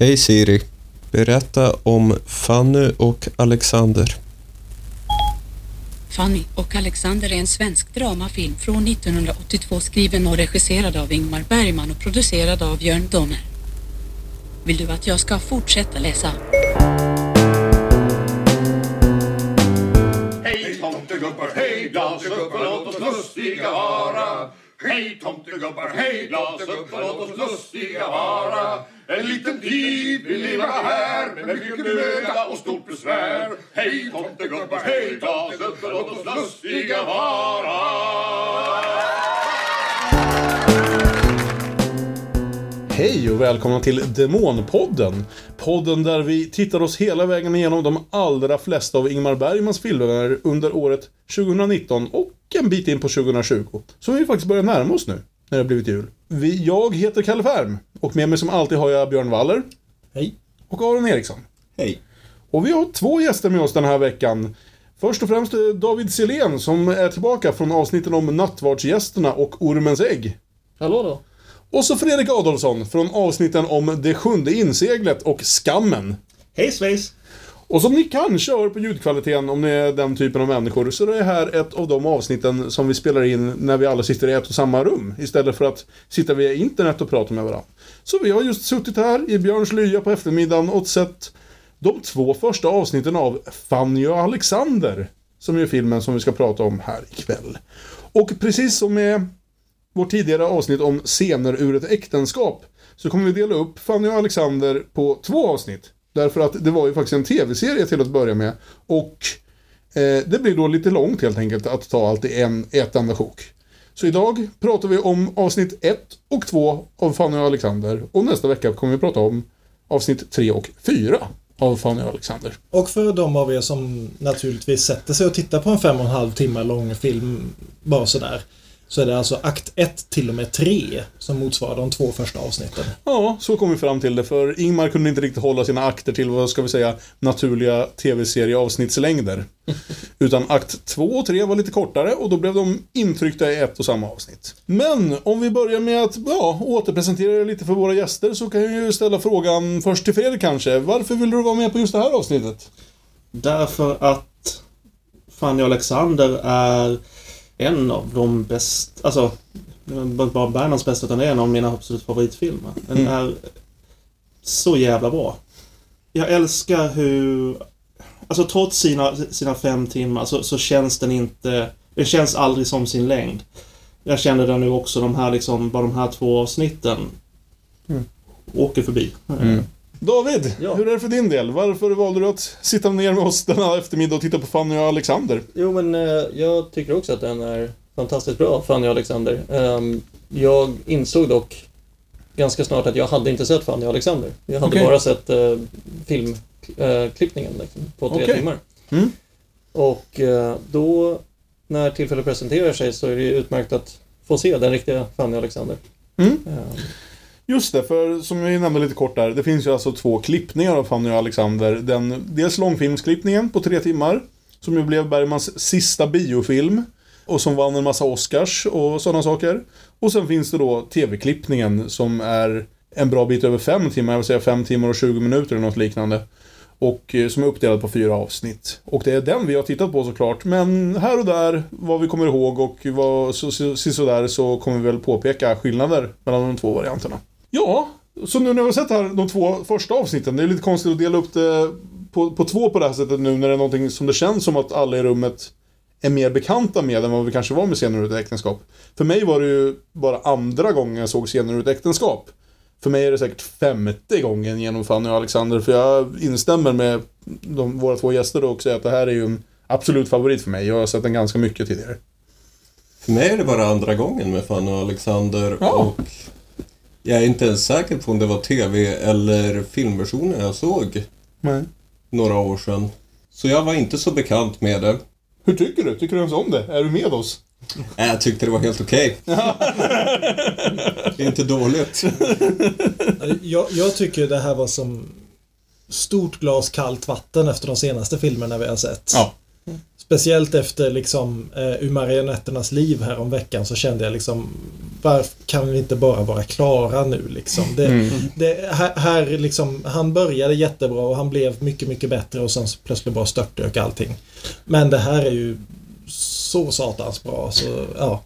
Hej Siri. Berätta om Fanny och Alexander. Fanny och Alexander är en svensk dramafilm från 1982 skriven och regisserad av Ingmar Bergman och producerad av Björn Donner. Vill du att jag ska fortsätta läsa? Hej tomtegubbar, hej och låt oss lustiga vara. Hej tomtegubbar, hej glasögubbar! låt oss lustiga vara. En liten tid vi lever här med mycket möda och stort besvär. Hej tomtegubbar, hej glasögubbar! låt oss lustiga vara. Hej och välkomna till Demonpodden. Podden där vi tittar oss hela vägen igenom de allra flesta av Ingmar Bergmans filmer under året 2019 och en bit in på 2020. Så vi faktiskt börjar närma oss nu, när det har blivit jul. Vi, jag heter Kalle Färm och med mig som alltid har jag Björn Waller. Hej. Och Aron Eriksson. Hej. Och vi har två gäster med oss den här veckan. Först och främst David Silén som är tillbaka från avsnitten om nattvardsgästerna och Ormens ägg. Hallå då. Och så Fredrik Adolfsson från avsnitten om Det sjunde inseglet och Skammen. Hej svejs. Och som ni kanske hör på ljudkvaliteten om ni är den typen av människor så är det här ett av de avsnitten som vi spelar in när vi alla sitter i ett och samma rum istället för att sitta via internet och prata med varandra. Så vi har just suttit här i Björns lya på eftermiddagen och sett de två första avsnitten av Fanny och Alexander som är filmen som vi ska prata om här ikväll. Och precis som med vårt tidigare avsnitt om scener ur ett äktenskap så kommer vi dela upp Fanny och Alexander på två avsnitt. Därför att det var ju faktiskt en tv-serie till att börja med. Och eh, det blir då lite långt helt enkelt att ta allt i en, ett enda sjok. Så idag pratar vi om avsnitt 1 och 2 av Fanny och Alexander. Och nästa vecka kommer vi prata om avsnitt 3 och 4 av Fanny och Alexander. Och för de av er som naturligtvis sätter sig och tittar på en fem och en halv timme lång film bara sådär. Så är det alltså akt 1 till och med 3 som motsvarar de två första avsnitten. Ja, så kom vi fram till det. För Ingmar kunde inte riktigt hålla sina akter till, vad ska vi säga, naturliga tv-serieavsnittslängder. Utan akt 2 och 3 var lite kortare och då blev de intryckta i ett och samma avsnitt. Men om vi börjar med att ja, återpresentera er lite för våra gäster så kan jag ju ställa frågan först till Fredrik kanske. Varför vill du vara med på just det här avsnittet? Därför att Fanny Alexander är en av de bästa, alltså inte bara Bergmans bästa utan en av mina absolut favoritfilmer. Den Mm. är så jävla bra. Jag älskar hur, alltså trots sina, sina fem timmar så, så känns den inte, den känns aldrig som sin längd. Jag känner den nu också, de här liksom, bara de här två avsnitten åker förbi. David, Ja. hur är det för din del? Varför valde du att sitta ner med oss denna eftermiddag och titta på Fanny och Alexander? Jo, men eh, jag tycker också att den är fantastiskt bra, Fanny och Alexander. Ehm, jag insåg dock ganska snart att jag hade inte sett Fanny och Alexander. Jag hade Okej. bara sett eh, filmklippningen liksom, på tre Okej. timmar. Mm. Och eh, då, när tillfället presenterar sig, så är det utmärkt att få se den riktiga Fanny och Alexander. Mm. Just det, för som vi nämnde lite kort där, det finns ju alltså två klippningar av Fanny och Alexander. Den, dels långfilmsklippningen på tre timmar, som ju blev Bergmans sista biofilm. Och som vann en massa Oscars och sådana saker. Och sen finns det då TV-klippningen som är en bra bit över fem timmar, jag vill säga fem timmar och 20 minuter eller något liknande. Och eh, som är uppdelad på fyra avsnitt. Och det är den vi har tittat på såklart, men här och där, vad vi kommer ihåg och vad så, så, så, så där så kommer vi väl påpeka skillnader mellan de två varianterna. Ja, så nu när vi har sett här de två första avsnitten, det är lite konstigt att dela upp det på, på två på det här sättet nu när det är någonting som det känns som att alla i rummet är mer bekanta med än vad vi kanske var med scener ur ett äktenskap. För mig var det ju bara andra gången jag såg scener ur ett äktenskap. För mig är det säkert femte gången genom Fanny och Alexander, för jag instämmer med de, våra två gäster och säger att det här är ju en absolut favorit för mig. Jag har sett den ganska mycket tidigare. För mig är det bara andra gången med Fanny och Alexander Ja. och jag är inte ens säker på om det var TV eller filmversionen jag såg Nej. några år sedan. Så jag var inte så bekant med det. Hur tycker du? Tycker du ens om det? Är du med oss? Nej, Jag tyckte det var helt okej. det är inte dåligt. Jag, jag tycker det här var som stort glas kallt vatten efter de senaste filmerna vi har sett. Ja. Speciellt efter liksom eh, Ur marionetternas liv här om veckan så kände jag liksom Varför kan vi inte bara vara klara nu liksom? Det, Mm. det, här, här liksom, han började jättebra och han blev mycket, mycket bättre och sen plötsligt bara störtdök allting. Men det här är ju så satans bra så ja.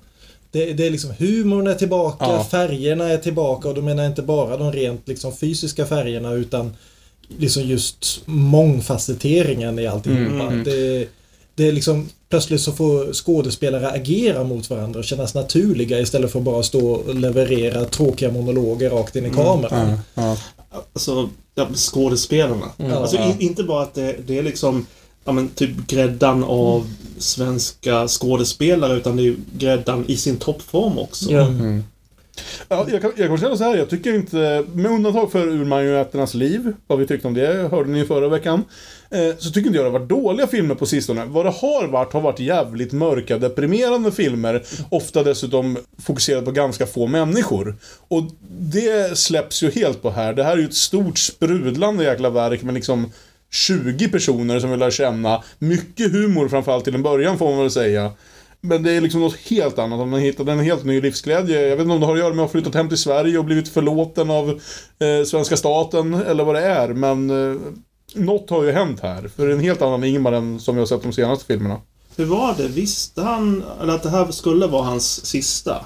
Det, det är liksom humorn är tillbaka, Ja. färgerna är tillbaka och då menar jag inte bara de rent liksom fysiska färgerna utan liksom just mångfacetteringen i alltihopa. Mm, mm. Det, det är liksom plötsligt så får skådespelare agera mot varandra och kännas naturliga istället för att bara stå och leverera tråkiga monologer rakt in i kameran. Ja, ja. Alltså, ja, skådespelarna. Mm. Alltså Ja. i, inte bara att det, det är liksom ja, men, typ gräddan av svenska skådespelare utan det är ju gräddan i sin toppform också. Ja. Mm. Ja, jag, kan, jag kan säga så här, jag tycker inte, med undantag för Ur marionetternas liv, vad vi tyckte om det, hörde ni förra veckan. Eh, så tycker inte jag det har varit dåliga filmer på sistone. Vad det har varit, har varit jävligt mörka, deprimerande filmer. Ofta dessutom fokuserade på ganska få människor. Och det släpps ju helt på här. Det här är ju ett stort sprudlande jäkla verk med liksom 20 personer som vill lära känna. Mycket humor framförallt till en början får man väl säga. Men det är liksom något helt annat. Om man hittat en helt ny livsglädje. Jag vet inte om det har att göra med att ha flyttat hem till Sverige och blivit förlåten av eh, svenska staten eller vad det är. Men eh, något har ju hänt här. För det är en helt annan Ingmar än som vi har sett de senaste filmerna. Hur var det? Visste han eller att det här skulle vara hans sista?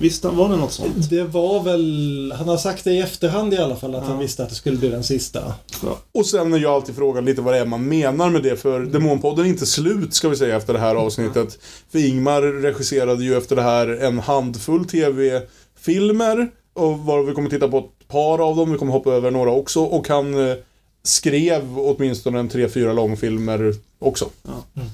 Visste han, var det något sånt? Det var väl, han har sagt det i efterhand i alla fall att Ja. han visste att det skulle bli den sista. Och sen är ju alltid frågan lite vad det är man menar med det. För Demonpodden är inte slut ska vi säga efter det här avsnittet. För Ingmar regisserade ju efter det här en handfull TV-filmer. Och var vi kommer titta på ett par av dem, vi kommer hoppa över några också. Och han eh, skrev åtminstone en tre, fyra långfilmer också.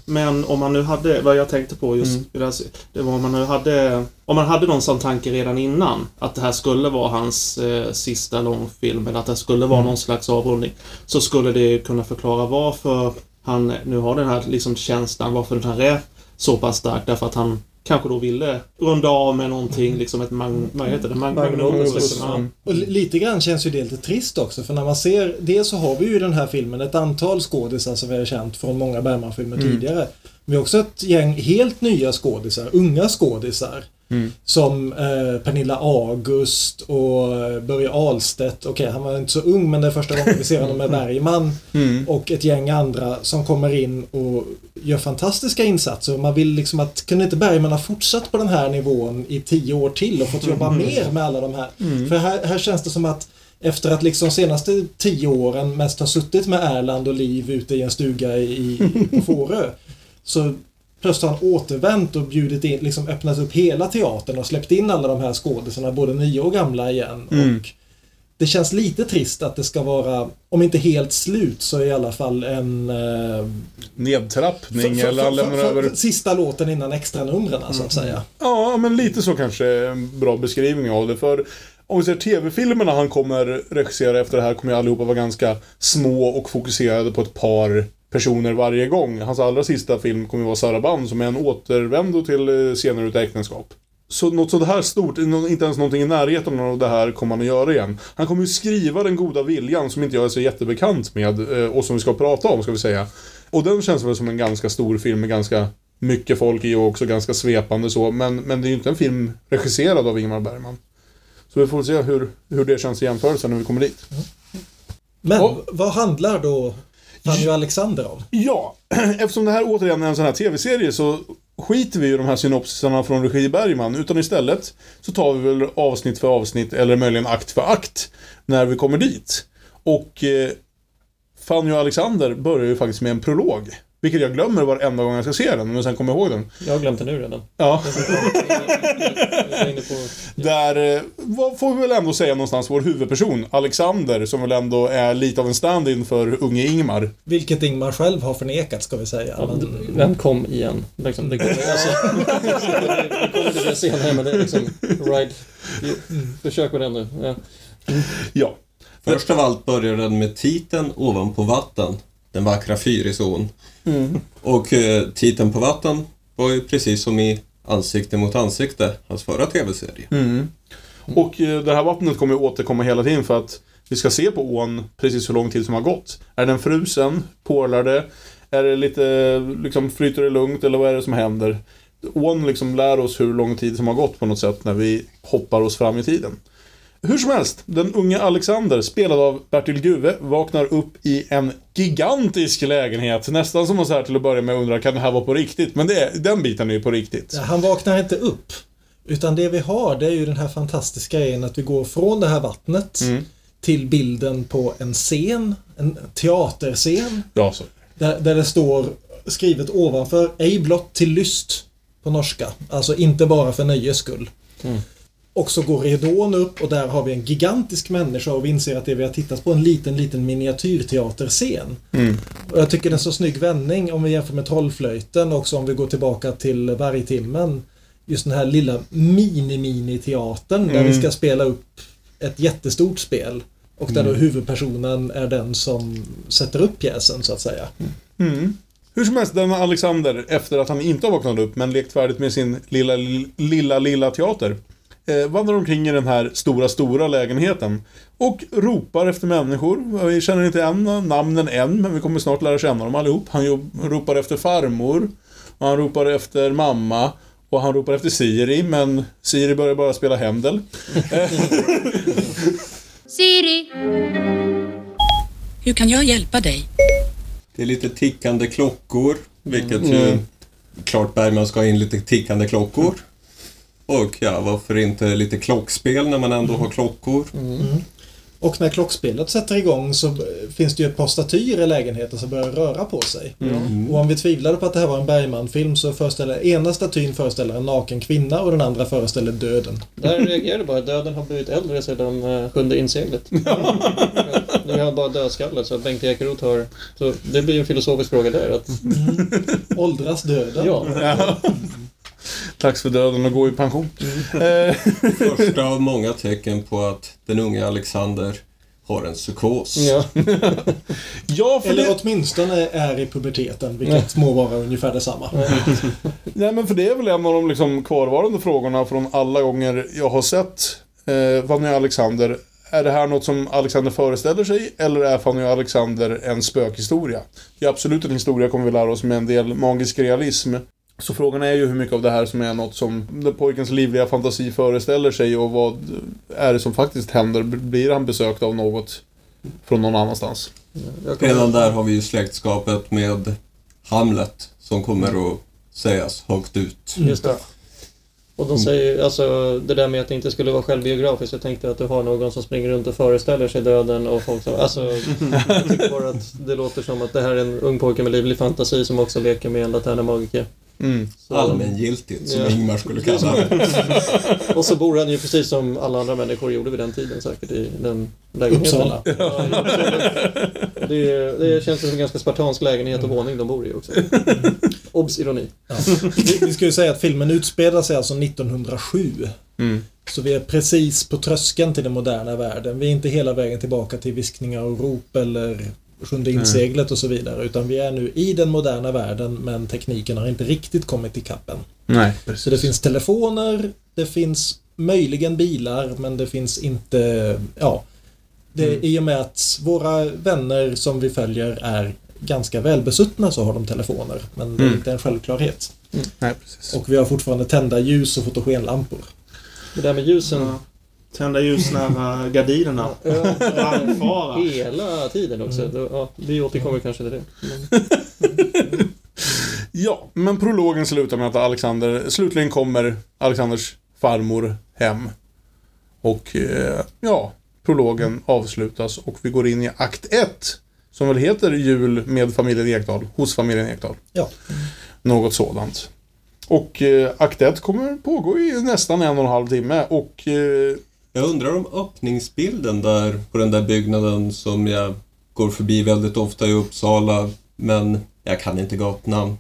Men om man nu hade, vad jag tänkte på just Mm. det, här, det var om man nu hade, om man hade någon sån tanke redan innan, att det här skulle vara hans eh, sista långfilm, eller att det skulle vara Mm. någon slags avrundning, så skulle det kunna förklara varför han nu har den här liksom känslan, varför den här är så pass stark, därför att han kanske då ville runda av med någonting, liksom ett mag, vad heter det? Mag, Magnum magnum opus. liksom. Ja. Och li- lite grann känns ju det lite trist också för när man ser, dels så har vi ju i den här filmen ett antal skådisar som vi har känt från många Bergman-filmer tidigare. Vi har också ett gäng helt nya skådisar, unga skådisar. Som eh, Pernilla August och eh, Börje Ahlstedt. Okej, han var inte så ung men det är första gången vi ser honom med Bergman. Och ett gäng andra som kommer in och gör fantastiska insatser. Man vill liksom att, kunde inte Bergman ha fortsatt på den här nivån i tio år till och fått jobba mer med alla de här? För här, här känns det som att efter att liksom senaste tio åren mest ha suttit med Erland och Liv ute i en stuga i, i, på Fårö. Så plötsligt har han återvänt och bjudit in, liksom öppnat upp hela teatern och släppt in alla de här skådisarna, både nya och gamla igen. Och det känns lite trist att det ska vara, om inte helt slut, så i alla fall en... Eh, Nedtrappning för- eller lämnar över... Sista låten innan extra numren så att säga. Ja, men lite så kanske är en bra beskrivning av det. För om vi ser TV-filmerna han kommer regissera efter det här kommer ju allihopa vara ganska små och fokuserade på ett par personer varje gång. Hans allra sista film kommer ju vara Saraband som är en återvändo till eh, scener utav äktenskap. Så något sånt här stort, inte ens någonting i närheten av det här kommer han att göra igen. Han kommer ju skriva Den goda viljan som inte jag är så jättebekant med eh, och som vi ska prata om ska vi säga. Och den känns väl som en ganska stor film med ganska mycket folk i och också ganska svepande så. Men, men det är ju inte en film regisserad av Ingmar Bergman. Så vi får se hur, hur det känns i jämförelse när vi kommer dit. Men Ja. vad handlar då Fanny och Alexander om? Ja, eftersom det här återigen är en sån här TV-serie så skiter vi i de här synopsisarna från regi Bergman. Utan istället så tar vi väl avsnitt för avsnitt eller möjligen akt för akt när vi kommer dit. Och eh, Fanny och Alexander börjar ju faktiskt med en prolog. Vilket jag glömmer varenda gång jag ska se den, men sen kommer jag ihåg den. Jag har glömt det nu redan. Ja. På... Där, eh, vad får vi väl ändå säga någonstans, vår huvudperson, Alexander, som väl ändå är lite av en stand-in för unge Ingmar. Vilket Ingmar själv har förnekat ska vi säga. Ja, Men, Vem kom igen? Liksom, det kommer, alltså, vi kommer till det senare, men det är liksom... Right. Försök med den nu. Ja. Ja. Först av allt börjar den med titeln ovanpå vatten. Den vackra Fyrisån. Mm. Och eh, titeln på vatten var ju precis som i Ansikte mot ansikte, hans förra tv-serie. Mm. Och eh, det här vattnet kommer ju återkomma hela tiden för att vi ska se på ån precis hur lång tid som har gått. Är den frusen? Porlar det? Är det lite, liksom flyter det lugnt eller vad är det som händer? Ån liksom lär oss hur lång tid som har gått på något sätt när vi hoppar oss fram i tiden. Hur som helst, den unge Alexander, spelad av Bertil Guve, vaknar upp i en gigantisk lägenhet. Nästan som man så här till att börja med undrar, kan det här vara på riktigt? Men det är, den biten är ju på riktigt. Ja, Han vaknar inte upp. Utan det vi har det är ju den här fantastiska grejen att vi går från det här vattnet Mm. till bilden på en scen, en teaterscen. Ja, så. Där, där det står skrivet ovanför ej blott till lyst på norska. Alltså inte bara för nöjes skull. Och så går ridån upp och där har vi en gigantisk människa och vi inser att det vi har tittat på en liten, liten miniatyrteaterscen. Och jag tycker det är en så snygg vändning om vi jämför med Trollflöjten och också om vi går tillbaka till Vargtimmen. Just den här lilla mini-mini-teatern där vi ska spela upp ett jättestort spel. Och där då huvudpersonen är den som sätter upp pjäsen så att säga. Mm. Hur som helst, denna Alexander, efter att han inte har vaknat upp men lekt färdigt med sin lilla, lilla, lilla teater, eh, vandrar omkring i den här stora, stora lägenheten och ropar efter människor. Vi känner inte än namnen än, men vi kommer snart lära känna dem allihop. Han ropar efter farmor, och han ropar efter mamma och han ropar efter Siri, men Siri börjar bara spela Händel. Siri! Hur kan jag hjälpa dig? Det är lite tickande klockor, vilket ju klart Bergman ska ha in lite tickande klockor. Och ja, varför inte lite klockspel när man ändå har klockor? Och när klockspelet sätter igång så finns det ju ett par statyer i lägenheten som börjar röra på sig. Och om vi tvivlade på att det här var en Bergman-film så föreställer ena statyn föreställer en naken kvinna och den andra föreställer döden. Där reagerade bara döden har blivit äldre sedan uh, sjunde inseglet. Nu har bara dödskallar så Bengt Ekeroth har... Så det blir en filosofisk fråga där. Att, Åldras döden? ja, Dags för döden att gå i pension. Eh, Första av många tecken på att den unge Alexander har en psykos. ja. ja, för Eller det... åtminstone är i puberteten, vilket må vara ungefär detsamma. Nej men för det är väl en av de liksom kvarvarande frågorna från alla gånger jag har sett eh, Fanny och Alexander. Är det här något som Alexander föreställer sig eller är Fanny och Alexander en spökhistoria? Det är absolut en historia kommer vi lära oss med en del magisk realism. Så frågan är ju hur mycket av det här som är något som pojkens livliga fantasi föreställer sig och vad är det som faktiskt händer? Blir han besökt av något från någon annanstans? Jag kommer- Redan där har vi ju släktskapet med Hamlet som kommer att sägas högt ut. Just det. Och de säger alltså det där med att det inte skulle vara självbiografiskt. Jag tänkte att du har någon som springer runt och föreställer sig döden och folk som... Alltså, jag tycker bara att det låter som att det här är en ung pojke med livlig fantasi som också leker med en laterna magiker. Mm. Allmängiltigt, som Ja. Ingmar skulle kalla det. Och så bor han ju precis som alla andra människor gjorde vid den tiden säkert i den lägenheten. Uppsala. Ja, det, det känns som en ganska spartansk lägenhet och våning de bor i också. Obs! Ironi. Ja. Vi, vi ska ju säga att filmen utspelar sig alltså 1907. Mm. Så vi är precis på tröskeln till den moderna världen. Vi är inte hela vägen tillbaka till viskningar och rop eller Sjunde inseglet och så vidare. Utan vi är nu i den moderna världen men tekniken har inte riktigt kommit ikapp än. Nej, Så det finns telefoner, det finns möjligen bilar men det finns inte, ja. Det, I och med att våra vänner som vi följer är ganska välbesuttna så har de telefoner. Men det är Mm. inte en självklarhet. Nej, precis. Och vi har fortfarande tända ljus och fotogenlampor. Det där med ljusen. Tända ljus nära gardinerna. Brandfara. hela tiden också. Då- Ja, vi återkommer kanske till det. Men, Ja, men prologen slutar med att Alexander, slutligen kommer Alexanders farmor hem. Och eh, ja, prologen avslutas och vi går in i akt 1. Som väl heter Jul med familjen Ekdal, hos familjen Ekdal. Ja. Något sådant. Och eh, akt 1 kommer pågå i nästan en och en halv timme och eh, Jag undrar om öppningsbilden där på den där byggnaden som jag går förbi väldigt ofta i Uppsala, men jag kan inte gatnamn.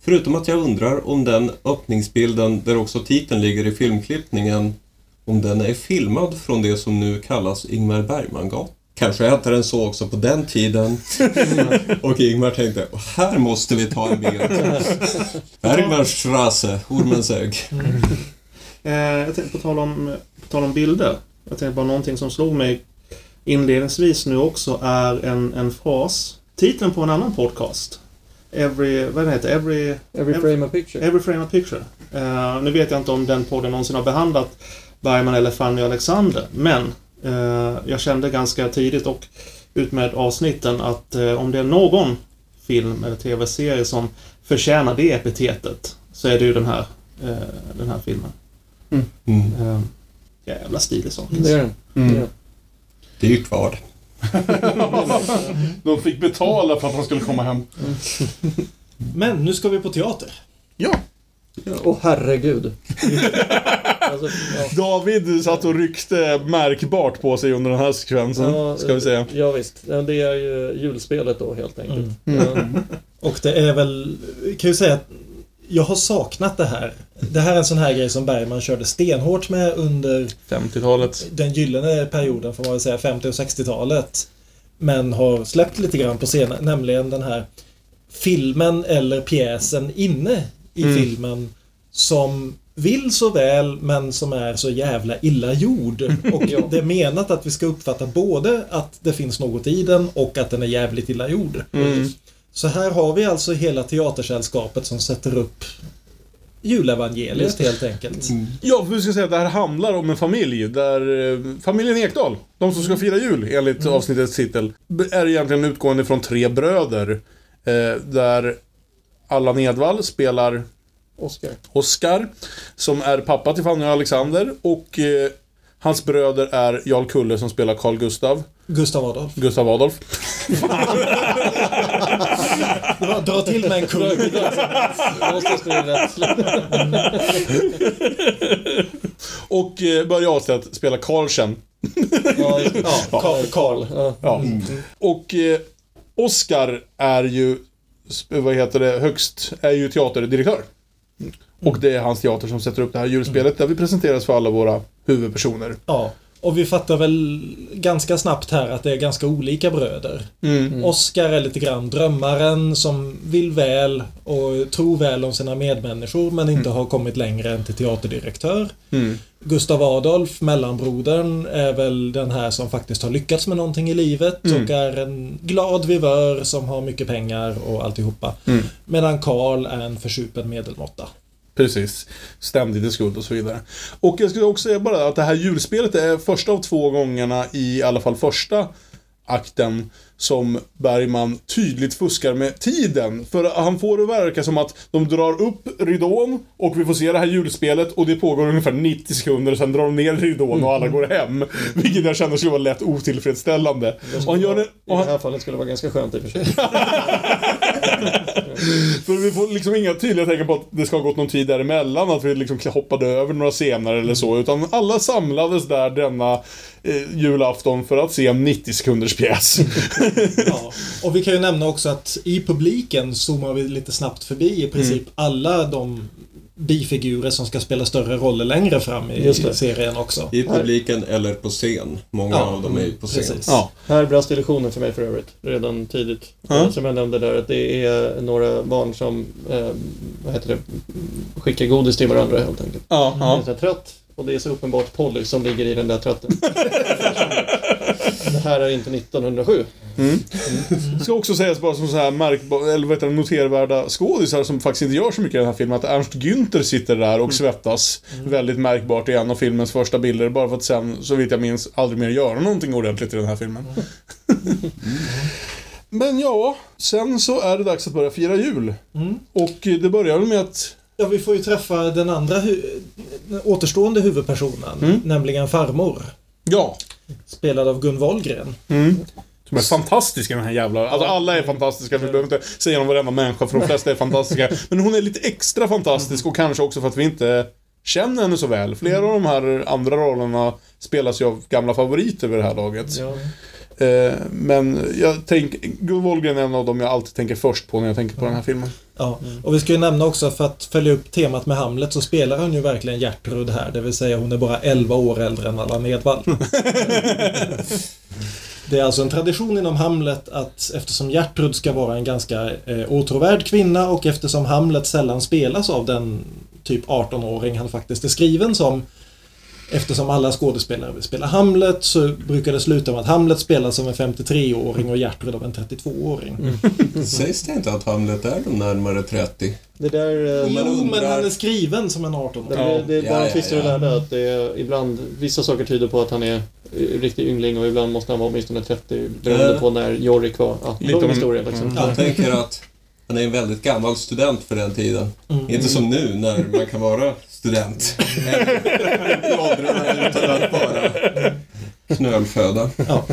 Förutom att jag undrar om den öppningsbilden, där också titeln ligger i filmklippningen, om den är filmad från det som nu kallas Ingmar Bergman-gatan. Kanske hette den så också på den tiden. Och Ingmar tänkte, här måste vi ta en bild. Bergmanstrasse, Ormens ägg. Eh, på tal, om, tal om bilder. Jag tänkte bara någonting som slog mig inledningsvis nu också är en, en fras. Titeln på en annan podcast. Every... Vad den heter? Every... Every frame a picture. Every frame a picture. Eh, nu vet jag inte om den podden någonsin har behandlat Bergman eller Fanny Alexander, men eh, jag kände ganska tidigt och ut med avsnitten att eh, om det är någon film eller TV-serie som förtjänar det epitetet så är det ju den här, den här filmen. Mm. Eh, jävla stilig sak. Det är den. Mm. Det är den. Det är ju kvar. De fick betala för att han skulle komma hem. Men nu ska vi på teater. Ja. Åh herregud. alltså, ja. David satt och ryckte märkbart på sig under den här sekvensen, Ja, ska vi säga. Ja, visst. Det är ju julspelet då helt enkelt. Mm. Ja. Och det är väl, kan ju säga att jag har saknat det här. Det här är en sån här grej som Bergman körde stenhårt med under 50-talet. den gyllene perioden, får man väl säga, 50 och 60-talet. Men har släppt lite grann på scenen, nämligen den här filmen eller pjäsen inne i Mm. filmen som vill så väl men som är så jävla illa gjord. Och det är menat att vi ska uppfatta både att det finns något i den och att den är jävligt illa gjord. Mm. Så här har vi alltså hela teatersällskapet som sätter upp julevangeliet helt enkelt. Ja, för vi ska säga att det här handlar om en familj där eh, familjen Ekdal, de som ska fira jul enligt avsnittets titel, är egentligen utgående från tre bröder. Eh, där Allan Edwall spelar Oscar. Oscar, som är pappa till Fanny och Alexander och eh, hans bröder är Jarl Kulle som spelar Carl Gustav, Gustav Adolf. Gustav Adolf. Det var, dra till med en rätt. Och eh, Börje Ahlstedt spelar Karlsen. Ja. Ja, Karl. Ja. Ja. Och eh, Oscar är ju, vad heter det, högst, är ju teaterdirektör. Och det är hans teater som sätter upp det här julspelet där vi presenteras för alla våra huvudpersoner. Ja. Och vi fattar väl ganska snabbt här att det är ganska olika bröder. Mm. Oscar är lite grann drömmaren som vill väl och tror väl om sina medmänniskor men inte har kommit längre än till teaterdirektör. Mm. Gustav Adolf, mellanbrodern, är väl den här som faktiskt har lyckats med någonting i livet Mm. och är en glad vivör som har mycket pengar och alltihopa. Mm. Medan Karl är en försupen medelmåtta. Precis. Ständigt i skuld och så vidare. Och jag skulle också säga bara att det här julspelet är första av två gångerna i alla fall första akten som Bergman tydligt fuskar med tiden. För han får det verka som att de drar upp ridån och vi får se det här julspelet och det pågår ungefär 90 sekunder och sen drar de ner ridån och alla går hem. Vilket jag känner skulle vara lätt otillfredsställande. Och han gör det... I Och det han, här fallet skulle det vara ganska skönt i och för sig. För vi får liksom inga tydliga tecken på att det ska ha gått någon tid däremellan, att vi liksom hoppade över några scener eller så, utan alla samlades där denna eh, julafton för att se en 90 sekunders pjäs. Ja. Och vi kan ju nämna också att i publiken zoomar vi lite snabbt förbi i princip alla de bifigurer som ska spela större roller längre fram i serien också. I publiken eller på scen. Många Ja, av dem är ju på scen. precis. ja. Här brast illusionen för mig för övrigt, redan tidigt. Ja. Eh, Som jag nämnde där, att det är några barn som, eh, vad heter det, skickar godis till varandra helt enkelt. Ja, Jag är ja. så här trött och det är så uppenbart Polly som ligger i den där trötten. det här är inte 1907. Det ska också sägas bara som så här märkbar, eller vad heter det, notervärda skådisar som faktiskt inte gör så mycket i den här filmen, att Ernst Günther sitter där och svettas väldigt märkbart i en av filmens första bilder, bara för att sen, så vitt jag minns, aldrig mer göra någonting ordentligt i den här filmen. Men ja, sen så är det dags att börja fira jul. Mm. Och det börjar väl med att Ja, vi får ju träffa den andra hu- den återstående huvudpersonen, Mm. nämligen farmor. Ja. Spelad av Gun Wahlgren. Mm. Som är fantastisk i den här jävla... Alltså alla är fantastiska, vi behöver inte säga om varenda människa för de flesta är fantastiska. Men hon är lite extra fantastisk och kanske också för att vi inte känner henne så väl. Flera av de här andra rollerna spelas ju av gamla favoriter vid det här laget. Ja. Eh, Men jag tänker... Gun Wahlgren är en av dem jag alltid tänker först på när jag tänker på den här filmen. Ja, och vi ska ju nämna också för att följa upp temat med Hamlet så spelar hon ju verkligen Gertrud här. Det vill säga hon är bara 11 år äldre än Allan Edwall. Det är alltså en tradition inom Hamlet att eftersom Gertrud ska vara en ganska eh, åtråvärd kvinna och eftersom Hamlet sällan spelas av den typ 18-åring han faktiskt är skriven som Eftersom alla skådespelare vill spela Hamlet så brukar det sluta med att Hamlet spelas av en 53-åring och Gertrud av en 32-åring. Sägs det inte att Hamlet är de närmare 30? Det där... eh, Jo, men undrar- han är skriven som en 18-åring. Det, det, det är Ja, bara ja, och ja. lärde att det är ibland, vissa saker tyder på att han är eh, riktig yngling och ibland måste han vara åtminstone 30 beroende Ja. på när Jorik var. Ja, Lite lång historia liksom. Jag tänker att han är en väldigt gammal student för den tiden. Mm. Inte som nu när man kan vara student. Knölföda. Ja.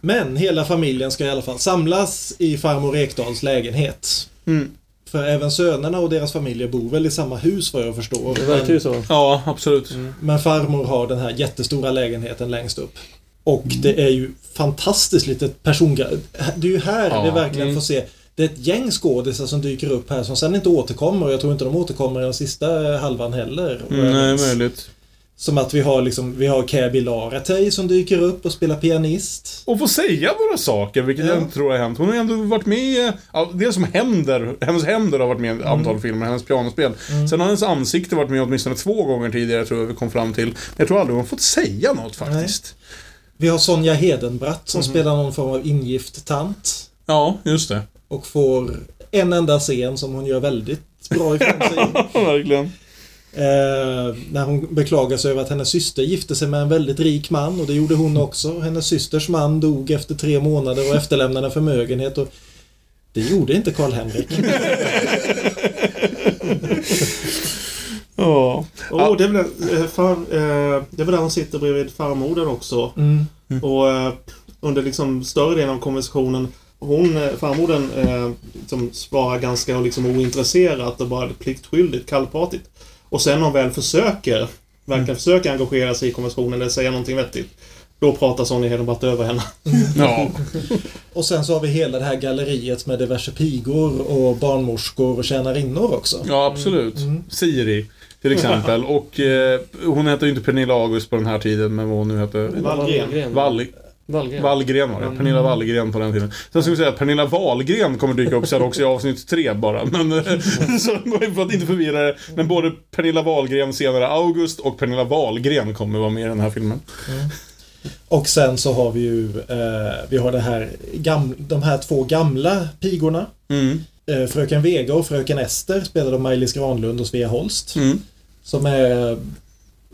Men hela familjen ska i alla fall samlas i farmor Ekdals lägenhet. Mm. För även sönerna och deras familjer bor väl i samma hus vad jag förstår. Det verkar ju så. Ja, absolut. Men farmor har den här jättestora lägenheten längst upp. Och det är ju fantastiskt litet persongra... Det är ju här Ja. vi verkligen Mm. får se. Det är ett gäng skådisar som dyker upp här som sen inte återkommer jag tror inte de återkommer i den sista halvan heller. jag Mm, nej, möjligt. Som att vi har liksom, vi har Käbi Laretei som dyker upp och spelar pianist. Och få säga några saker, vilket jag Ja. inte tror har hänt. Hon har ändå varit med, ja, det som händer, hennes händer har varit med i ett antal filmer, hennes pianospel. Sen har hennes ansikte varit med åtminstone två gånger tidigare, tror jag vi kom fram till. Men jag tror aldrig hon fått säga något faktiskt. Vi har Sonja Hedenbratt som spelar någon form av ingift tant. Ja, just det. Och får en enda scen som hon gör väldigt bra ifrån sig i. Verkligen. Eh, när hon beklagar sig över att hennes syster gifte sig med en väldigt rik man och det gjorde hon också. Hennes systers man dog efter tre månader och efterlämnade en förmögenhet. Och det gjorde inte Karl-Henrik. Ja. Oh, det, är väl, eh, för, eh, det är väl där hon sitter bredvid farmodern också. Mm. Och eh, under liksom större delen av konversationen hon, eh, farmodern, eh, som svarar ganska liksom ointresserat och bara pliktskyldigt, kallpratigt. Och sen när hon väl försöker, verkligen försöker engagera sig i konversationen eller säga någonting vettigt. Då pratar Sonja Hedenbratt över henne. Ja. Och sen så har vi hela det här galleriet med diverse pigor och barnmorskor och tjänarinnor också. ja, absolut. Siri, till exempel. Och eh, hon hette ju inte Pernilla August på den här tiden, men vad hon nu hette. Wallgren. Wall, Wallgren. Wallgren var det. Pernilla Wallgren på den tiden. Sen skulle jag säga att Pernilla Wahlgren kommer dyka upp sen också i avsnitt tre bara. Men, så, för att inte förvirra det. Men både Pernilla Wahlgren, senare August, och Pernilla Wahlgren kommer vara med i den här filmen. Och sen så har vi ju eh, vi har det här gam, de här två gamla pigorna. Mm. Eh, Fröken Vega och Fröken Ester spelade av Maj-Lis Granlund och Svea Holst. Mm. Som är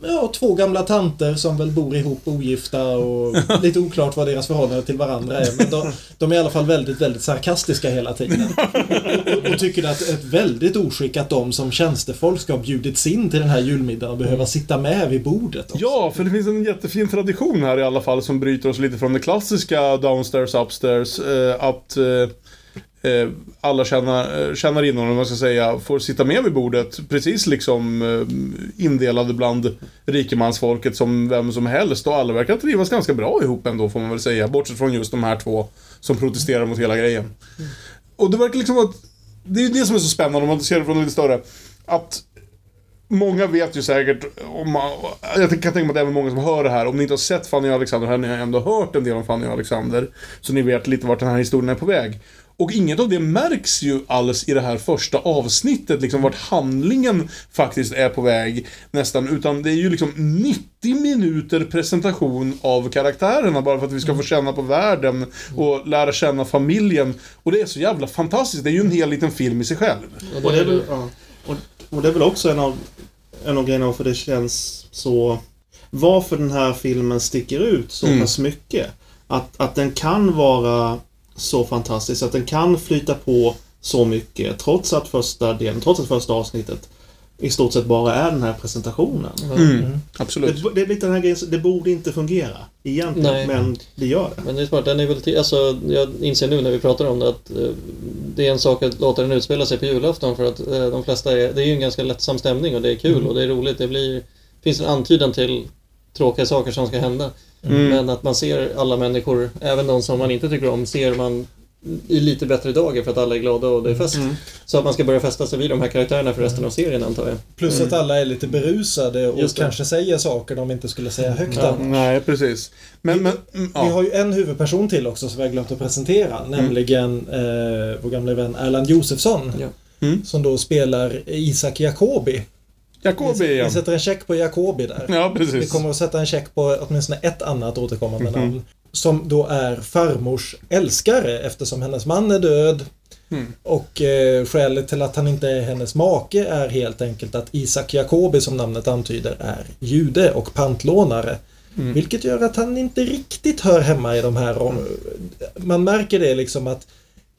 ja, två gamla tanter som väl bor ihop ogifta och lite oklart vad deras förhållande till varandra är. Men de, de är i alla fall väldigt, väldigt sarkastiska hela tiden. Och, och tycker att det är ett väldigt oskick att de som tjänstefolk ska ha bjudits in till den här julmiddagen och behöva sitta med vid bordet. också. Ja, för det finns en jättefin tradition här i alla fall som bryter oss lite från det klassiska downstairs, upstairs. Eh, att eh, eh, Eh, alla tjänar, eh, tjänar in om man ska säga, får sitta med vid bordet. Precis liksom eh, indelade bland rikemansfolket som vem som helst. Och alla verkar trivas ganska bra ihop ändå, får man väl säga. Bortsett från just de här två som protesterar mot hela grejen. Och det verkar liksom att... Det är ju det som är så spännande om man ser det från lite större. Att Många vet ju säkert, om man, jag kan tänka mig att även många som hör det här, om ni inte har sett Fanny och Alexander har ni ändå hört en del om Fanny och Alexander. Så ni vet lite vart den här historien är på väg. Och inget av det märks ju alls i det här första avsnittet, liksom vart handlingen faktiskt är på väg nästan. Utan det är ju liksom 90 minuter presentation av karaktärerna bara för att vi ska få känna på världen och lära känna familjen. Och det är så jävla fantastiskt, det är ju en hel liten film i sig själv. Och det är väl, ja. och, och det är väl också en av, en av grejerna varför det känns så... Varför den här filmen sticker ut så Mm. pass mycket. Att, att den kan vara så fantastisk, att den kan flyta på så mycket trots att första delen, trots att första avsnittet i stort sett bara är den här presentationen. Mm, absolut. Det, det är lite den här grejen, det borde inte fungera egentligen, Nej. men det gör det. Men det är smart. Den är väl till, alltså, jag inser nu när vi pratar om det att eh, det är en sak att låta den utspela sig på julafton för att eh, de flesta är, det är ju en ganska lättsam stämning och det är kul och det är roligt. Det blir, finns en antydan till tråkiga saker som ska hända. Men att man ser alla människor, även de som man inte tycker om, ser man i lite bättre dagar för att alla är glada och det är fest. Så att man ska börja fästa sig vid de här karaktärerna för resten av serien antar jag. Plus att alla är lite berusade och kanske säger saker de inte skulle säga högt Ja. annars. Nej, precis. Men, men, mm, Vi ja. har ju en huvudperson till också som vi har glömt att presentera. Nämligen eh, vår gamla vän Erland Josefsson. Ja. Mm. Som då spelar Isak Jacobi. Jacobi Vi igen. sätter en check på Jacobi där. Ja, Vi precis. kommer att sätta en check på åtminstone ett annat återkommande namn. Som då är farmors älskare eftersom hennes man är död. Och eh, skälet till att han inte är hennes make är helt enkelt att Isak Jacobi som namnet antyder är jude och pantlånare. Vilket gör att han inte riktigt hör hemma i de här om- Man märker det liksom att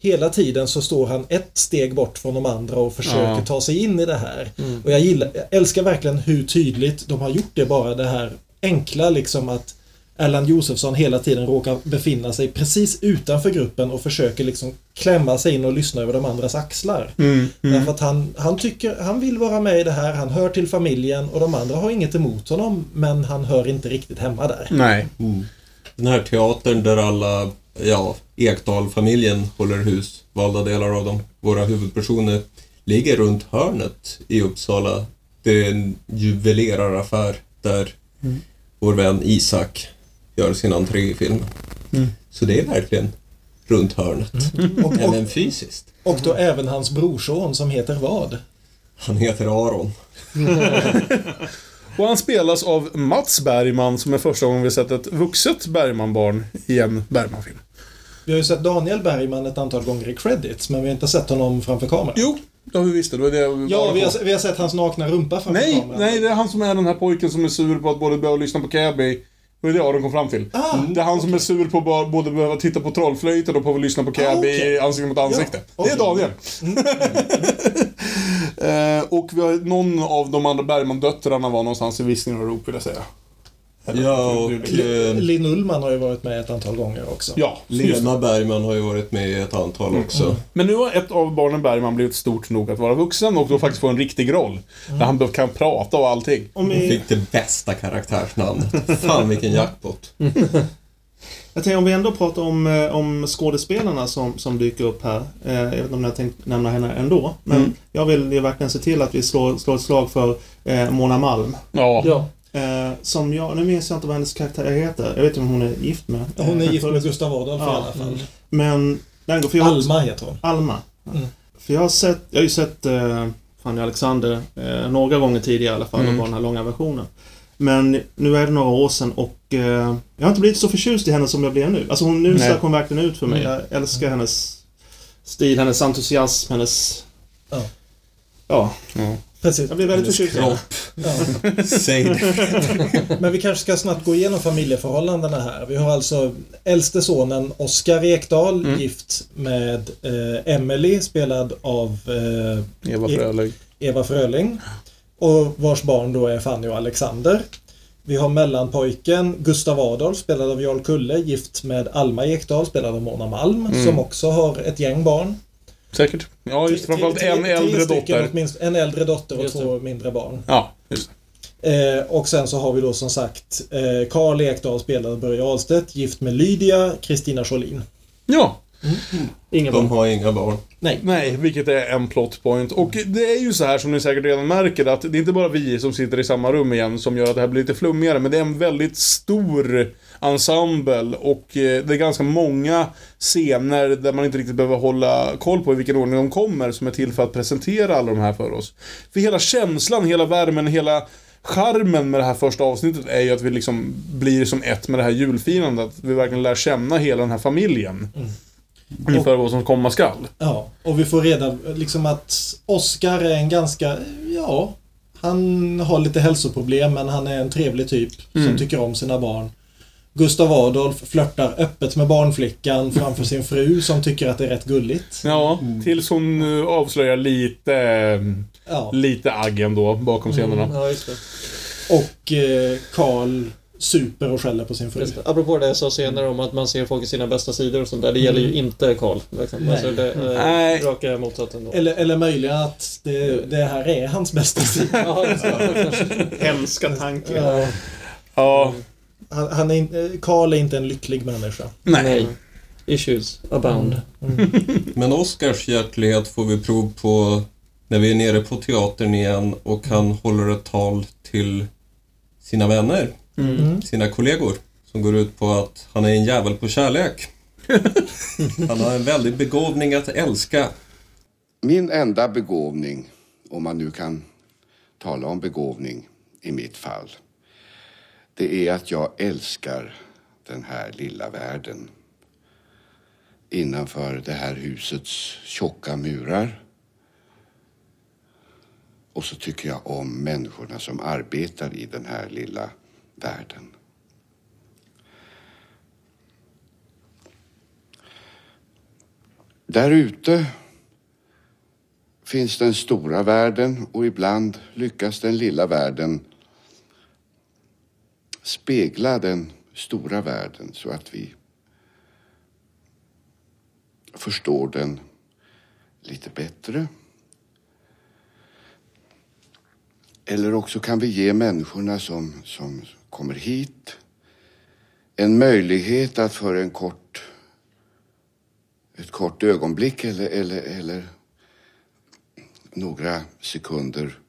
Hela tiden så står han ett steg bort från de andra och försöker Ja. ta sig in i det här. Och jag, gillar, jag älskar verkligen hur tydligt de har gjort det bara det här enkla liksom att Erland Josefsson hela tiden råkar befinna sig precis utanför gruppen och försöker liksom klämma sig in och lyssna över de andras axlar. Mm, Därför att han, han tycker, han vill vara med i det här, han hör till familjen och de andra har inget emot honom men han hör inte riktigt hemma där. Nej. Den här teatern där alla, ja, Ekdal-familjen håller hus, valda delar av dem, våra huvudpersoner, ligger runt hörnet i Uppsala. Det är en juveleraraffär där vår vän Isak gör sin entré i filmen. Så det är verkligen runt hörnet. Och, och, Även fysiskt. och då även hans brorson som heter vad? Han heter Aron. Och han spelas av Mats Bergman som är första gången vi sett ett vuxet Bergman-barn i en Bergman-film. Vi har ju sett Daniel Bergman ett antal gånger i credits men vi har inte sett honom framför kameran. Jo, det har vi visst det. Var det jag Ja, vi har, vi har sett hans nakna rumpa framför Nej, kameran. nej, det är han som är den här pojken som är sur på att både behöva lyssna på Cabby det var det Aron kom fram till. Ah, det är han som är sur på att både behöva titta på trollflöjten och på att lyssna på Cabby Ah, okej. ansikte mot ansikte. Ja, Det är. Daniel. eh, och vi har någon av de andra Bergman-döttrarna var någonstans i viskning och rop vill jag säga. Ja, och eh, Linn Ullman har ju varit med ett antal gånger också. Ja. Lena Bergman har ju varit med i ett antal också. Men nu har ett av barnen Bergman blivit stort nog att vara vuxen och då faktiskt få en riktig roll. Där han kan prata och allting. Om Hon vi, fick det bästa karaktärsnamnet. Fan vilken jackpot. jag tänker om vi ändå pratar om, eh, om skådespelarna som, som dyker upp här. Eh, jag vet inte om jag tänkt nämna henne ändå. Men Mm. jag vill ju verkligen se till att vi slår, slår ett slag för eh, Mona Malm. Ja. Ja. Eh, som jag, nu minns jag inte vad hennes karaktär heter. Jag vet inte om hon är gift med. Hon är gift med Gustav Adolf i Ja. alla fall. Men den går för jag, Alma heter hon. Alma. Mm. För jag har sett, jag har ju sett eh, Fanny Alexander eh, några gånger tidigare i alla fall, Mm. och bara den här långa versionen. Men nu är det några år sedan och eh, jag har inte blivit så förtjust i henne som jag blir nu. Alltså hon, nu stack hon verkligen ut för mig. Mm. Jag älskar hennes stil, hennes entusiasm, hennes... Ja. Ja, Precis. jag blir väldigt förtjust i henne. Ja. Säg det. Men vi kanske ska snabbt gå igenom familjeförhållandena här. Vi har alltså äldste sonen Oskar Ekdahl, Mm. gift med eh, Emily, spelad av eh, Eva Fröling. Eva Fröling. Och vars barn då är Fanny och Alexander. Vi har mellanpojken Gustav Adolf, spelad av Jarl Kulle, gift med Alma Ekdahl, spelad av Mona Malm, Mm. som också har ett gäng barn. Säkert. Ja, just framförallt en äldre dotter. åtminstone. En äldre dotter och två mindre barn. Ja, just det. Eh, och sen så har vi då som sagt eh, Karl Ekdahl spelad av Börje Ahlstedt, gift med Lydia Kristina Scholin. Ja, Ingen De barn. har inga barn. Nej. nej, vilket är en plot point. Och det är ju så här som ni säkert redan märker att det är inte bara vi som sitter i samma rum igen som gör att det här blir lite flummigare, men det är en väldigt stor ensemble och eh, det är ganska många scener där man inte riktigt behöver hålla koll på i vilken ordning de kommer som är till för att presentera alla de här för oss. För hela känslan, hela värmen, hela Charmen med det här första avsnittet är ju att vi liksom blir som ett med det här julfirandet. Att vi verkligen lär känna hela den här familjen. Inför vad som komma skall. Ja, och vi får reda liksom att Oscar är en ganska, ja, han har lite hälsoproblem men han är en trevlig typ Mm. som tycker om sina barn. Gustav Adolf flörtar öppet med barnflickan framför sin fru som tycker att det är rätt gulligt. Ja, tills hon eh, avslöjar lite, eh, Ja. lite agg ändå bakom scenerna. Ja, just det. Och eh, Karl super och skäller på sin fru. Just det. Apropå det jag sa senare om att man ser folk i sina bästa sidor och sånt där. Det gäller ju inte Karl. Liksom. Nej. Alltså det är Nej. raka motsatsen då. Eller, eller möjligen att det, det här är hans bästa sida. Ja. Hemska tanke. Ja, Ja, han, han är, inte- Karl är inte en lycklig människa. nej. Nej. Issues abound. Men Oscars hjärtlighet får vi prov på när vi är nere på teatern igen och han håller ett tal till sina vänner, Mm. sina kollegor, som går ut på att han är en jävel på kärlek. Han har en väldig begåvning att älska. Min enda begåvning, om man nu kan tala om begåvning i mitt fall. Det är att jag älskar den här lilla världen. Innanför det här husets tjocka murar. Och så tycker jag om människorna som arbetar i den här lilla världen. Där ute finns den stora världen och ibland lyckas den lilla världen spegla den stora världen så att vi förstår den lite bättre. Eller också kan vi ge människorna som, som kommer hit. En möjlighet att för en kort, ett kort ögonblick eller, eller, eller några sekunder.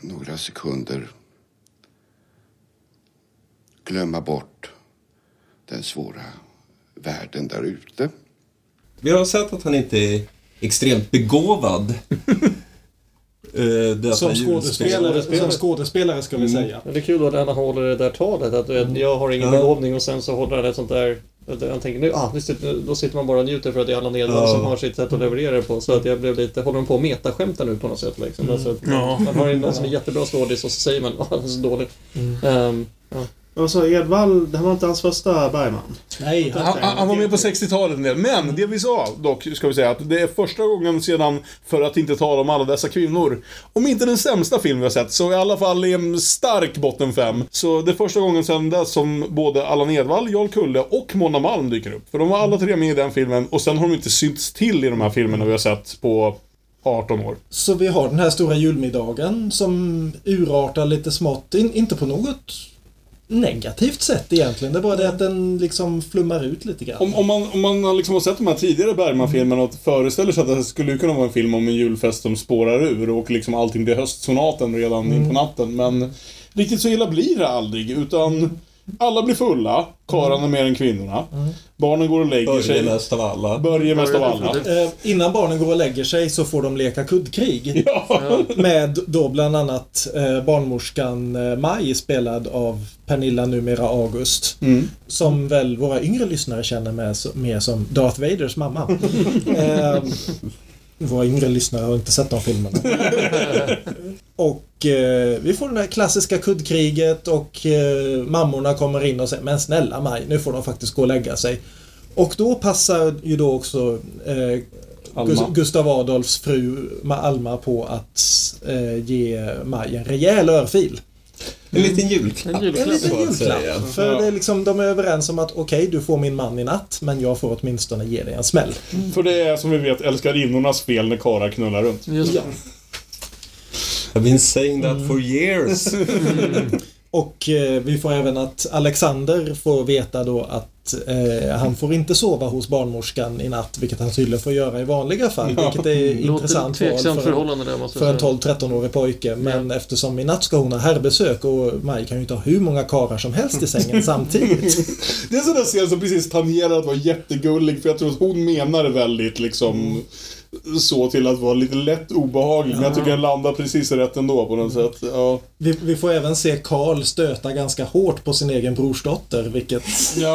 Några sekunder. Glömma bort den svåra världen där ute. Vi har sett att han inte är extremt begåvad. Det Som han skådespelare, som skådespelare ska vi säga. Men det är kul då när han håller det där talet att vet, jag har ingen Ja. begåvning och sen så håller han ett sånt där jag tänker nu, ah, nu sitter, då sitter man bara och njuter för att det är alla Nedvall Ja. som har sitt sätt att leverera det på. Så att jag blev lite, håller de på att metaskämta nu på något sätt liksom. Alltså, att Ja. Man har någon som är jättebra skådis och så säger man, ah, han är så dålig. Ehm, ja. Och så Edvall, det här var inte hans första Bergman. Nej, Han, han han var med på 60-talet en del. Men det vi sa dock, ska vi säga, att det är första gången sedan, för att inte tala om alla dessa kvinnor, om inte den sämsta film vi har sett, så i alla fall i en stark botten fem. Så det är första gången sedan dess som både Allan Edwall, Jarl Kulle och Mona Malm dyker upp. För de var alla tre med i den filmen och sen har de inte synts till i de här filmerna vi har sett på 18 år. Så vi har den här stora julmiddagen som urartar lite smått. In, inte på något negativt sätt egentligen. Det är bara det att den liksom flummar ut lite grann. Om, om man, om man liksom har sett de här tidigare Bergman-filmerna och föreställer sig att det skulle kunna vara en film om en julfest som spårar ur och liksom allting blir höstsonaten redan in på natten. Men riktigt så illa blir det aldrig, utan alla blir fulla, karlarna mer än kvinnorna. Barnen går och lägger Börje sig. mest av alla. Börje mest av alla. Eh, innan barnen går och lägger sig så får de leka kuddkrig. Ja. Med då bland annat eh, barnmorskan eh, Maj spelad av Pernilla numera August. Mm. Som väl våra yngre lyssnare känner med, mer som Darth Vaders mamma. våra yngre lyssnare har inte sett de filmerna. och eh, vi får det där klassiska kuddkriget och eh, mammorna kommer in och säger Men snälla Maj, nu får de faktiskt gå och lägga sig. Och då passar ju då också eh, Alma. Gus- Gustav Adolfs fru Ma- Alma på att eh, ge Maj en rejäl örfil. En liten julklapp. En julklapp. En liten julklapp. För det är liksom, de är överens om att okej, du får min man i natt, men jag får åtminstone ge dig en smäll. För det är som vi vet älskarinnornas fel när karlar knullar runt. Just det. I've been saying that for years. Och eh, vi får även att Alexander får veta då att eh, han får inte sova hos barnmorskan i natt, vilket han tydligen får göra i vanliga fall. Vilket är Låter intressant val för, för en jag säga. 12-13-årig pojke. Men eftersom i natt ska hon ha herrbesök och Maj kan ju inte ha hur många karlar som helst i sängen samtidigt. Det är en sån där scen som precis tangerar att vara jättegullig, för jag tror att hon menar det väldigt liksom så till att vara lite lätt obehaglig. Men jag tycker den landar precis rätt ändå på något sätt. Ja. Vi, vi får även se Karl stöta ganska hårt på sin egen brorsdotter, vilket... Ja,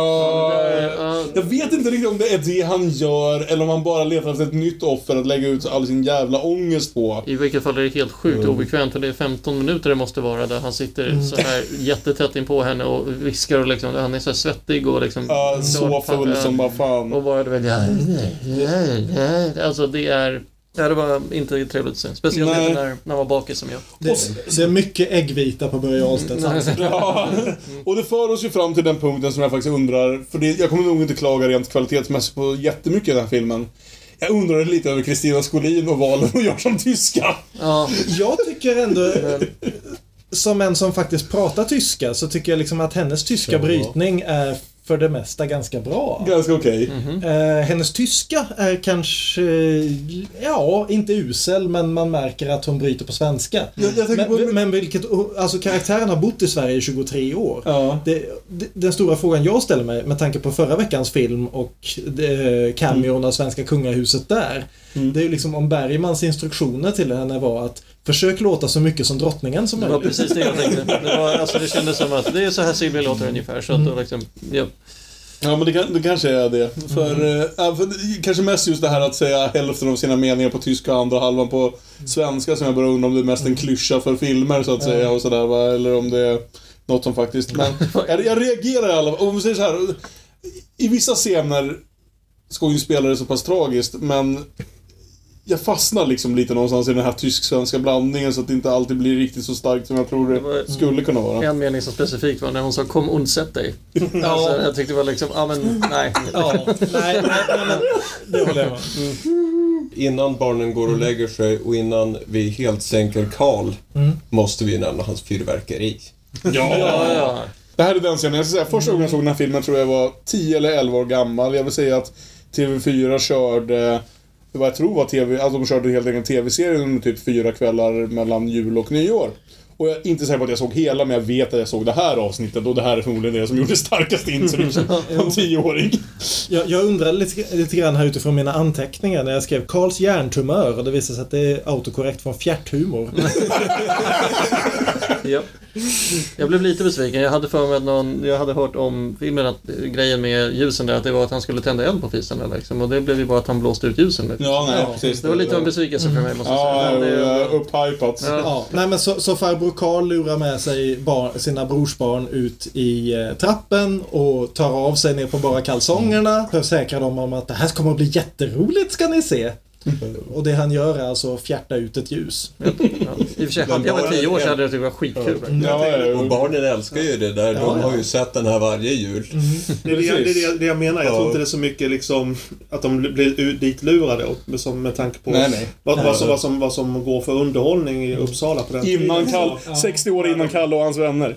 Ja, jag vet inte riktigt om det är det han gör eller om han bara letar efter ett nytt offer att lägga ut all sin jävla ångest på. I vilket fall är det helt sjukt obekvämt för det är 15 minuter det måste vara där han sitter så här jättetätt in på henne och viskar och liksom, han är så här svettig och liksom... Ja, så full som bara fan. Och bara du vet, ja, Alltså det är... Ja, det var inte trevligt att se. Speciellt Nej. inte när, när man var bakis som jag. Det, det är mycket äggvita på Börje Ahlstedts ansikte. Ja, och det för oss ju fram till den punkten som jag faktiskt undrar, för det, jag kommer nog inte klaga rent kvalitetsmässigt på jättemycket i den här filmen. Jag undrar lite över Kristina Skolin och valen hon gör som tyska. Ja, Jag tycker ändå, som en som faktiskt pratar tyska, så tycker jag liksom att hennes tyska brytning är för det mesta ganska bra. Ganska okej. Eh, hennes tyska är kanske, ja, inte usel, men man märker att hon bryter på svenska. Jag, jag tänker på... Men, men vilket, alltså karaktären har bott i Sverige i 23 år. Ja. Det, det, den stora frågan jag ställer mig med tanke på förra veckans film och det, cameon av svenska kungahuset där. Mm. Det är ju liksom om Bergmans instruktioner till henne var att försök låta så mycket som drottningen som Det var möjligt. precis det jag tänkte. Det, var, alltså, det kändes som att det är så här Silvia låter ungefär. Så att då liksom, ja. Ja, men det, kan, det kanske är det. För, eh, ja, för det- kanske mest just det här att säga hälften av sina meningar på tyska och andra halvan på svenska som jag börjar undra om det är mest en klyscha för filmer så att säga och sådär va, eller om det är något som faktiskt... Men jag, jag reagerar i alla Om vi säger så här. I vissa scener skådespelare är så pass tragiskt, men jag fastnar liksom lite någonstans i den här tysk-svenska blandningen så att det inte alltid blir riktigt så starkt som jag tror Det det skulle kunna vara. En mening som specifikt var när hon sa kom och sätt dig. Alltså, jag tyckte det var liksom, ja men nej. Ja, nej, nej, nej, men det håller jag med om. Innan barnen går och lägger sig och innan vi helt sänker Karl måste vi nämna hans fyrverkeri. Ja, ja. Det här är den scenen. Jag ska säga, första gången jag såg den här filmen tror jag var 10 eller 11 år gammal. Jag vill säga att TV4 körde, vad jag tror var TV, alltså de körde helt enkelt TV-serien under typ fyra kvällar mellan jul och nyår. Och jag är inte säker på att jag såg hela, men jag vet att jag såg det här avsnittet och det här är förmodligen det som gjorde starkast intryck som tioåring. Jag, jag undrar lite, lite grann här utifrån mina anteckningar när jag skrev Karls hjärntumör och det visade sig att det är autokorrekt från fjärthumor. Ja. Jag blev lite besviken. Jag hade för mig att någon, jag hade hört om filmen att grejen med ljusen där att det var att han skulle tända eld på fisen där, liksom. Och det blev ju bara att han blåste ut ljusen. Liksom. Ja, nej, precis. Det var lite av en besvikelse för mig måste jag Ja, säga. Men det, upphypat. Ja. Ja, nej men så, så farbror Karl lurar med sig barn, sina brorsbarn ut i eh, trappen och tar av sig ner på bara kalsongerna. Försäkrar dem om att det här kommer att bli jätteroligt ska ni se. Och det han gör är alltså att fjärta ut ett ljus. ja. I och för sig, hade jag varit tio år så hade jag tyckt det var skitkul. Ja, ja, Och barnen älskar ju det där. De har ju sett den här varje jul. Det är det, jag- det, är det, jag- det jag menar. Jag Ja. tror inte det är så mycket liksom att de blir ditlurade som, med tanke på Nej, nej. Vad, vad, som, vad, som, vad som går för underhållning i Uppsala på den Innan tiden. Kall, 60 år innan Kalle och hans vänner.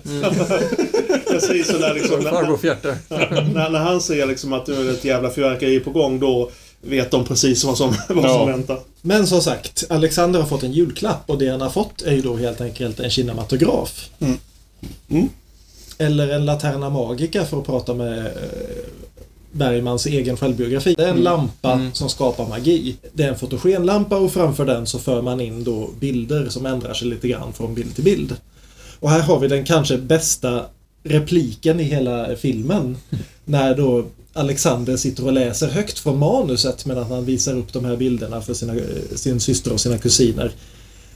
Precis, så där liksom, när, Fjärtar. när, när han ser liksom att nu är det ett jävla fyrverkeri på gång, då vet de precis vad som, vad Ja. som väntar. Men som sagt, Alexander har fått en julklapp och det han har fått är ju då helt enkelt en kinematograf. Mm. Eller en Laterna Magica för att prata med eh, Bergmans egen självbiografi. Det är en lampa som skapar magi. Det är en fotogenlampa och framför den så för man in då bilder som ändrar sig lite grann från bild till bild. Och här har vi den kanske bästa repliken i hela filmen. När då Alexander sitter och läser högt från manuset medan han visar upp de här bilderna för sina, sin syster och sina kusiner.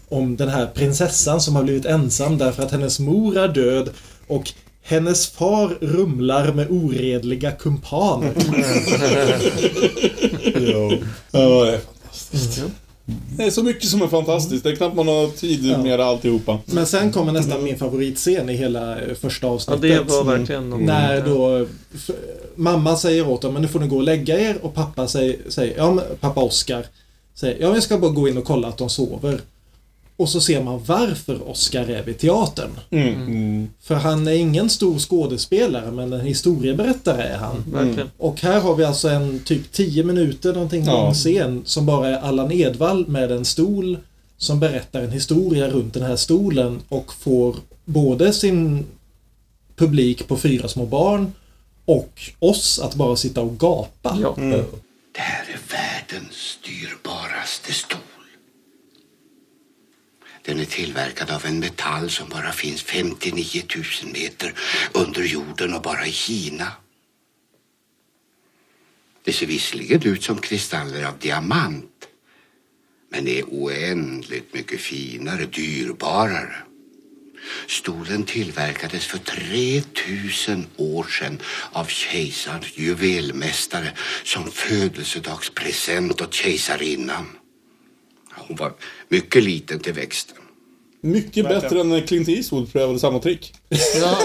Om den här prinsessan som har blivit ensam därför att hennes mor är död och hennes far rumlar med oredliga kumpaner. Ja, det är fantastiskt. Det är så mycket som är fantastiskt. Det är knappt man har tid Ja. med alltihopa. Men sen kommer nästan min favoritscen i hela eh, första Ja, avsnittet. det var verkligen någon... När då mamma säger åt dem, men nu får ni gå och lägga er och pappa säger, säger ja men pappa Oskar säger, ja jag ska bara gå in och kolla att de sover. Och så ser man varför Oskar är vid teatern. Mm. För han är ingen stor skådespelare, men en historieberättare är han. Verkligen. Och här har vi alltså en typ 10 minuter någonting Ja. lång scen som bara är Allan Edwall med en stol som berättar en historia runt den här stolen och får både sin publik på fyra små barn och oss att bara sitta och gapa. Ja. Det här är världens dyrbaraste stol. Den är tillverkad av en metall som bara finns 59 000 meter under jorden och bara i Kina. Det ser visserligen ut som kristaller av diamant men är oändligt mycket finare, dyrbarare. Stolen tillverkades för 3000 år sedan av kejsarens juvelmästare som födelsedagspresent åt kejsarinnan. Hon var mycket liten till växten. Mycket bättre än när Clint Eastwood prövade samma trick. Ja.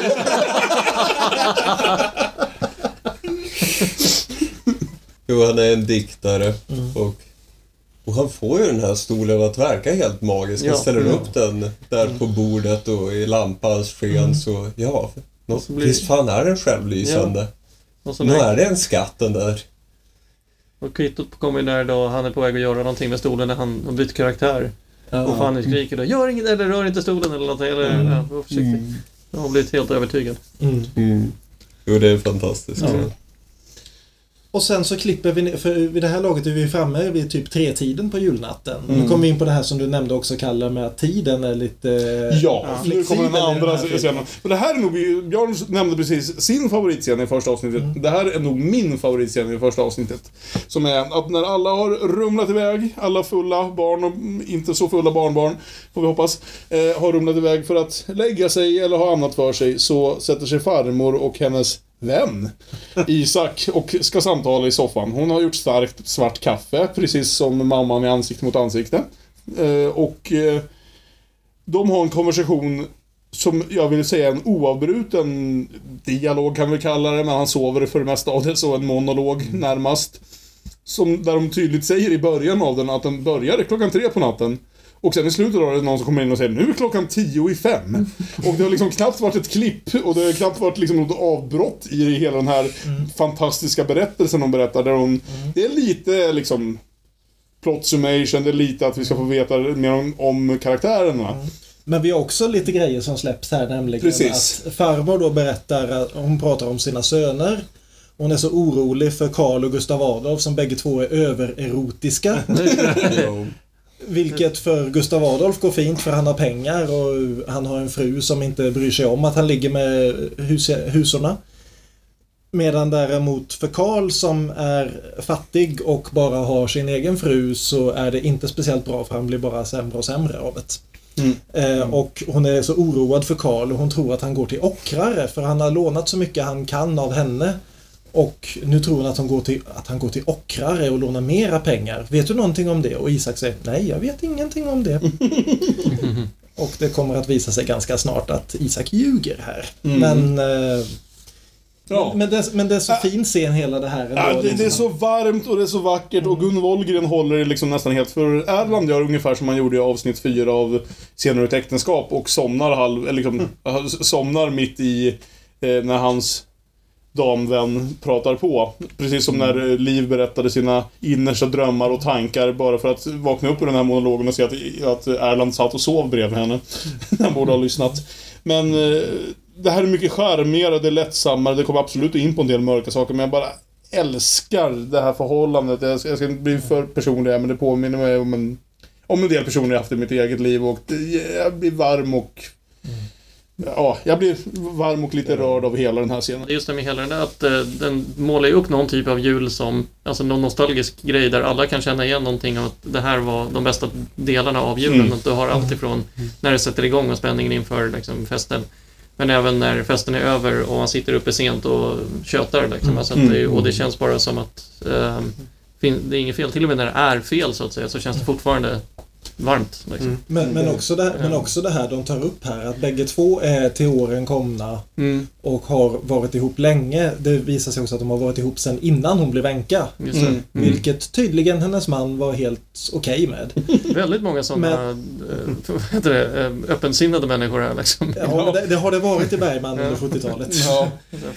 Jo, han är en diktare och, och han får ju den här stolen att verka helt magisk. Han Ja. ställer upp den där på bordet och i lampans sken så, ja. Nå, så blir- Visst fan är den självlysande. Så Nu är det en skatt den där. Och kvittot kommer ju när då han är på väg att göra någonting med stolen när han har bytt karaktär. Och Fanny skriker då Gör inget eller rör inte stolen eller någonting. Eller, Mm. ja, var försiktig. Jag har blivit helt övertygad. Mm. Jo, det är fantastiskt. Ja. Och sen så klipper vi ner, för vid det här laget är vi framme vid typ tretiden på julnatten. Nu kommer vi in på det här som du nämnde också Kalle med att tiden är lite... Ja, nu flexibel kommer den andra scenen. Men det här är nog, Björn nämnde precis sin favoritscen i första avsnittet. Mm. Det här är nog min favoritscen i första avsnittet. Som är att när alla har rumlat iväg, alla fulla barn och inte så fulla barnbarn, får vi hoppas, eh, har rumlat iväg för att lägga sig eller ha annat för sig, så sätter sig farmor och hennes vän Isak och ska samtala i soffan. Hon har gjort starkt svart kaffe, precis som mamman i Ansikte mot ansikte. Eh, och eh, de har en konversation som jag vill säga en oavbruten dialog kan vi kalla det, men han sover för det mesta av det, så en monolog närmast. Som, där de tydligt säger i början av den att den börjar klockan tre på natten. Och sen i slutet av det är det någon som kommer in och säger nu är klockan tio i fem. Och det har liksom knappt varit ett klipp och det har knappt varit liksom något avbrott i hela den här fantastiska berättelsen de berättar. Där hon, Det är lite liksom plot summation, det är lite att vi ska få veta mer om, om karaktärerna. Men vi har också lite grejer som släpps här nämligen. Precis. Att farmor då berättar, att hon pratar om sina söner. Hon är så orolig för Karl och Gustav Adolf som bägge två är övererotiska. Vilket för Gustav Adolf går fint för han har pengar och han har en fru som inte bryr sig om att han ligger med hus husorna. Medan däremot för Karl som är fattig och bara har sin egen fru så är det inte speciellt bra för han blir bara sämre och sämre av det. Eh, och hon är så oroad för Karl och hon tror att han går till ockrare för han har lånat så mycket han kan av henne. Och nu tror hon att, hon går till, att han går till ockrare och lånar mera pengar. Vet du någonting om det? Och Isak säger nej, jag vet ingenting om det. och det kommer att visa sig ganska snart att Isak ljuger här. Men, eh, Ja. men, det, men det är så fin scen hela det här. ändå, Ja, det, det är liksom. så varmt och det är så vackert och Gun Wollgren håller liksom nästan helt för Erland gör ungefär som han gjorde i avsnitt 4 av Senare ett äktenskap och somnar halv, eller liksom, Mm. somnar mitt i eh, när hans damvän pratar på. Precis som Mm. när eh, Liv berättade sina innersta drömmar och tankar bara för att vakna upp ur den här monologen och se att, att Erland satt och sov bredvid henne. Han borde ha lyssnat. Men eh, det här är mycket charmigare, det är lättsammare, det kommer absolut in på en del mörka saker men jag bara älskar det här förhållandet. Jag ska, jag ska inte bli för personlig här, men det påminner mig om en, om en del personer jag haft i mitt eget liv och det, jag blir varm och Ja, jag blir varm och lite rörd av hela den här scenen. Just det med hela den där att eh, den målar ju upp någon typ av jul som, alltså någon nostalgisk grej där alla kan känna igen någonting av att det här var de bästa delarna av julen. Mm. Att du har allt ifrån när det sätter igång och spänningen inför liksom, festen. Men även när festen är över och man sitter uppe sent och tjötar. Liksom. Alltså att det, och det känns bara som att eh, det är inget fel. Till och med när det är fel så att säga så känns det fortfarande varmt. Liksom. Men, men, också det, men också det här de tar upp här att bägge två är till åren komna Mm. och har varit ihop länge. Det visar sig också att de har varit ihop sedan innan hon blev änka. Det. Mm. Vilket tydligen hennes man var helt okej med. Väldigt många sådana det, eh, öppensinnade människor här liksom. Ja, men det, det har det varit i Bergman under 70-talet. Ja.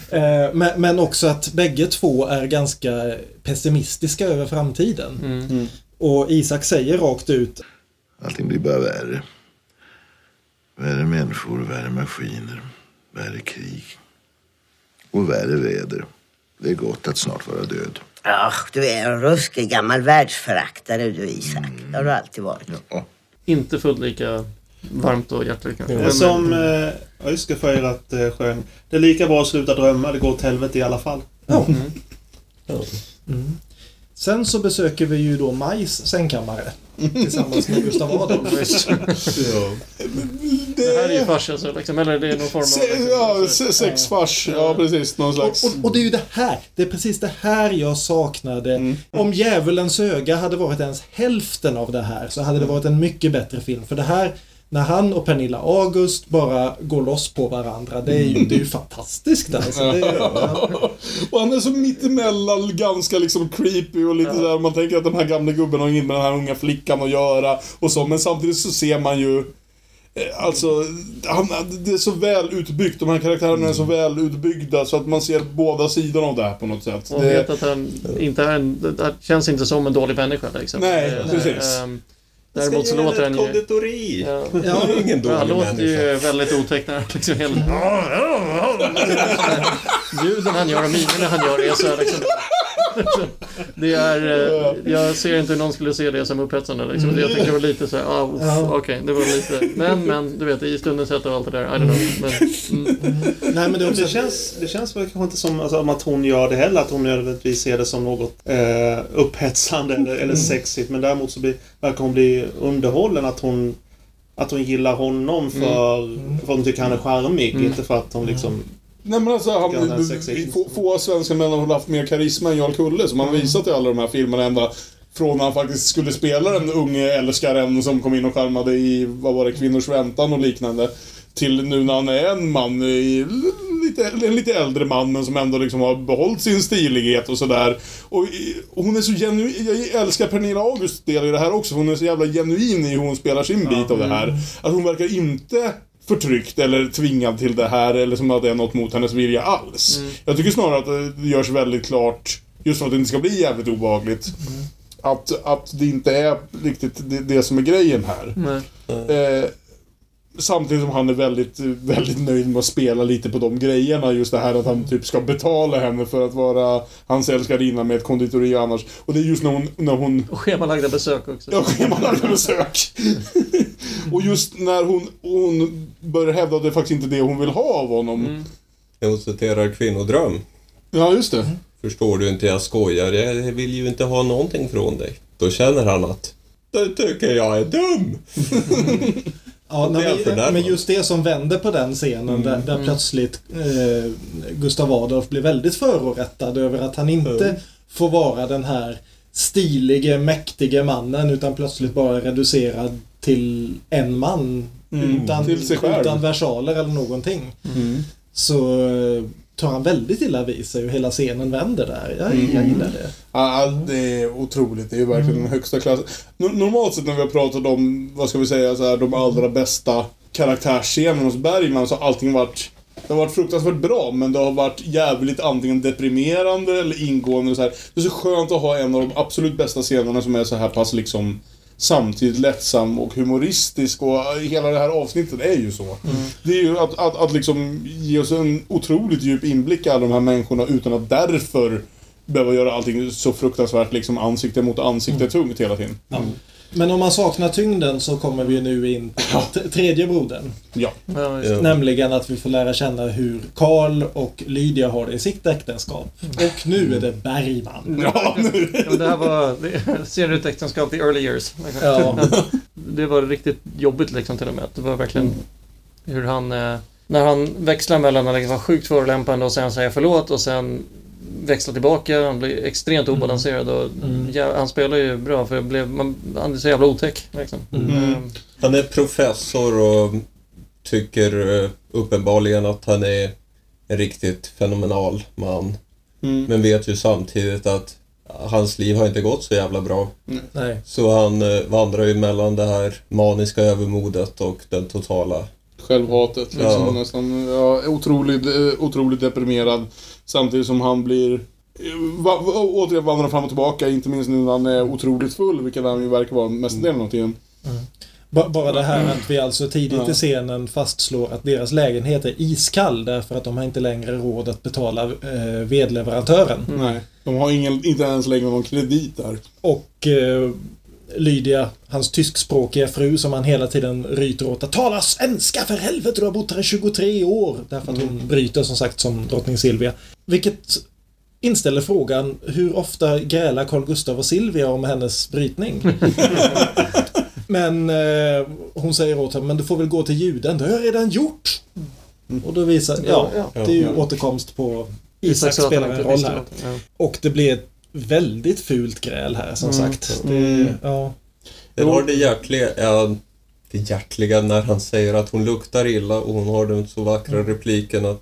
Eh, men, men också att bägge två är ganska pessimistiska över framtiden. Mm. Och Isak säger rakt ut Allting blir bara värre. Värre människor, värre maskiner, värre krig. Och värre väder. Det är gott att snart vara död. Ach, du är en ruskig gammal världsföraktare du Isak. Det har du alltid varit. Ja. Inte fullt lika varmt och hjärtligt kanske. Det är Men- som eh, Öske Freirat eh, sjöng. Det är lika bra att sluta drömma, det går åt helvete i alla fall. Ja. Mm. Sen så besöker vi ju då Majs sängkammare tillsammans med Gustav Adolf. Det här är ju fars alltså, liksom, eller det är någon form av... Se, ja, se, sexfars. Ja, precis. Någon Och, slags... och, och det är ju det här, det är precis det här jag saknade. Om Djävulens öga hade varit ens hälften av det här så hade det varit en mycket bättre film. För det här, när han och Pernilla August bara går loss på varandra, det är ju, det är ju fantastiskt alltså. Det är, Och han är så mittemellan ganska liksom creepy och lite sådär, man tänker att den här gamla gubben har inget med den här unga flickan att göra och så, men samtidigt så ser man ju eh, Alltså, han, det är så väl utbyggt. De här karaktärerna är så väl utbyggda så att man ser båda sidorna av det här på något sätt. Och Det, vet att han inte är en, det känns inte som en dålig människa liksom. Nej, Eh, precis. ehm, Däremot så låter han ju... konditori. Ja. Han är ingen Han dålig låter ju väldigt otäck när han liksom hela... Ljuden han gör och minerna han gör är så här liksom... Det är... eh, Jag ser inte hur någon skulle se det som upphetsande liksom. Jag tycker det var lite så här, ah, uff, Ja. okej, det var lite... Men, men, du vet, i stundens hetta och allt det där, I don't know. Men, mm, Nej, men det också... Det känns, det känns väl kanske inte som alltså, att hon gör det heller, att hon nödvändigtvis ser det som något eh, upphetsande eller, eller sexigt. Men däremot så blir, verkar hon bli underhållen att hon att hon gillar honom för, för att hon tycker han är charmig, inte för att hon liksom... nej men alltså, han, få, få svenska män har haft mer karisma än Jarl Kulle som han visat i alla de här filmerna ända från när han faktiskt skulle spela den unge älskaren som kom in och charmade i, vad var det, Kvinnors väntan och liknande. Till nu när han är en man, i, lite, en lite äldre man men som ändå liksom har behållit sin stilighet och sådär. Och, och hon är så genuin, jag älskar Pernilla Augusts del i det här också, hon är så jävla genuin i hur hon spelar sin bit av det här. Att hon verkar inte förtryckt eller tvingad till det här eller som att det är något mot hennes vilja alls. Jag tycker snarare att det görs väldigt klart, just för att det inte ska bli jävligt obehagligt, att, att det inte är riktigt det, det som är grejen här. nej. Eh, samtidigt som han är väldigt, väldigt nöjd med att spela lite på de grejerna. Just det här att han typ ska betala henne för att vara hans älskarinna med ett konditori annars. Och det är just när hon, när hon Och schemalagda besök också. Ja, schemalagda besök. och just när hon, hon börjar hävda att det faktiskt inte är det hon vill ha av honom. När hon citerar kvinnodröm. Ja, just det. Förstår du inte, jag skojar. Jag vill ju inte ha någonting från dig. Då känner han att det tycker jag är dum. Ja, nej, fördärvad. men just det som vände på den scenen där, där plötsligt eh, Gustav Adolf blir väldigt förorättad över att han inte får vara den här stilige, mäktige mannen utan plötsligt bara reducerad till en man. utan, till sig själv. utan versaler eller någonting. Så eh, tar han väldigt illa vid sig och hela scenen vänder där. Jag, jag gillar det. Ja, det är otroligt. Det är ju verkligen den högsta klassen. No- Normalt sett när vi har pratat om, vad ska vi säga, så här, de allra bästa karaktärsscenerna hos Bergman så har allting varit det har varit fruktansvärt bra, men det har varit jävligt antingen deprimerande eller ingående. och Så här. Det är så skönt att ha en av de absolut bästa scenerna som är så här pass liksom samtidigt lättsam och humoristisk och hela det här avsnittet är ju så. Det är ju att, att, att liksom ge oss en otroligt djup inblick i alla de här människorna utan att därför behöva göra allting så fruktansvärt liksom ansikte mot ansikte tungt hela tiden. Men om man saknar tyngden så kommer vi nu in på tredje brodern. Ja. Ja. Nämligen att vi får lära känna hur Karl och Lydia har det i sitt äktenskap. Och nu är det Bergman. Ja, nu. Ja, det här var ut äktenskap, the early years. Ja. Det var riktigt jobbigt liksom till och med. Det var verkligen hur han... eh, När han växlar mellan att liksom vara sjukt förolämpande och sen säga förlåt och sen växla tillbaka. Han blir extremt obalanserad och ja, han spelar ju bra för jag blev, man, han är så jävla otäck. Liksom. Mm. Eh, Han är professor och tycker eh, uppenbarligen att han är en riktigt fenomenal man. Mm. Men vet ju samtidigt att hans liv har inte gått så jävla bra. Nej. Så han eh, vandrar ju mellan det här maniska övermodet och den totala... Självhatet liksom Ja. nästan. Ja, otroligt, eh, otroligt deprimerad. Samtidigt som han blir eh, va, va, återigen vandrar fram och tillbaka, inte minst nu när han är otroligt full, vilket han ju verkar vara mestadels av tiden. Ba- Bara det här att vi alltså tidigt Ja. i scenen fastslår att deras lägenhet är iskall därför att de har inte längre råd att betala eh, vedleverantören. Nej. De har ingen, inte ens längre någon kredit där. Och eh, Lydia, hans tyskspråkiga fru som han hela tiden ryter åt att tala svenska för helvete, du har bott här i 23 år. Därför att hon bryter som sagt som drottning Silvia. Vilket inställer frågan, hur ofta grälar Carl Gustav och Silvia om hennes brytning? men eh, hon säger åt honom, men du får väl gå till juden, det har jag redan gjort. Och då visar, ja, Ja, det är ju ja. återkomst på Isak spelar en roll här. Och det blir ett väldigt fult gräl här som sagt. Det, ja. Den har det hjärtliga, ja, det hjärtliga när han säger att hon luktar illa och hon har den så vackra repliken att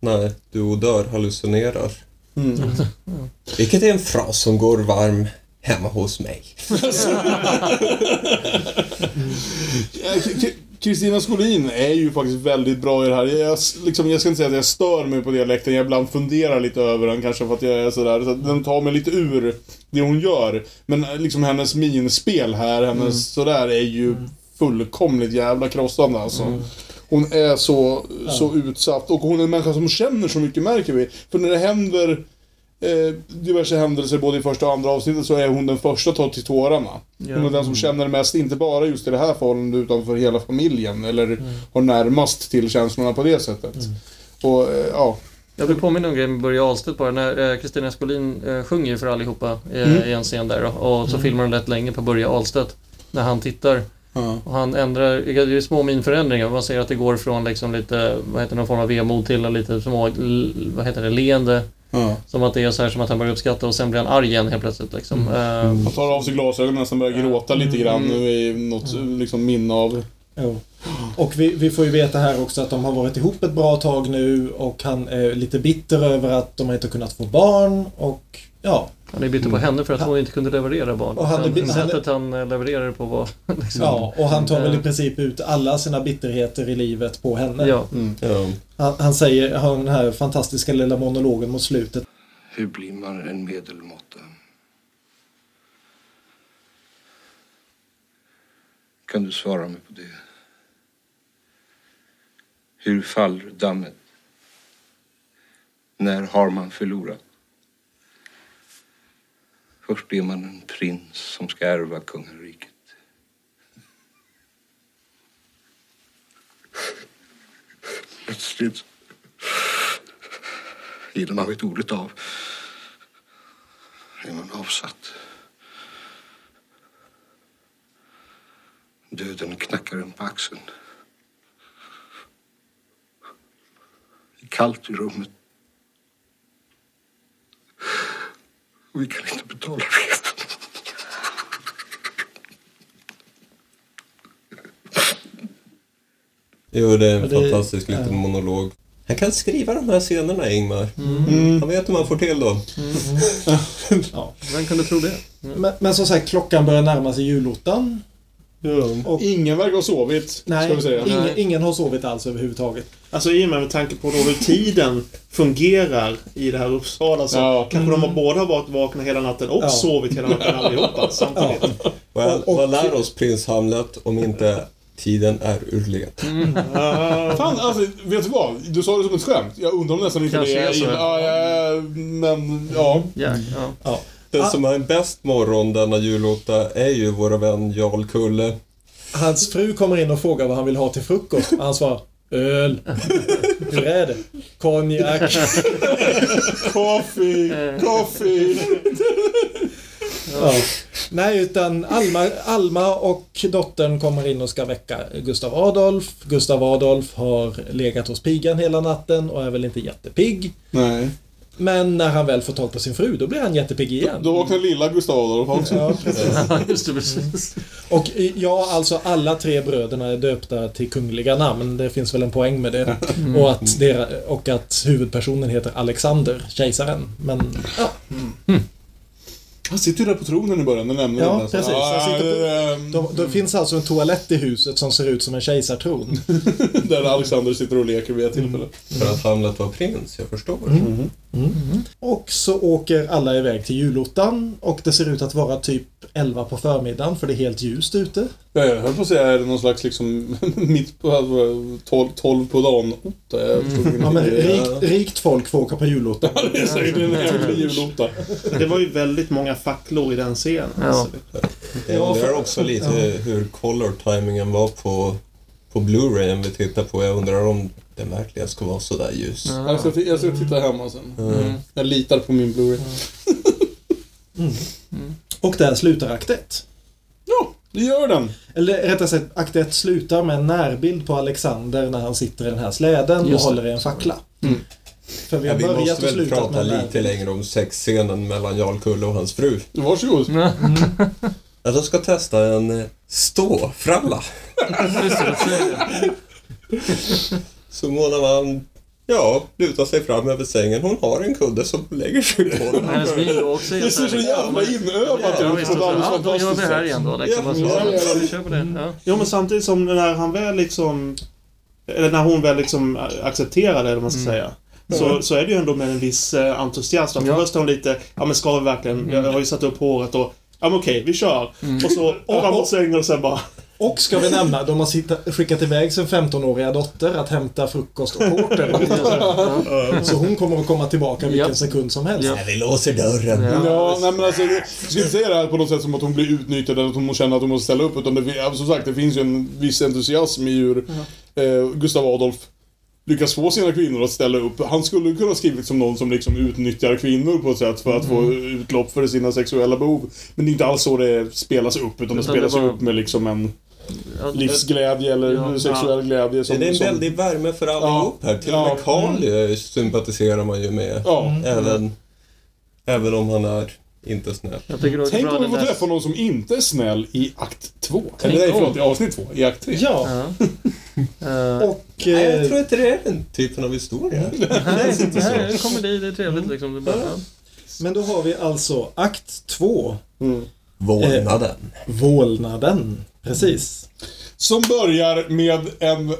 Nej, du odör hallucinerar. Vilket är en fras som går varm hemma hos mig. Kristina Skolin är ju faktiskt väldigt bra i det här. Jag, liksom, jag ska inte säga att jag stör mig på dialekten, jag ibland funderar lite över den kanske för att jag är sådär. Så den tar mig lite ur det hon gör. Men eh, liksom hennes minspel här, hennes sådär är ju fullkomligt jävla krossande alltså. Hon är så, så utsatt och hon är en människa som känner så mycket märker vi. För när det händer eh, diverse händelser både i första och andra avsnittet så är hon den första att ta till tårarna. Hon är den som känner mest, inte bara just i det här förhållandet utan för hela familjen. Eller har närmast till känslorna på det sättet. Och eh, ja, Jag vill påminna om en grej med Börje Ahlstedt bara. När eh, Kristina Skolin eh, sjunger ju för allihopa eh, i en scen där. Och så filmar de rätt länge på Börje Ahlstedt. När han tittar. Och han ändrar, det är små minförändringar. Man ser att det går från liksom lite, vad heter det, någon form av vemod till lite små, vad heter det, leende. Ja. Som att det är så här som att han börjar uppskatta och sen blir han arg igen helt plötsligt liksom. Eh, Han tar av sig glasögonen och börjar gråta lite grann Mm. nu i något liksom minne av... Jo. Och vi, vi får ju veta här också att de har varit ihop ett bra tag nu och han är lite bitter över att de inte har kunnat få barn och ja. Han är bitter på henne för att hon inte kunde leverera barn. Och han han är- Sättet han eh, levererar det på var liksom, ja och han tar väl i Eh. princip ut alla sina bitterheter i livet på henne. Ja. Ja. Han, han säger, har den här fantastiska lilla monologen mot slutet. Hur blir man en medelmåtta? Kan du svara mig på det? Hur faller dammet? När har man förlorat? Först är man en prins som ska ärva kungariket. Plötsligt ger man vet ordet av är man avsatt. Döden knackar en på axeln. Det är kallt i rummet. Och vi kan inte betala redan. Jo, det är en det- fantastisk liten ja. monolog. Han kan skriva de här scenerna, Ingmar. Han vet hur man får till dem. Ja. Vem kunde tro det? Men, men som sagt, klockan börjar närma sig julottan. Och- Ingen verkar ha sovit, Nej, ska vi säga. ingen, ingen har sovit alls överhuvudtaget. Alltså i och med, med tanke på då hur tiden fungerar i det här Uppsala så Ja. kanske de har båda varit vakna hela natten och Ja. sovit hela natten allihopa samtidigt. Vad, Och- och- vad lär oss prins Hamlet om inte tiden är ur led? Fan, alltså, vet du vad? Du sa det som ett skämt. Jag undrar om nästan inte Kanske det är så. Ja, ja, men ja. Ja, ja. Den som har en bäst morgon denna julotta är ju vår vän Jarl Kulle. Hans fru kommer in och frågar vad han vill ha till frukost. Och han svarar Öl. Hur är det? Konjak. Coffee, coffee. Ja. Nej, utan Alma, Alma och dottern kommer in och ska väcka Gustav Adolf. Gustav Adolf har legat hos pigan hela natten och är väl inte jättepigg. Nej. Men när han väl får tag på sin fru, då blir han jättepigg igen. Då vaknar lilla Gustav Adolf också. Ja, precis. Det, precis. Och eh, ja, alltså alla tre bröderna är döpta till kungliga namn. Det finns väl en poäng med det. Och att, dera, och att huvudpersonen heter Alexander, kejsaren. Men ja, Han sitter ju där på tronen i början, det nämnde Ja, precis. Han sitter på- ja, ehm, de, det finns alltså en toalett i huset som ser ut som en kejsartron. Där Alexander sitter och leker vid ett tillfälle. För att Hamlet var prins, jag förstår. Och så åker alla iväg till julottan och det ser ut att vara typ 11 på förmiddagen för det är helt ljust ute. Ja, jag höll på att säga, är det någon slags liksom mitt på, alltså, 12, 12 på dagen otta? Förstod Ja, men rikt, rikt folk får åka på julottan. Det är säkert en jävla julotta. Det var ju väldigt många facklor i den scenen. Ja. Alltså. Jag undrar också lite hur color timingen var på, på Blu-rayen vi tittar på. Jag undrar om den verkligen ska vara sådär ljus. Jag ska, jag ska titta hemma sen. Jag litar på min Blu-ray. Och där slutar akt 1. Ja, det gör den. Eller rättare sagt, akt 1 slutar med en närbild på Alexander när han sitter i den här släden och Just det. håller i en fackla. För vi Ja, har vi börjat måste och väl prata lite längre om sexscenen mellan Jarl Kulle och hans fru. Varsågod. Ja, de ska testa en eh, ståfralla. Det, det. Så Mona Malm Ja, lutar sig fram över sängen. Hon har en kudde som lägger sig på. Hennes bil också är Det ser så jävla inövat Ja, ut alldeles Ja, då gör vi fantastiskt här igen då. Liksom. Ja, ja, ja, ja. Vi kör på det. Ja. Jo, men samtidigt som när han väl liksom... Eller när hon väl liksom accepterar det, eller vad man ska säga. Så, så är det ju ändå med en viss eh, entusiasm. För Ja. Först är hon lite, ja men ska vi verkligen? Jag har ju satt upp håret och... Ja men okej, vi kör. Och så fram mot sängen och sen bara... Och ska vi nämna, de har sitta, skickat iväg sin 15-åriga dotter att hämta frukost och porter. Så hon kommer att komma tillbaka vilken Ja. sekund som helst. Ja. Vi låser dörren. Ja, nej men alltså, jag ska inte säga det här på något sätt som att hon blir utnyttjad eller att hon känner att hon måste ställa upp. Utan det, som sagt, det finns ju en viss entusiasm i hur eh, Gustav Adolf lyckas få sina kvinnor att ställa upp. Han skulle kunna skrivit som någon som liksom utnyttjar kvinnor på ett sätt för att få utlopp för sina sexuella behov. Men det är inte alls så det spelas upp, utan det Utan spelas det bara- upp med liksom en livsglädje eller Ja. sexuell glädje. Som, Det är en som, väldig värme för allihop här. Till och Ja. med Karl eh, sympatiserar man ju med. Ja. Även, även om han är inte snäll. Tänk om vi får träffa någon som inte är snäll i akt två. Tänk Eller nej, förlåt, i avsnitt två. I akt tre. Ja, Ja. Eh, och... Nej, jag Eh, tror inte det är den typen av historia. Nej, nej, det kommer dit. Det är trevligt liksom. Det är bara, ja. men då har vi alltså akt 2. Vålnaden. Vålnaden. Precis. Som börjar med en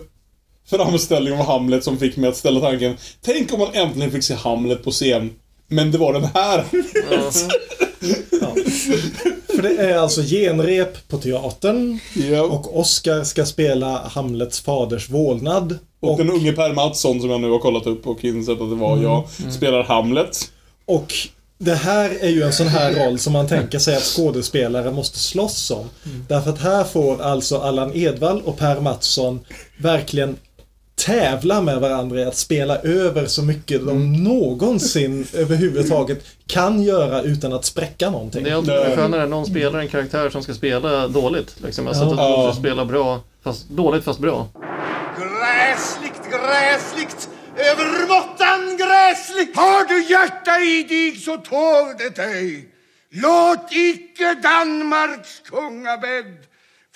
framställning av Hamlet som fick mig att ställa tanken Tänk om man äntligen fick se Hamlet på scen. Men det var den här. För det är alltså genrep på teatern. ja. Och Oscar ska spela Hamlets faders vålnad. Och den unge Per Mattsson som jag nu har kollat upp och insett att det var jag, spelar Hamlet. Och det här är ju en sån här roll som man tänker sig att skådespelare måste slåss om. Därför att här får alltså Allan Edwall och Per Mattsson verkligen tävla med varandra i att spela över så mycket de någonsin överhuvudtaget kan göra utan att spräcka någonting. Det är alltid mycket skönare när någon spelar en karaktär som ska spela dåligt. Liksom. Alltså Ja. att de ska spela bra, fast, dåligt fast bra. Gräsligt, gräsligt, övermåttan gräsligt. Har du hjärta i dig så tål det dig. Låt icke Danmarks kungabädd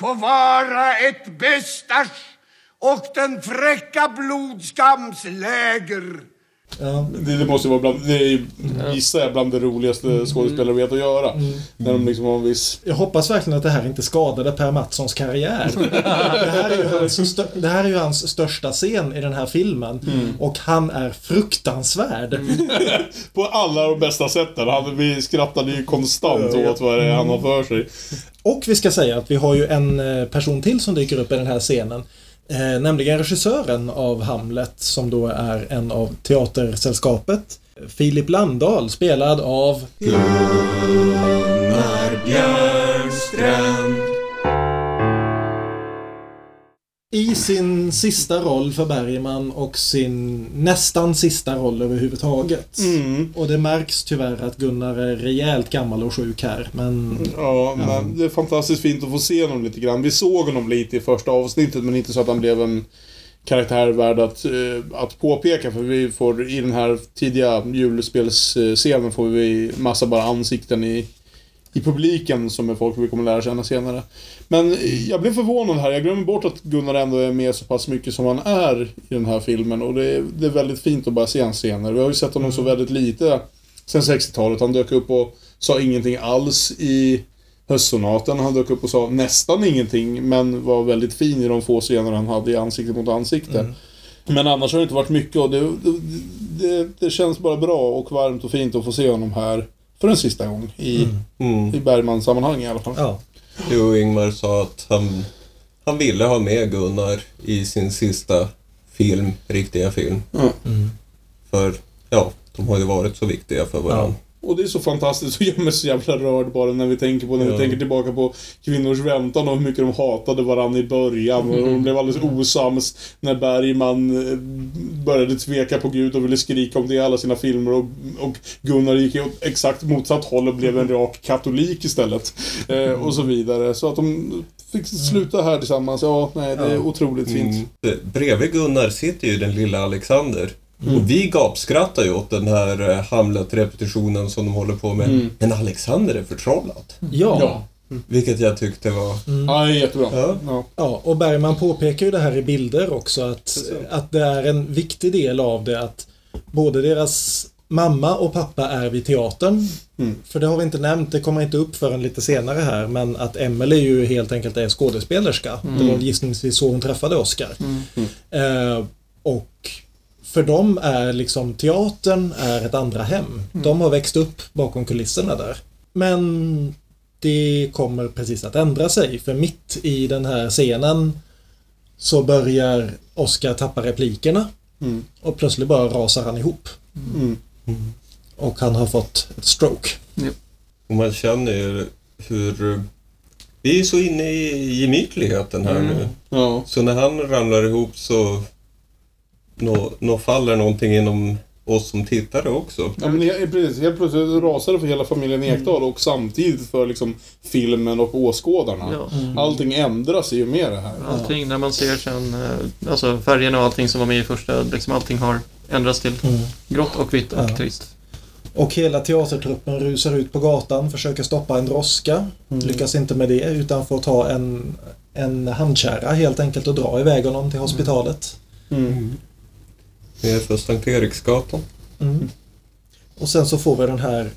få vara ett bestars och den fräcka blodskams läger. Ja. Det, det måste vara bland, det är, gissar jag, bland det roligaste skådespelare vet att göra. När de liksom har en viss... Jag hoppas verkligen att det här inte skadade Per Mattssons karriär. det, här är ju hans, det här är ju hans största scen i den här filmen. Och han är fruktansvärd. På alla de bästa sätten. Han, vi skrattade ju konstant åt vad det är han har för sig. Och vi ska säga att vi har ju en eh, person till som dyker upp i den här scenen. Eh, nämligen regissören av Hamlet som då är en av teatersällskapet. Filip Landahl spelad av Gunnar Björnstrand i sin sista roll för Bergman och sin nästan sista roll överhuvudtaget. Mm. Och det märks tyvärr att Gunnar är rejält gammal och sjuk här. Men Ja, men det är fantastiskt fint att få se honom lite grann. Vi såg honom lite i första avsnittet, men inte så att han blev en karaktär värd att, eh, att påpeka. För vi får, i den här tidiga julspelsscenen får vi massa bara ansikten i, i publiken som är folk vi kommer lära känna senare. Men jag blev förvånad här. Jag glömmer bort att Gunnar ändå är med så pass mycket som han är i den här filmen. Och det är, det är väldigt fint att bara se hans scener. Vi har ju sett honom så väldigt lite sen 60-talet. Han dök upp och sa ingenting alls i Höstsonaten. Han dök upp och sa nästan ingenting, men var väldigt fin i de få scener han hade i ansikte mot ansikte. Men annars har det inte varit mycket och det, det, det, det känns bara bra och varmt och fint att få se honom här för en sista gång i, Mm. i Bergman-sammanhang i alla fall. ja. Jo, Ingmar sa att han, han ville ha med Gunnar i sin sista film, riktiga film. Mm. För, ja, de har ju varit så viktiga för varandra. Och det är så fantastiskt och jag blir så jävla rörd bara när vi tänker på när vi Ja. tänker tillbaka på kvinnors väntan och hur mycket de hatade varandra i början. Och de blev alldeles osams när Bergman eh, började tveka på Gud och ville skrika om det i alla sina filmer. Och, och Gunnar gick åt exakt motsatt håll och blev en rak katolik istället. Eh, och så vidare. Så att de fick sluta här tillsammans. Ja, nej, det är otroligt fint. Mm. Bredvid Gunnar sitter ju den lilla Alexander. Mm. Och vi gapskrattar ju åt den här eh, Hamlet-repetitionen som de håller på med. Mm. Men Alexander är förtrollad. Ja. Ja. Vilket jag tyckte var... Ja, det är jättebra. Ja. Ja. Ja, och Bergman påpekar ju det här i bilder också att, att det är en viktig del av det att både deras mamma och pappa är vid teatern. För det har vi inte nämnt, det kommer inte upp förrän lite senare här, men att Emelie ju helt enkelt är skådespelerska. Det var gissningsvis så hon träffade Oscar. Eh, och för dem är liksom teatern är ett andra hem. De har växt upp bakom kulisserna där. Men det kommer precis att ändra sig för mitt i den här scenen så börjar Oscar tappa replikerna Mm. och plötsligt bara rasar han ihop. Mm. Och han har fått ett stroke. Och man känner ju hur... Vi är så inne i gemytligheten här nu. Ja. Så när han ramlar ihop så... Nå, nå faller någonting inom oss som tittare också. Ja, men he- precis. Helt plötsligt rasade det för hela familjen Ekdal och samtidigt för liksom filmen och åskådarna. Ja. Allting ändras i och med det här. Allting, när man ser sen, eh, alltså färgerna och allting som var med i första, liksom allting har ändrats till grått och vitt och Ja. trist. Och hela teatertruppen rusar ut på gatan, försöker stoppa en droska. Lyckas inte med det utan får ta en, en handkärra helt enkelt och dra iväg honom till hospitalet. Mm. Vi är för Sankt Eriksgatan. Mm. Och sen så får vi den här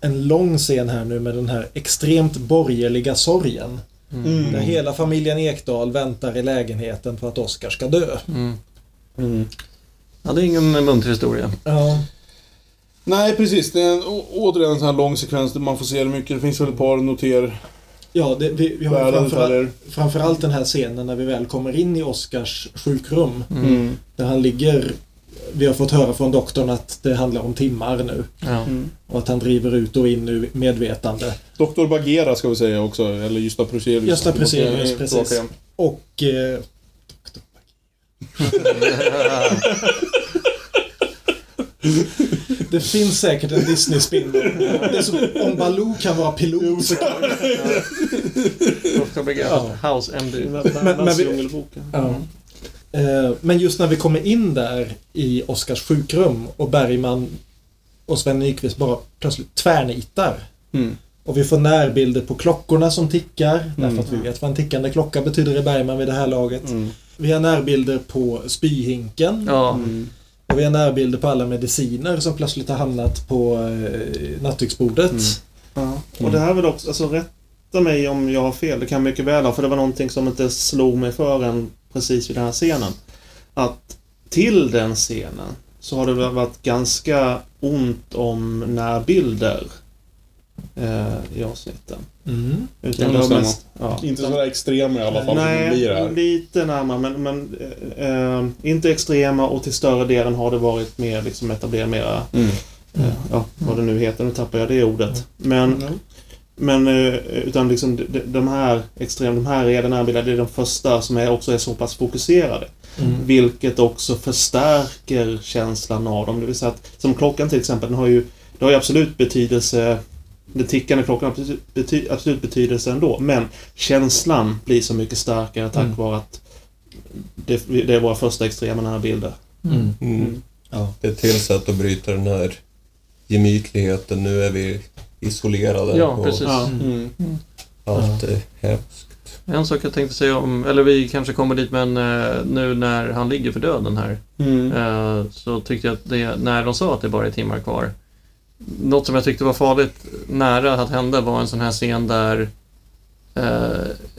en lång scen här nu med den här extremt borgerliga sorgen. Mm. Där hela familjen Ekdal väntar i lägenheten på att Oskar ska dö. Mm. Mm. Ja, det är ingen munter historia. Ja. Nej, precis. Det är en, återigen en sån här lång sekvens där man får se det mycket. Det finns väl ett par noter... Ja, det, vi, vi har framförallt, framförallt den här scenen när vi väl kommer in i Oskars sjukrum. Mm. Där han ligger vi har fått höra från doktorn att det handlar om timmar nu. Ja. Och att han driver ut och in ur medvetande. Doktor Bagheera ska vi säga också, eller Gösta Pruselius. Gösta Pruselius, precis. Och... Eh, det finns säkert en Disney-spin. Det är som om Baloo kan vara pilot. Dr. Beggar, House MD. Men- men vi- Djungelboken. Ja. Eh, Men just när vi kommer in där i Oscars sjukrum och Bergman och Sven Nykvist bara plötsligt tvärnitar. Mm. Och vi får närbilder på klockorna som tickar. Därför att vi vet vad en tickande klocka betyder i Bergman vid det här laget. Mm. Vi har närbilder på spyhinken. Ja. Och vi har närbilder på alla mediciner som plötsligt har hamnat på eh, nattduksbordet. Ja. Och det här är väl också, alltså rätta mig om jag har fel, det kan jag mycket väl ha, för det var någonting som inte slog mig förrän precis vid den här scenen. Att till den scenen så har det varit ganska ont om närbilder eh, i avsnitten. Mm. Utan det mest, ja, Inte sådär extrema i alla fall Nej, lite närmare men, men eh, eh, inte extrema och till större delen har det varit mer liksom etablera mera Mm. eh, ja, vad det nu heter, nu tappar jag det ordet. Men, men eh, utan liksom de, de- här extrem, de här är den här bilden, det är de första som är, också är så pass fokuserade. Mm. Vilket också förstärker känslan av dem. Det vill säga att, som klockan till exempel, den har ju, det har ju absolut betydelse den tickande klockan har absolut, bety, absolut betydelse ändå. Men känslan blir så mycket starkare tack Mm. vare att det, det är våra första extrema nära bilder. Mm. Mm. Ja. Det är ett till sätt att bryta den här gemytligheten. Nu är vi isolerade Ja, och precis. Ja. Mm. allt är hemskt. En sak jag tänkte säga om, eller vi kanske kommer dit men eh, nu när han ligger för döden här Mm. eh, så tyckte jag att det, när de sa att det bara är timmar kvar något som jag tyckte var farligt nära att hända var en sån här scen där eh,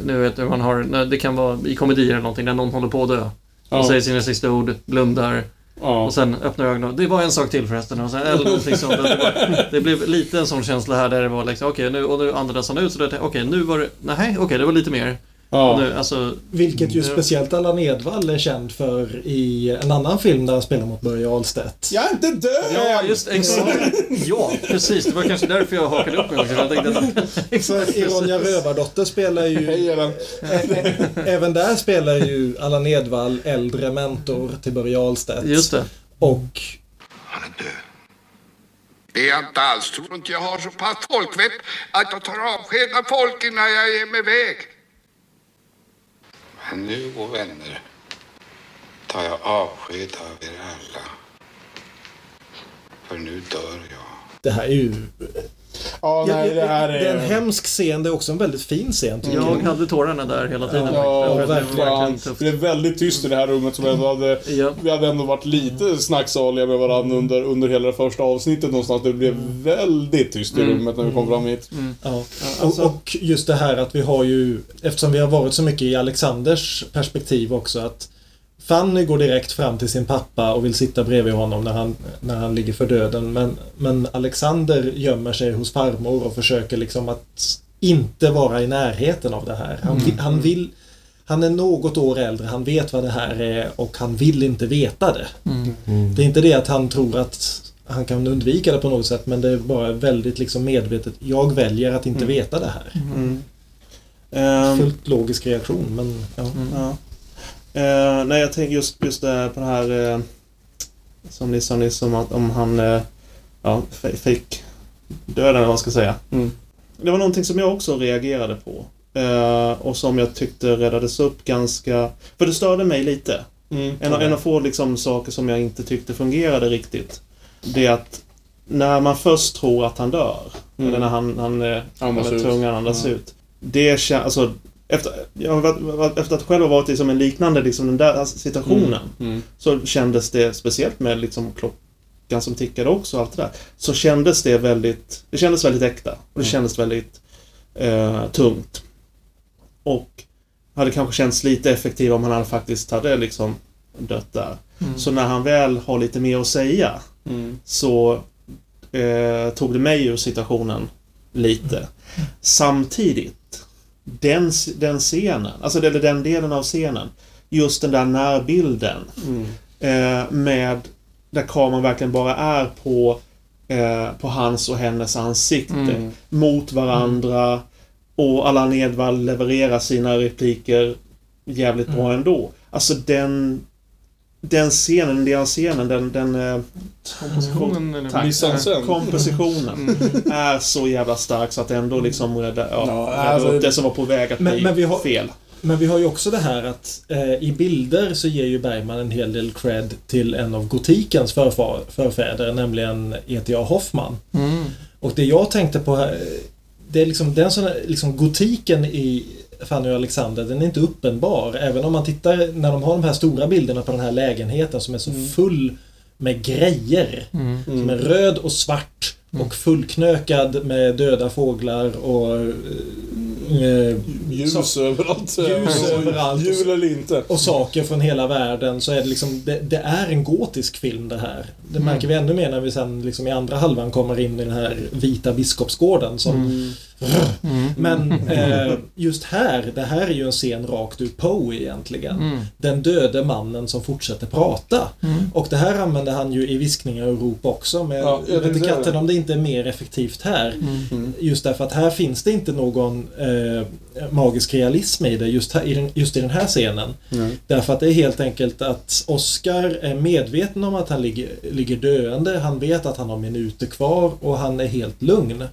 nu vet du, man har, det kan vara i komedier eller någonting där någon håller på att dö och Ja. säger sina sista ord, blundar Ja. och sen öppnar ögonen. Det var en sak till förresten. Och sen, eller någonting sånt. Det, var, det blev lite en sån känsla här där det var liksom, okej nu, och nu andades han ut så det, okej nu var det, nej okej det var lite mer. Ja. Nu, alltså, Vilket ju speciellt Allan Edwall är känd för i en annan film där han spelar mot Börje Ahlstedt. Jag är inte död! ja, just exakt. Ja, precis. Det var kanske därför jag hakade upp mig också. Jag tänkte att, För i Ronja Rövardotter spelar ju... Hej Ellen. Ä- ä- Även där spelar ju Allan Edwall äldre mentor till Börje Ahlstedt. just det. Och Han är död. Det är jag inte alls. Tror inte jag har så pass folkvett att jag tar avsked av folk innan jag ger mig iväg. Men nu, o vänner, tar jag avsked av er alla. För nu dör jag. det här är ju... Ja, Ja, nej, ja, det här det är en är... hemsk scen, det är också en väldigt fin scen Jag hade tårarna där hela tiden. Ja. Det verkligen. Det är väldigt tyst i det här rummet som ändå hade... Ja. Vi hade ändå varit lite snacksaliga med varandra under, under hela det första avsnittet någonstans. Det blev väldigt tyst i Mm. rummet när vi kom fram hit. Ja. alltså- Och, och just det här att vi har ju, eftersom vi har varit så mycket i Alexanders perspektiv också, att Fanny går direkt fram till sin pappa och vill sitta bredvid honom när han, när han ligger för döden. Men, men Alexander gömmer sig hos farmor och försöker liksom att inte vara i närheten av det här. Han, Mm. han vill han är något år äldre, han vet vad det här är och han vill inte veta det. Mm. Det är inte det att han tror att han kan undvika det på något sätt men det är bara väldigt liksom medvetet. Jag väljer att inte veta det här. Mm. Ehm, Fullt logisk reaktion men ja. Ja. Eh, nej, jag tänker just, just det på det här eh, som ni sa nyss om att om han eh, ja, fick döden eller vad man ska säga. Mm. Det var någonting som jag också reagerade på. Eh, och som jag tyckte räddades upp ganska... För det störde mig lite. Mm. En, av- en av få liksom, saker som jag inte tyckte fungerade riktigt. Det är att när man först tror att han dör, Mm. eller när han, han, eh, Andas tungan andas Ja. ut. Det känns, alltså, efter, jag varit, efter att själv ha varit i som en liknande liksom, den där situationen, Mm. så kändes det, speciellt med liksom, klockan som tickade också och allt det där, så kändes det väldigt, det kändes väldigt äkta. Och det Mm. kändes väldigt eh, tungt. Och hade kanske känts lite effektivare om han faktiskt hade liksom dött där. Mm. Så när han väl har lite mer att säga Mm. så eh, tog det mig ur situationen lite. Samtidigt, den, den scenen, alltså eller den delen av scenen, just den där närbilden Mm. eh, med där kameran verkligen bara är på, eh, på hans och hennes ansikte Mm. mot varandra och Allan Edwall levererar sina repliker jävligt bra ändå. Alltså den den scenen, den scenen, den, den eh, Kompositionen eller? Tack. Mise-en-scène. kompositionen är så jävla stark så att det ändå liksom räddar, ja, Ja, räddar alltså- upp det som var på väg att Men- bli men vi har- fel. Men vi har ju också det här att eh, i bilder så ger ju Bergman en hel del cred till en av gotikens förfar, förfäder, nämligen E.T.A. Hoffman. Mm. Och det jag tänkte på här, det är liksom den sån liksom gotiken i Fanny och Alexander, den är inte uppenbar. Även om man tittar, när de har de här stora bilderna på den här lägenheten som är så full med grejer. Mm. Som är röd och svart och fullknökad med döda fåglar och eh, Ljus så- överallt. Ljus överallt. Jul eller inte. och saker från hela världen så är det liksom det, det är en gotisk film det här. Det Mm. märker vi ännu mer när vi sen liksom i andra halvan kommer in i den här vita biskopsgården som Mm. Men eh, just här, det här är ju en scen rakt ur Poe egentligen. Mm. Den döde mannen som fortsätter prata. Mm. Och det här använder han ju i viskningar och rop också. Men Ja, jag vet inte katten om det inte är mer effektivt här. Mm. Just därför att här finns det inte någon eh, magisk realism i det just, här, i den, just i den här scenen. Därför att det är helt enkelt att Oscar är medveten om att han ligger, ligger döende. Han vet att han har minuter kvar och han är helt lugn.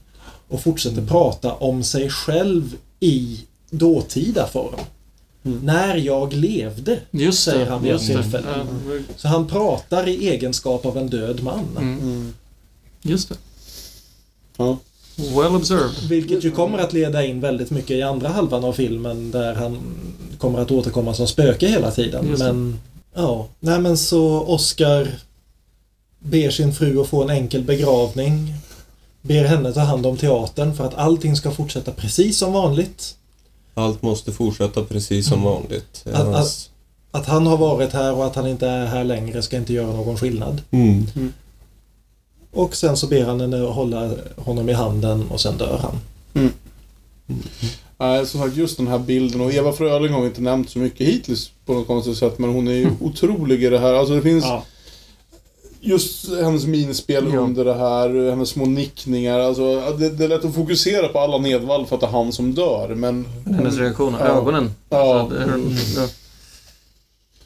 Och fortsätter prata om sig själv i dåtida form. När jag levde, Just säger det. han vid ett tillfälle. Ja, Så han pratar i egenskap av en död man. Mm. Just det. Ja. Well observed. Vilket ju kommer att leda in väldigt mycket i andra halvan av filmen där han kommer att återkomma som spöke hela tiden. Men ja, nej men så Oscar ber sin fru att få en enkel begravning. Ber henne ta hand om teatern för att allting ska fortsätta precis som vanligt. Allt måste fortsätta precis som vanligt. Att- att- Hans- Att han har varit här och att han inte är här längre ska inte göra någon skillnad. Mm. Och sen så ber han henne att hålla honom i handen och sen dör han. Nej, som sagt, just den här bilden. Och Eva Fröling har vi inte nämnt så mycket hittills på något konstigt sätt. Men hon är ju otrolig i det här. Alltså det finns Ja. Just hennes minspel Ja. under det här. Hennes små nickningar. Alltså, det, det är lätt att fokusera på alla Nedvall för att det är han som dör. Men... Hennes reaktioner. Ja. Ögonen. Ja. Alltså, det är, ja.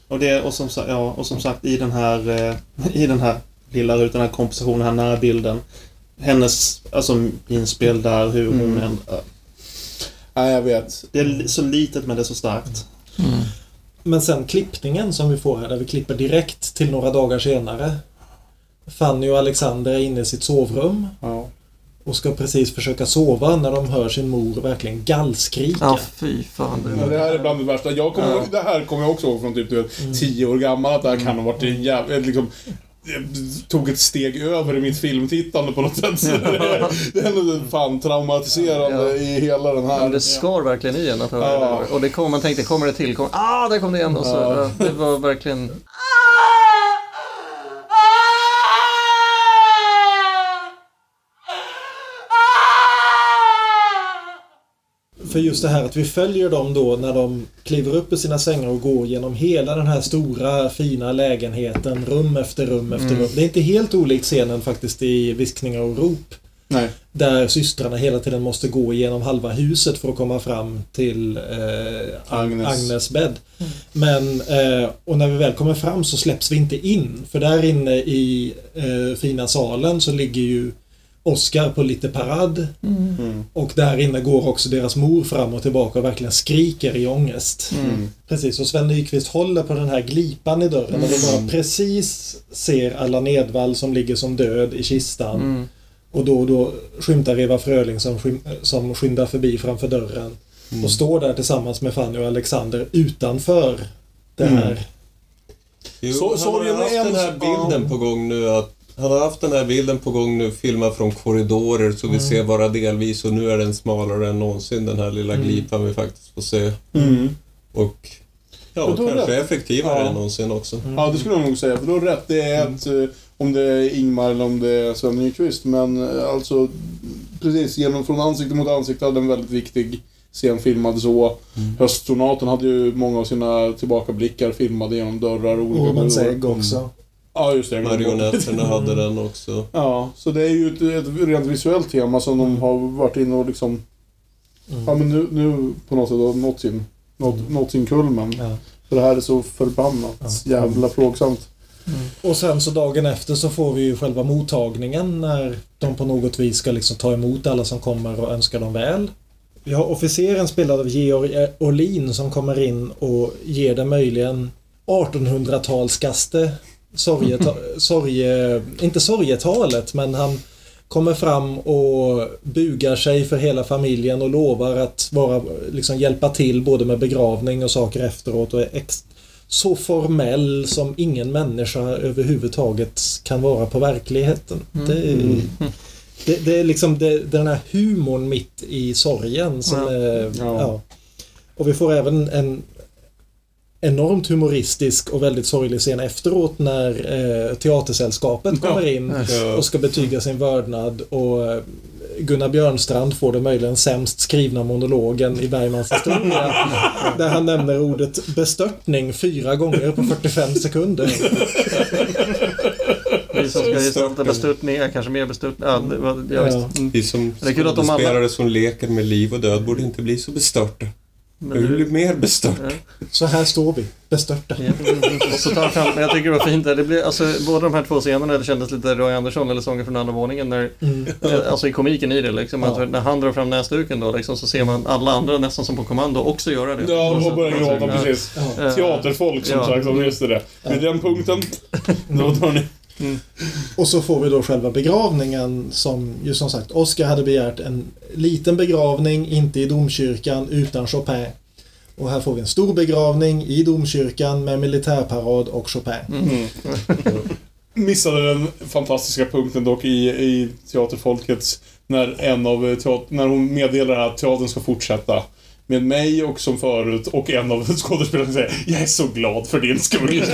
Och, det, och, som, ja, och som sagt i den här eh, i den här lilla rutan, den här kompositionen, den här nära bilden. Hennes alltså, inspel där, hur hon Mm. ändå... Nej, jag vet. Det är så litet men det är så starkt. Mm. Men sen klippningen som vi får här, där vi klipper direkt till några dagar senare. Fanny och Alexander är inne i sitt sovrum. Ja. och ska precis försöka sova när de hör sin mor verkligen gallskrika. Ja, fy fan. Ja, det här är bland det värsta. Jag kommer, Ja. Det här kommer jag också ihåg från typ du vet, 10 år gammal. Att det här kan ha varit en jävla... Liksom, det tog ett steg över i mitt filmtittande på något sätt. Så det, det är ändå fan traumatiserande Ja. i hela den här... Men det skar verkligen i en att höra Ja. det. Och det kom, man tänkte, kommer det till? Kom, ah, där kom det igen! Och så, Ja. ja. Det var verkligen... För just det här att vi följer dem då när de kliver upp i sina sängar och går genom hela den här stora fina lägenheten, rum efter rum efter Mm. rum. Det är inte helt olikt scenen faktiskt i Viskningar och rop. Nej. Där systrarna hela tiden måste gå igenom halva huset för att komma fram till eh, Agnes. Agnes. bädd. Men, eh, och när vi väl kommer fram så släpps vi inte in. För där inne i eh, fina salen så ligger ju Oscar på lite parad. Mm. Och där inne går också deras mor fram och tillbaka och verkligen skriker i ångest. Mm. Precis, och Sven Nykvist håller på den här glipan i dörren och vi bara precis ser Allan Edwall som ligger som död i kistan. Mm. Och då och då skymtar Eva Fröling som, skym, som skyndar förbi framför dörren. Och står där tillsammans med Fanny och Alexander utanför det Mm. här. Jo, Så- han har haft är en- den här bilden på gång nu att han har haft den här bilden på gång nu, filmad från korridorer så vi ser bara delvis och nu är den smalare än någonsin den här lilla glipan vi faktiskt får se. Mm. Och ja, har kanske rätt. effektivare Ja. än någonsin också. Ja, det skulle jag nog säga. För du har rätt. Det är ett, eh, om det är Ingmar eller om det är Sven Nykvist. Men eh, alltså, precis. Genom från ansikte mot ansikte hade en väldigt viktig scen filmad så. Höstsonaten hade ju många av sina tillbakablickar filmade genom dörrar. och olika Ormens dörrar. ägg också. Ja, just det. Marionetterna hade den också. Ja, så det är ju ett, ett rent visuellt tema som de har varit inne och liksom... Ja, men nu, nu på något sätt har nått sin, nått, nått sin kulmen. Ja. För det här är så förbannat jävla plågsamt. Och sen så dagen efter så får vi ju själva mottagningen när de på något vis ska liksom ta emot alla som kommer och önska dem väl. Vi har officeren spelad av Georg Olin som kommer in och ger det möjligen 1800-talskaste sorgeta, sorge, inte sorgetalet men han kommer fram och bugar sig för hela familjen och lovar att vara, liksom hjälpa till både med begravning och saker efteråt och är ex, så formell som ingen människa överhuvudtaget kan vara på verkligheten. Det, är, det, det är liksom det, den här humorn mitt i sorgen som Ja. är, Ja. ja. Och vi får även en enormt humoristisk och väldigt sorglig scen efteråt när eh, teatersällskapet kommer in Ja. och ska betyga sin vördnad och eh, Gunnar Björnstrand får det möjligen sämst skrivna monologen i Bergmans historia. där han nämner ordet bestörtning fyra gånger på 45 sekunder. Vi som ska gestalta bestörtningar, kanske mer bestörtningar. Ja, det var, ja, Ja. Mm. Vi som Det är kul att de alla- skådespelare som leker med liv och död borde inte bli så bestörta. Men du- blir mer bestört. Ja. Så här står vi, bestörta. Ja, och så tar fram, men jag tycker det var fint där. Det blir, alltså, båda de här två scenerna, det kändes lite Roy Andersson eller Sånger från andra våningen. När, Mm. eh, Alltså i komiken i det liksom. Ja. Att när han drar fram näsduken då liksom, så ser man alla andra nästan som på kommando också göra det. Ja, Och de så- har börjat gråta Ja. precis. Ja. Teaterfolk som Ja. sagt, som just det. Med den punkten, då tar ni... Och så får vi då själva begravningen som ju som sagt Oscar hade begärt en liten begravning, inte i domkyrkan, utan Chopin. Och här får vi en stor begravning i domkyrkan med militärparad och Chopin. Mm. Missade den fantastiska punkten dock i, i Teaterfolkets när en av teater, när hon meddelar att teatern ska fortsätta. Med mig och som förut och en av skådespelarna säger Jag är så glad för din skull.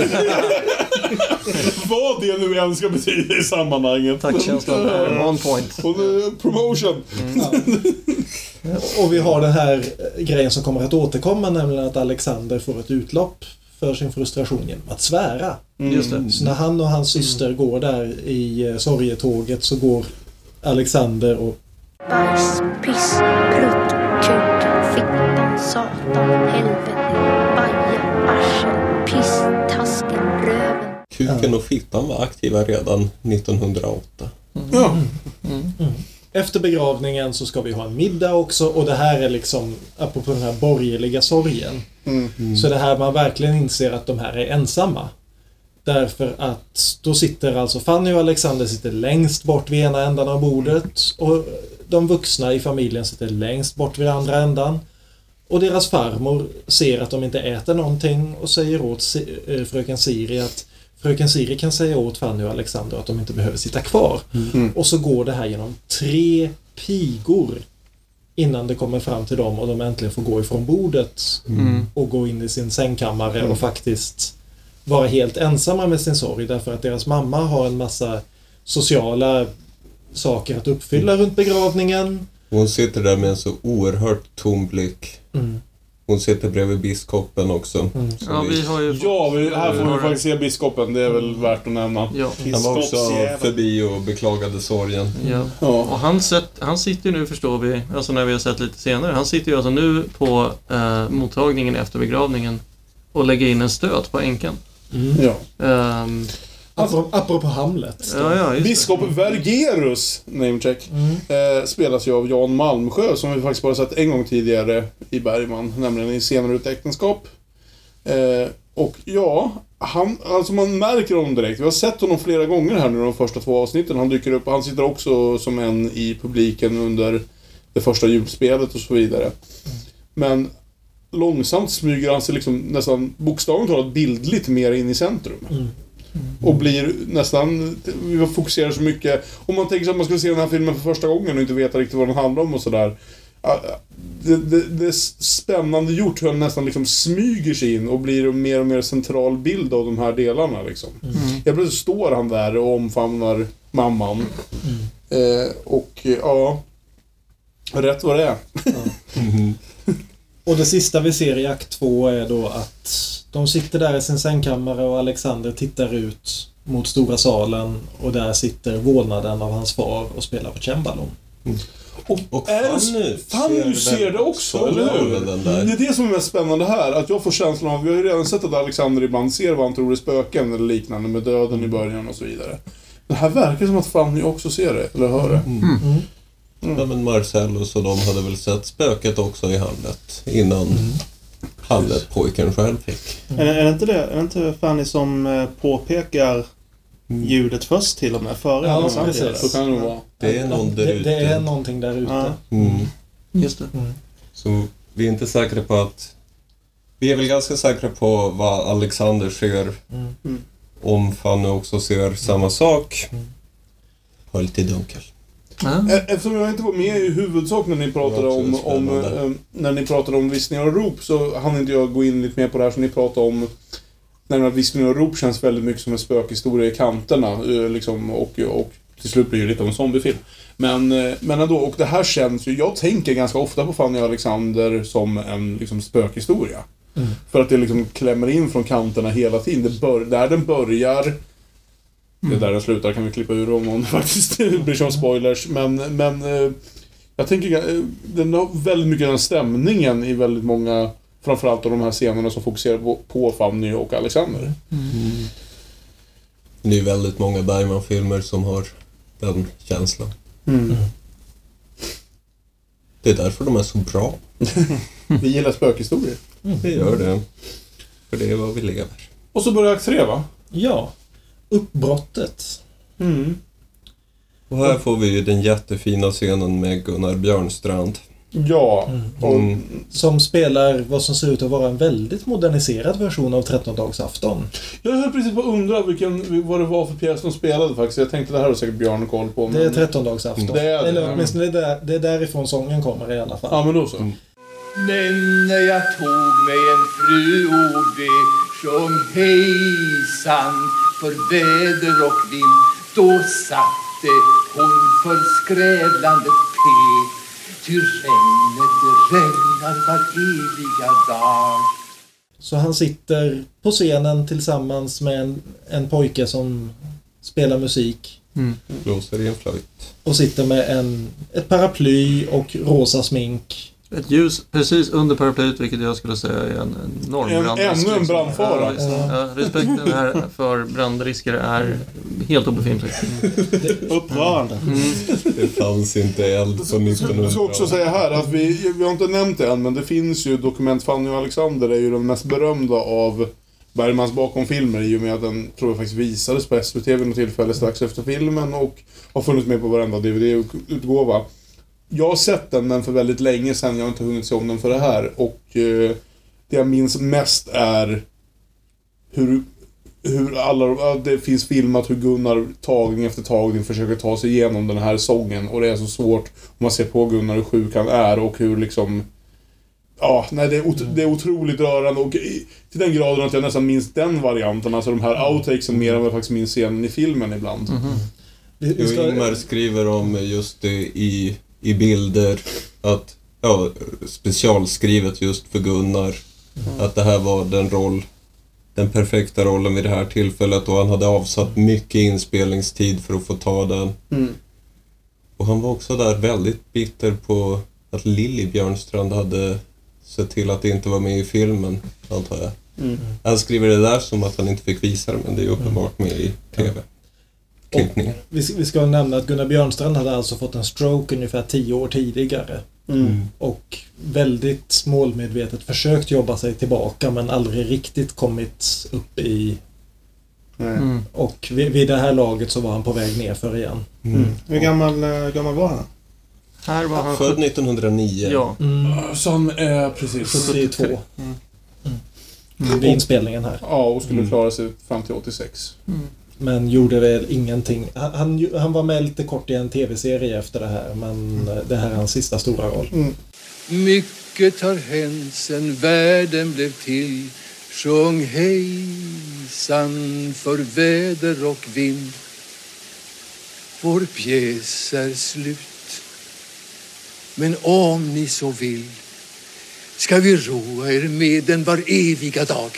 Vad det nu än ska betyda i sammanhanget. Tackkänslan är on point. Och promotion. Och vi har den här eh, grejen som kommer att återkomma, nämligen att Alexander får ett utlopp för sin frustration genom att svära. Just det. Så när han och hans syster går där i eh, sorgetåget så går Alexander och Bajs, piss, prutt, kuk, satan, helvete, baje, arsel, piss, tasken, röven. Kuken och fittan var aktiva redan 1908. Ja. Efter begravningen så ska vi ha en middag också och det här är liksom, apropå den här borgerliga sorgen. Mm. Så det här man verkligen inser att de här är ensamma. Därför att då sitter alltså Fanny och Alexander sitter längst bort vid ena ändan av bordet och de vuxna i familjen sitter längst bort vid andra ändan. Och deras farmor ser att de inte äter någonting och säger åt eh, fröken Siri att fröken Siri kan säga åt Fanny och Alexander att de inte behöver sitta kvar. Mm. Och så går det här genom tre pigor innan det kommer fram till dem och de äntligen får gå ifrån bordet Mm. och gå in i sin sängkammare och faktiskt vara helt ensamma med sin sorg därför att deras mamma har en massa sociala saker att uppfylla runt begravningen. Hon sitter där med en så oerhört tom blick. Mm. Hon sitter bredvid biskopen också. Mm. Ja, vi har ju fått- Ja, vi, här får vi faktiskt se biskopen. Det är väl värt att nämna. Ja. Han var också förbi och beklagade sorgen. ja. Ja. Och han, sett, han sitter ju nu, förstår vi, alltså när vi har sett lite senare, han sitter ju alltså nu på eh, mottagningen efter begravningen och lägger in en stöt på änkan. ja. Ehm, Apropå, apropå Hamlet. ja, ja. Biskop Vergerus, namecheck, Mm. eh, spelas ju av Jan Malmsjö som vi faktiskt bara sett en gång tidigare i Bergman, nämligen i Senare ut äktenskap. Eh, och ja, han, alltså man märker honom direkt. Vi har sett honom flera gånger här nu de första två avsnitten. Han dyker upp och han sitter också som en i publiken under det första julspelet och så vidare. Men långsamt smyger han sig liksom nästan bokstavligt talat bildligt mer in i centrum. Mm. Och blir nästan, vi fokuserar så mycket, om man tänker sig att man skulle se den här filmen för första gången och inte veta riktigt vad den handlar om och sådär. Det, det, det är spännande gjort hur han nästan liksom smyger sig in och blir en mer och mer central bild av de här delarna liksom. Mm. Plötsligt står han där och omfamnar mamman. Eh, och ja, rätt vad det är. Och det sista vi ser i akt två är då att de sitter där i sin sängkammare och Alexander tittar ut mot stora salen och där sitter vålnaden av hans far och spelar på cembalo. Och Är det- Fanny, Fanny ser det också, eller hur? Det är det som är mest spännande här. Att jag får känslan av, vi har ju redan sett att Alexander ibland ser vad han tror är spöken eller liknande med döden i början och så vidare. Det här verkar som att Fanny också ser det, eller hör det. Ja, men Marcellus och de hade väl sett spöket också i Hamlet innan Hamlet-pojken själv fick. Är, det- är, det inte det, är det inte Fanny som eh, påpekar ljudet först till och med? Före Ja, Alexander precis. det? Så kan det nog vara. Det är någon där det, ute. det är någonting där ute. Ja. Mm. Just det. Så vi är inte säkra på att... Vi är väl ganska säkra på vad Alexander ser. Mm. Mm. Om Fanny också ser samma sak. Har lite dunkel. E- Eftersom jag inte var med i huvudsak när ni pratade om, om eh, när ni pratade om viskningar och rop så hann inte jag gå in lite mer på det här som ni pratade om. När viskningar och rop känns väldigt mycket som en spökhistoria i kanterna. eh, Liksom, och, och till slut blir det lite av en zombiefilm. Men, men ändå, och det här känns ju... Jag tänker ganska ofta på Fanny och Alexander som en liksom, spökhistoria. Mm. För att det liksom klämmer in från kanterna hela tiden. Det bör, där den börjar... Det är där den slutar, kan vi klippa ur om någon faktiskt bryr sig om spoilers. Men, men eh, jag tänker, eh, den har väldigt mycket den stämningen i väldigt många, framförallt av de här scenerna som fokuserar på, på Fanny och Alexander. Det är väldigt många Bergman-filmer som har den känslan. Mm. Det är därför de är så bra. Vi gillar spökhistorier. Vi gör det. För det är vad vi lever. Och så börjar akt tre va? Ja. Uppbrottet. Mm. Och här får vi ju den jättefina scenen med Gunnar Björnstrand. Ja. Och, Mm. Som spelar vad som ser ut att vara en väldigt moderniserad version av 13-dagsafton. Jag höll precis på att undra vilken, vad det var för pjäs de spelade faktiskt. Jag tänkte det här har säkert Björn koll på. Det är Men... 13-dagsafton. Det är det, Eller ja. åtminstone det, där, det är därifrån sången kommer i alla fall. Ja, men då så. Men när jag tog mig en fru och det sjöng hejsan för väder och vind då satte hon för skrävlande pek ty regnet det regnar var eviga dag Så han sitter på scenen tillsammans med en, en pojke som spelar musik. Blåser i en flöjt. Och sitter med en, ett paraply och rosa smink. Ett ljus precis under paraplyet, vilket jag skulle säga är en enorm En- brandrisk. ännu en liksom. brandfara. Ja, visst. ja, respekten här för brandrisker är helt obefintlig. Upprörande. Det fanns inte eld på Jag ska 1900 också säga här att vi, vi har inte nämnt det än, men det finns ju dokument Fanny och Alexander är ju den mest berömda av Bergmans bakom-filmer i och med att den, tror jag faktiskt visades på SVT vid något tillfälle strax efter filmen och har funnits med på varenda DVD-utgåva. Jag har sett den, men för väldigt länge sedan. Jag har inte hunnit se om den för det här. Och eh, det jag minns mest är hur, hur alla, det finns filmat hur Gunnar tagning efter tagning försöker ta sig igenom den här sången. Och det är så svårt om man ser på Gunnar hur sjuk han är och hur liksom... Ja, nej det är, ot- det är otroligt rörande och i, till den graden att jag nästan minns den varianten, alltså de här outtakesen mer än vad jag faktiskt minns scenen i filmen ibland. Jo, ska, Ingmar skriver om just det i, i bilder att, ja, specialskrivet just för Gunnar. Att det här var den roll, den perfekta rollen vid det här tillfället och han hade avsatt mycket inspelningstid för att få ta den. Mm. Och han var också där väldigt bitter på att Lilly Björnstrand hade sett till att det inte var med i filmen, antar jag. Mm. Han skriver det där som att han inte fick visa det, men det är uppenbart med i TV. Klippningen. vi, vi ska nämna att Gunnar Björnstrand hade alltså fått en stroke ungefär tio år tidigare. Mm. Och väldigt målmedvetet försökt jobba sig tillbaka men aldrig riktigt kommit upp i... Mm. Och vid, vid det här laget så var han på väg ner för igen. Mm. Hur gammal, eh, gammal var han? Här var han Född 1909. Ja. Mm, Så han är precis... 72. Mm. Mm. Vid inspelningen här. Ja, och skulle Mm. klara sig fram till 86. Men gjorde väl ingenting. Han, han, han var med lite kort i en tv-serie efter det här men eh, det här är hans sista stora roll. Mycket har hänt sen världen blev till. Sjung hejsan för väder och vind. Vår pjäs är slut. Men om ni så vill ska vi roa er med den var eviga dag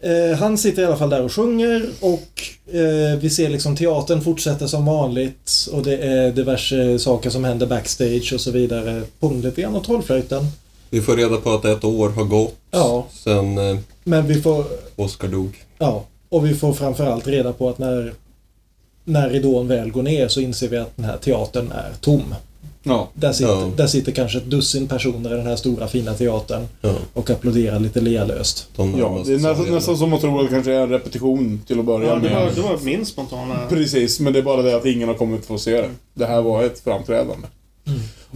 Eh, han sitter i alla fall där och sjunger och eh, vi ser liksom teatern fortsätter som vanligt och det är diverse saker som händer backstage och så vidare. Påminner lite grann om Trollflöjten. Vi får reda på att ett år har gått Ja, sedan eh, men vi får... Oscar dog. Ja, och vi får framförallt reda på att när, när ridån väl går ner så inser vi att den här teatern är tom. Ja. Där sitter, Ja. där sitter kanske ett dussin personer i den här stora fina teatern Ja, och applåderar lite lealöst. de Ja, det är nästan, somrarna. nästan som att tro att det kanske är en repetition till att börja Ja, det, med. var, det var min spontana... Precis, men det är bara det att ingen har kommit för att se det. Det här var ett framträdande.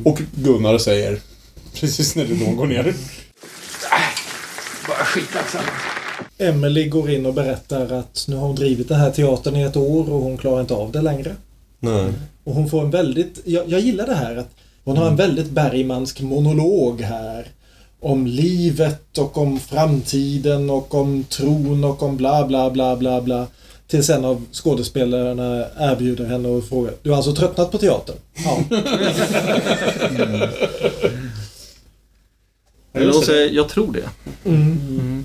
Och Gunnar säger, precis när det då går ner. Bara skitsamma Emily går in och berättar att nu har hon drivit den här teatern i ett år och hon klarar inte av det längre. Nej. Och hon får en väldigt, jag, jag gillar det här att hon har en väldigt Bergmansk monolog här. Om livet och om framtiden och om tron och om bla bla bla bla bla. Tills en av skådespelarna erbjuder henne och frågar Du har alltså tröttnat på teatern? Ja. Eller hon säger, jag tror det. Mm.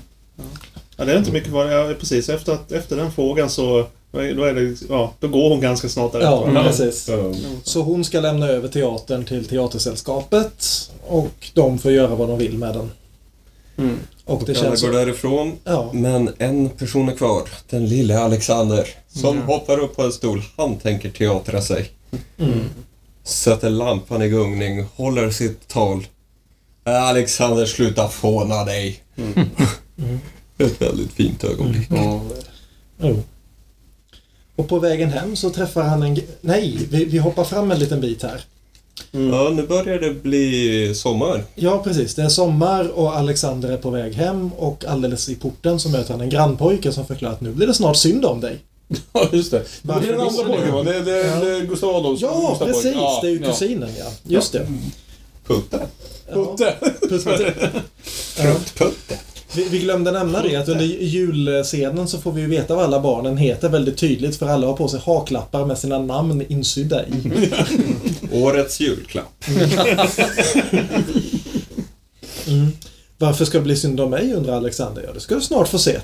Ja, det är inte mycket kvar. Ja, precis. Efter, att, efter den frågan så... Då är det, ja, då går hon ganska snart därefter. Ja, precis. Så hon ska lämna över teatern till Teatersällskapet och de får göra vad de vill med den. Mm. Och det Och alla känns går så... därifrån, Ja. men en person är kvar. Den lille Alexander. Som Mm. hoppar upp på en stol. Han tänker teatra sig. Mm. Sätter lampan i gungning, håller sitt tal. Alexander, sluta fåna dig. Ett väldigt fint ögonblick. Jo. Och på vägen hem så träffar han en... Nej, vi, vi hoppar fram en liten bit här. Ja, nu börjar det bli sommar. Ja, precis. Det är sommar och Alexander är på väg hem och alldeles i porten så möter han en grannpojke som förklarar att nu blir det snart synd om dig. Ja, just det. Varför det är den andra pojken va? Det är, det är, det är Gustav Adolfs Ja, Gustav precis! Ja, det är ju ja. kusinen, ja. Just det. Putte. Putte! Putte. Putte. Vi, vi glömde nämna det att under julscenen så får vi veta vad alla barnen heter väldigt tydligt för alla har på sig haklappar med sina namn insydda i. Årets julklapp. Mm. Varför ska det bli synd om mig undrar Alexander. Ja, det ska du snart få se.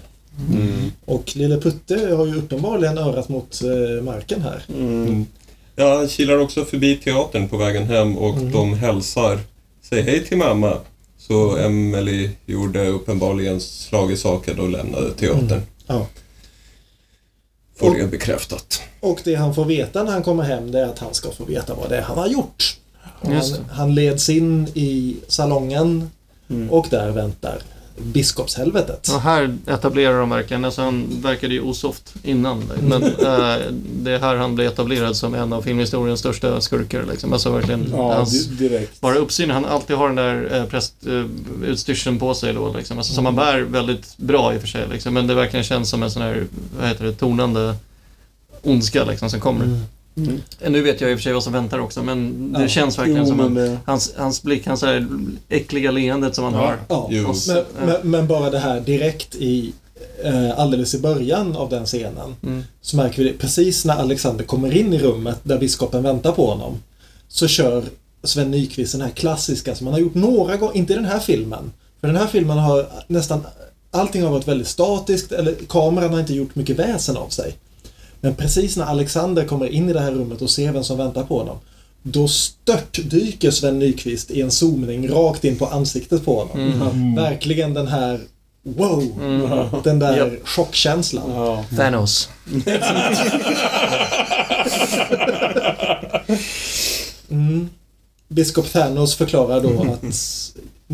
Mm. Och lille Putte har ju uppenbarligen örat mot eh, marken här. Mm. Ja, han kilar också förbi teatern på vägen hem och Mm. de hälsar. Säg hej till mamma. Så Emily gjorde uppenbarligen slag i saken och lämnade teatern. Mm. Ja. Får Och- det bekräftat. Och det han får veta när han kommer hem det är att han ska få veta vad det är han har gjort. Han, han leds in i salongen Mm. och där väntar biskopshelvetet. Ja, här etablerar de verkligen, alltså han verkade ju osoft innan. Men äh, det är här han blir etablerad som en av filmhistoriens största skurkar. Liksom. Alltså verkligen Ja, hans, di- direkt. bara uppsyn, han alltid har den där äh, prästutstyrseln på sig då liksom. Alltså, som han bär väldigt bra i och för sig. Liksom. Men det verkligen känns som en sån här, vad heter det, tonande ondska liksom som kommer. Mm. Nu vet jag i och för sig vad som väntar också, men det Ja. känns verkligen Jo, som en, det- hans, hans blick, hans här äckliga leendet som han har. Ja. Och men, ja. men, men bara det här direkt i eh, alldeles i början av den scenen Mm. så märker vi det precis när Alexander kommer in i rummet där biskopen väntar på honom så kör Sven Nykvist den här klassiska som han har gjort några gånger, inte i den här filmen. För den här filmen har nästan allting har varit väldigt statiskt eller kameran har inte gjort mycket väsen av sig. Men precis när Alexander kommer in i det här rummet och ser vem som väntar på honom då störtdyker Sven Nykvist i en zoomning rakt in på ansiktet på honom. Verkligen den här Wow! Den där Japp. chockkänslan. Ja. Thanos. Mm. Biskop Thanos förklarar då att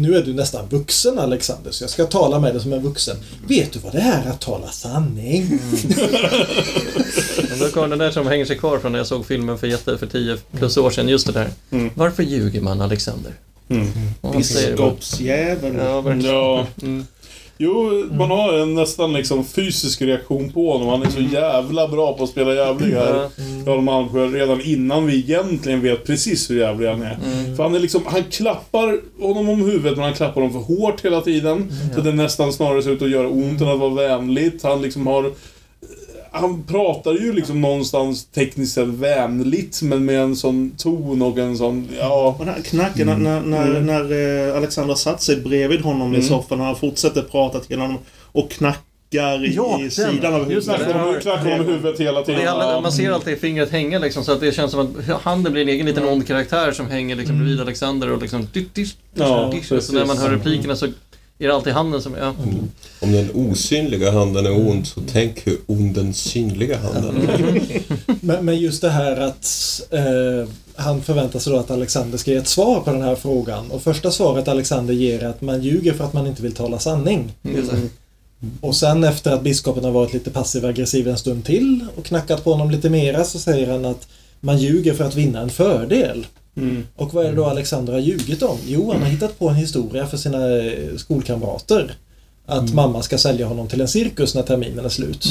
nu är du nästan vuxen Alexander, så jag ska tala med dig som en vuxen. Vet du vad det är att tala sanning? Och då kommer den där som hänger sig kvar från när jag såg filmen för jätte, för 10 plus år sedan. Just det där. Varför ljuger man Alexander? Bara- Biskopsjäveln. Ja, verkligen. Ja. Mm. Jo, man har en nästan liksom fysisk reaktion på honom. Han är så jävla bra på att spela jävlig här. Ja. Jarl Malmsjö, redan innan vi egentligen vet precis hur jävlig han är. För han är liksom, han klappar honom om huvudet men han klappar honom för hårt hela tiden. Så det nästan snarare ser ut att göra ont än att vara vänligt. Han liksom har... Han pratar ju liksom någonstans tekniskt sett vänligt men med en sån ton och en sån, ja... Och den här knacken, när, när, när, när eh, Alexander satt sig bredvid honom i soffan och han fortsätter prata till honom och knackar i, Ja, i den. sidan av Just det. huvudet. Knackar honom, knackar i huvudet hela tiden. alla, Ja. man ser alltid fingret hänga liksom, så att det känns som att handen blir en egen liten ond karaktär som hänger liksom bredvid Alexander och liksom... Dyrt, dyrt, Ja, dyrt, dyrt. så när man hör replikerna så är det alltid handen som... Ja. Om den osynliga handen är ond, så tänk hur ond den synliga handen är. Men, men just det här att eh, han förväntar sig då att Alexander ska ge ett svar på den här frågan. Och första svaret Alexander ger är att man ljuger för att man inte vill tala sanning. Det. Och sen efter att biskopen har varit lite passiv aggressiv en stund till och knackat på honom lite mera så säger han att man ljuger för att vinna en fördel. Och vad är det då Alexander har ljugit om? Jo, han har hittat på en historia för sina eh, skolkamrater. Att mamma ska sälja honom till en cirkus när terminen är slut.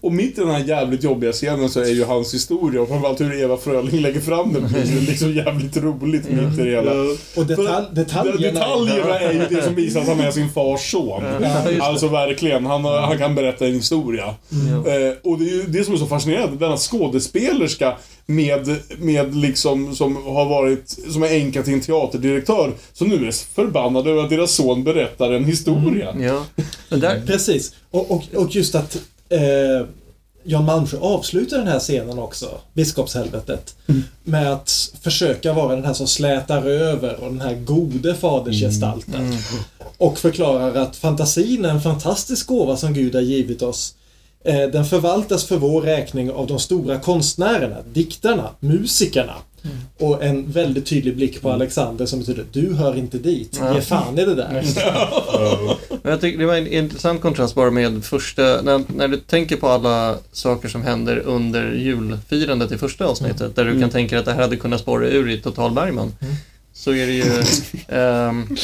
Och mitt i den här jävligt jobbiga scenen så är ju hans historia och framförallt hur Eva Fröling lägger fram den blir ju liksom jävligt roligt mitt i det hela. Och detalj, detaljerna... Detaljerna är ju det som visar att han är sin fars son. Alltså verkligen, han, han kan berätta en historia. Eh, och det är ju det som är så fascinerande, denna skådespelerska med, med liksom, som har varit, som är änka till en teaterdirektör, som nu är förbannad över att deras son berättar en historia. Ja. Men där, Precis. Och, och, och just att eh, Jan Malmsjö avslutar den här scenen också, Biskopshelvetet, med att försöka vara den här som slätar över och den här gode fadersgestalten. Och förklarar att fantasin är en fantastisk gåva som Gud har givit oss. Eh, Den förvaltas för vår räkning av de stora konstnärerna, diktarna, musikerna. Och en väldigt tydlig blick på Alexander som betyder du hör inte dit. Ge fan i det där. Men jag tycker det var en intressant kontrast bara med första, när, när du tänker på alla saker som händer under julfirandet i första avsnittet, där du kan tänka att det här hade kunnat spåra ur i Total Bergman, så är det ju, ehm,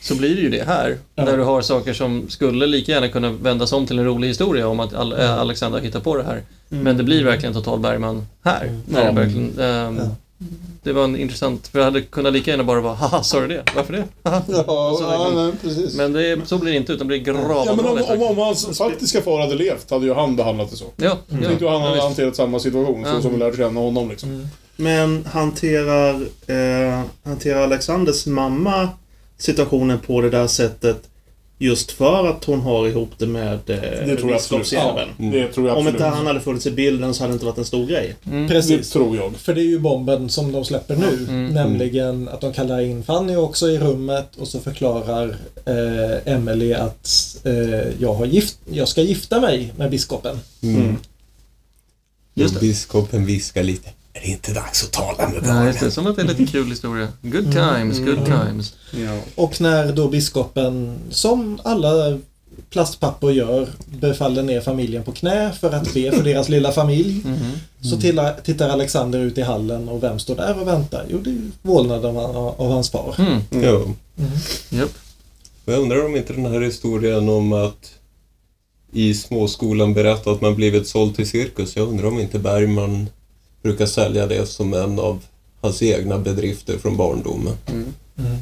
så blir det ju det här, där du har saker som skulle lika gärna kunna vändas om till en rolig historia om att Al- äh, Alexander hittar på det här. Men det blir verkligen Total Bergman här. När det, verkligen, ehm, det var en intressant, för det hade kunnat lika gärna bara vara haha, sa du det? Varför det? Ja, ja, nej, precis. Men det, så blir det inte, utan det blir Ja, men om, gravallvarligt. om, om hans faktiska far hade levt hade ju han behandlat det så. Ja, ja. Jag tyckte han hade ja, hanterat samma situation, så som vi lärde känna honom liksom. Men hanterar, eh, hanterar Alexanders mamma situationen på det där sättet just för att hon har ihop det med eh, Det tror jag absolut. biskopsjäveln? Ja, det tror jag Om inte han hade funnits i bilden så hade det inte varit en stor grej. Det Precis. tror jag. För det är ju bomben som de släpper nu. Mm. Nämligen att de kallar in Fanny också i rummet och så förklarar eh, Emily att eh, jag, har gift, jag ska gifta mig med biskopen. Mm. Just Och det. biskopen viskar lite. Är det inte dags att tala med Ja, barnen? just det. Som att det är lite kul historia. Good times, good times. Ja. Och när då biskopen, som alla plastpappor gör, befaller ner familjen på knä för att be för deras lilla familj. Så tilla, tittar Alexander ut i hallen och vem står där och väntar? Jo, det är vålnaden av, av hans far. Mm. Jo. Japp. Och Jag undrar om inte den här historien om att i småskolan berätta att man blivit såld till cirkus. Jag undrar om inte Bergman brukar sälja det som en av hans egna bedrifter från barndomen.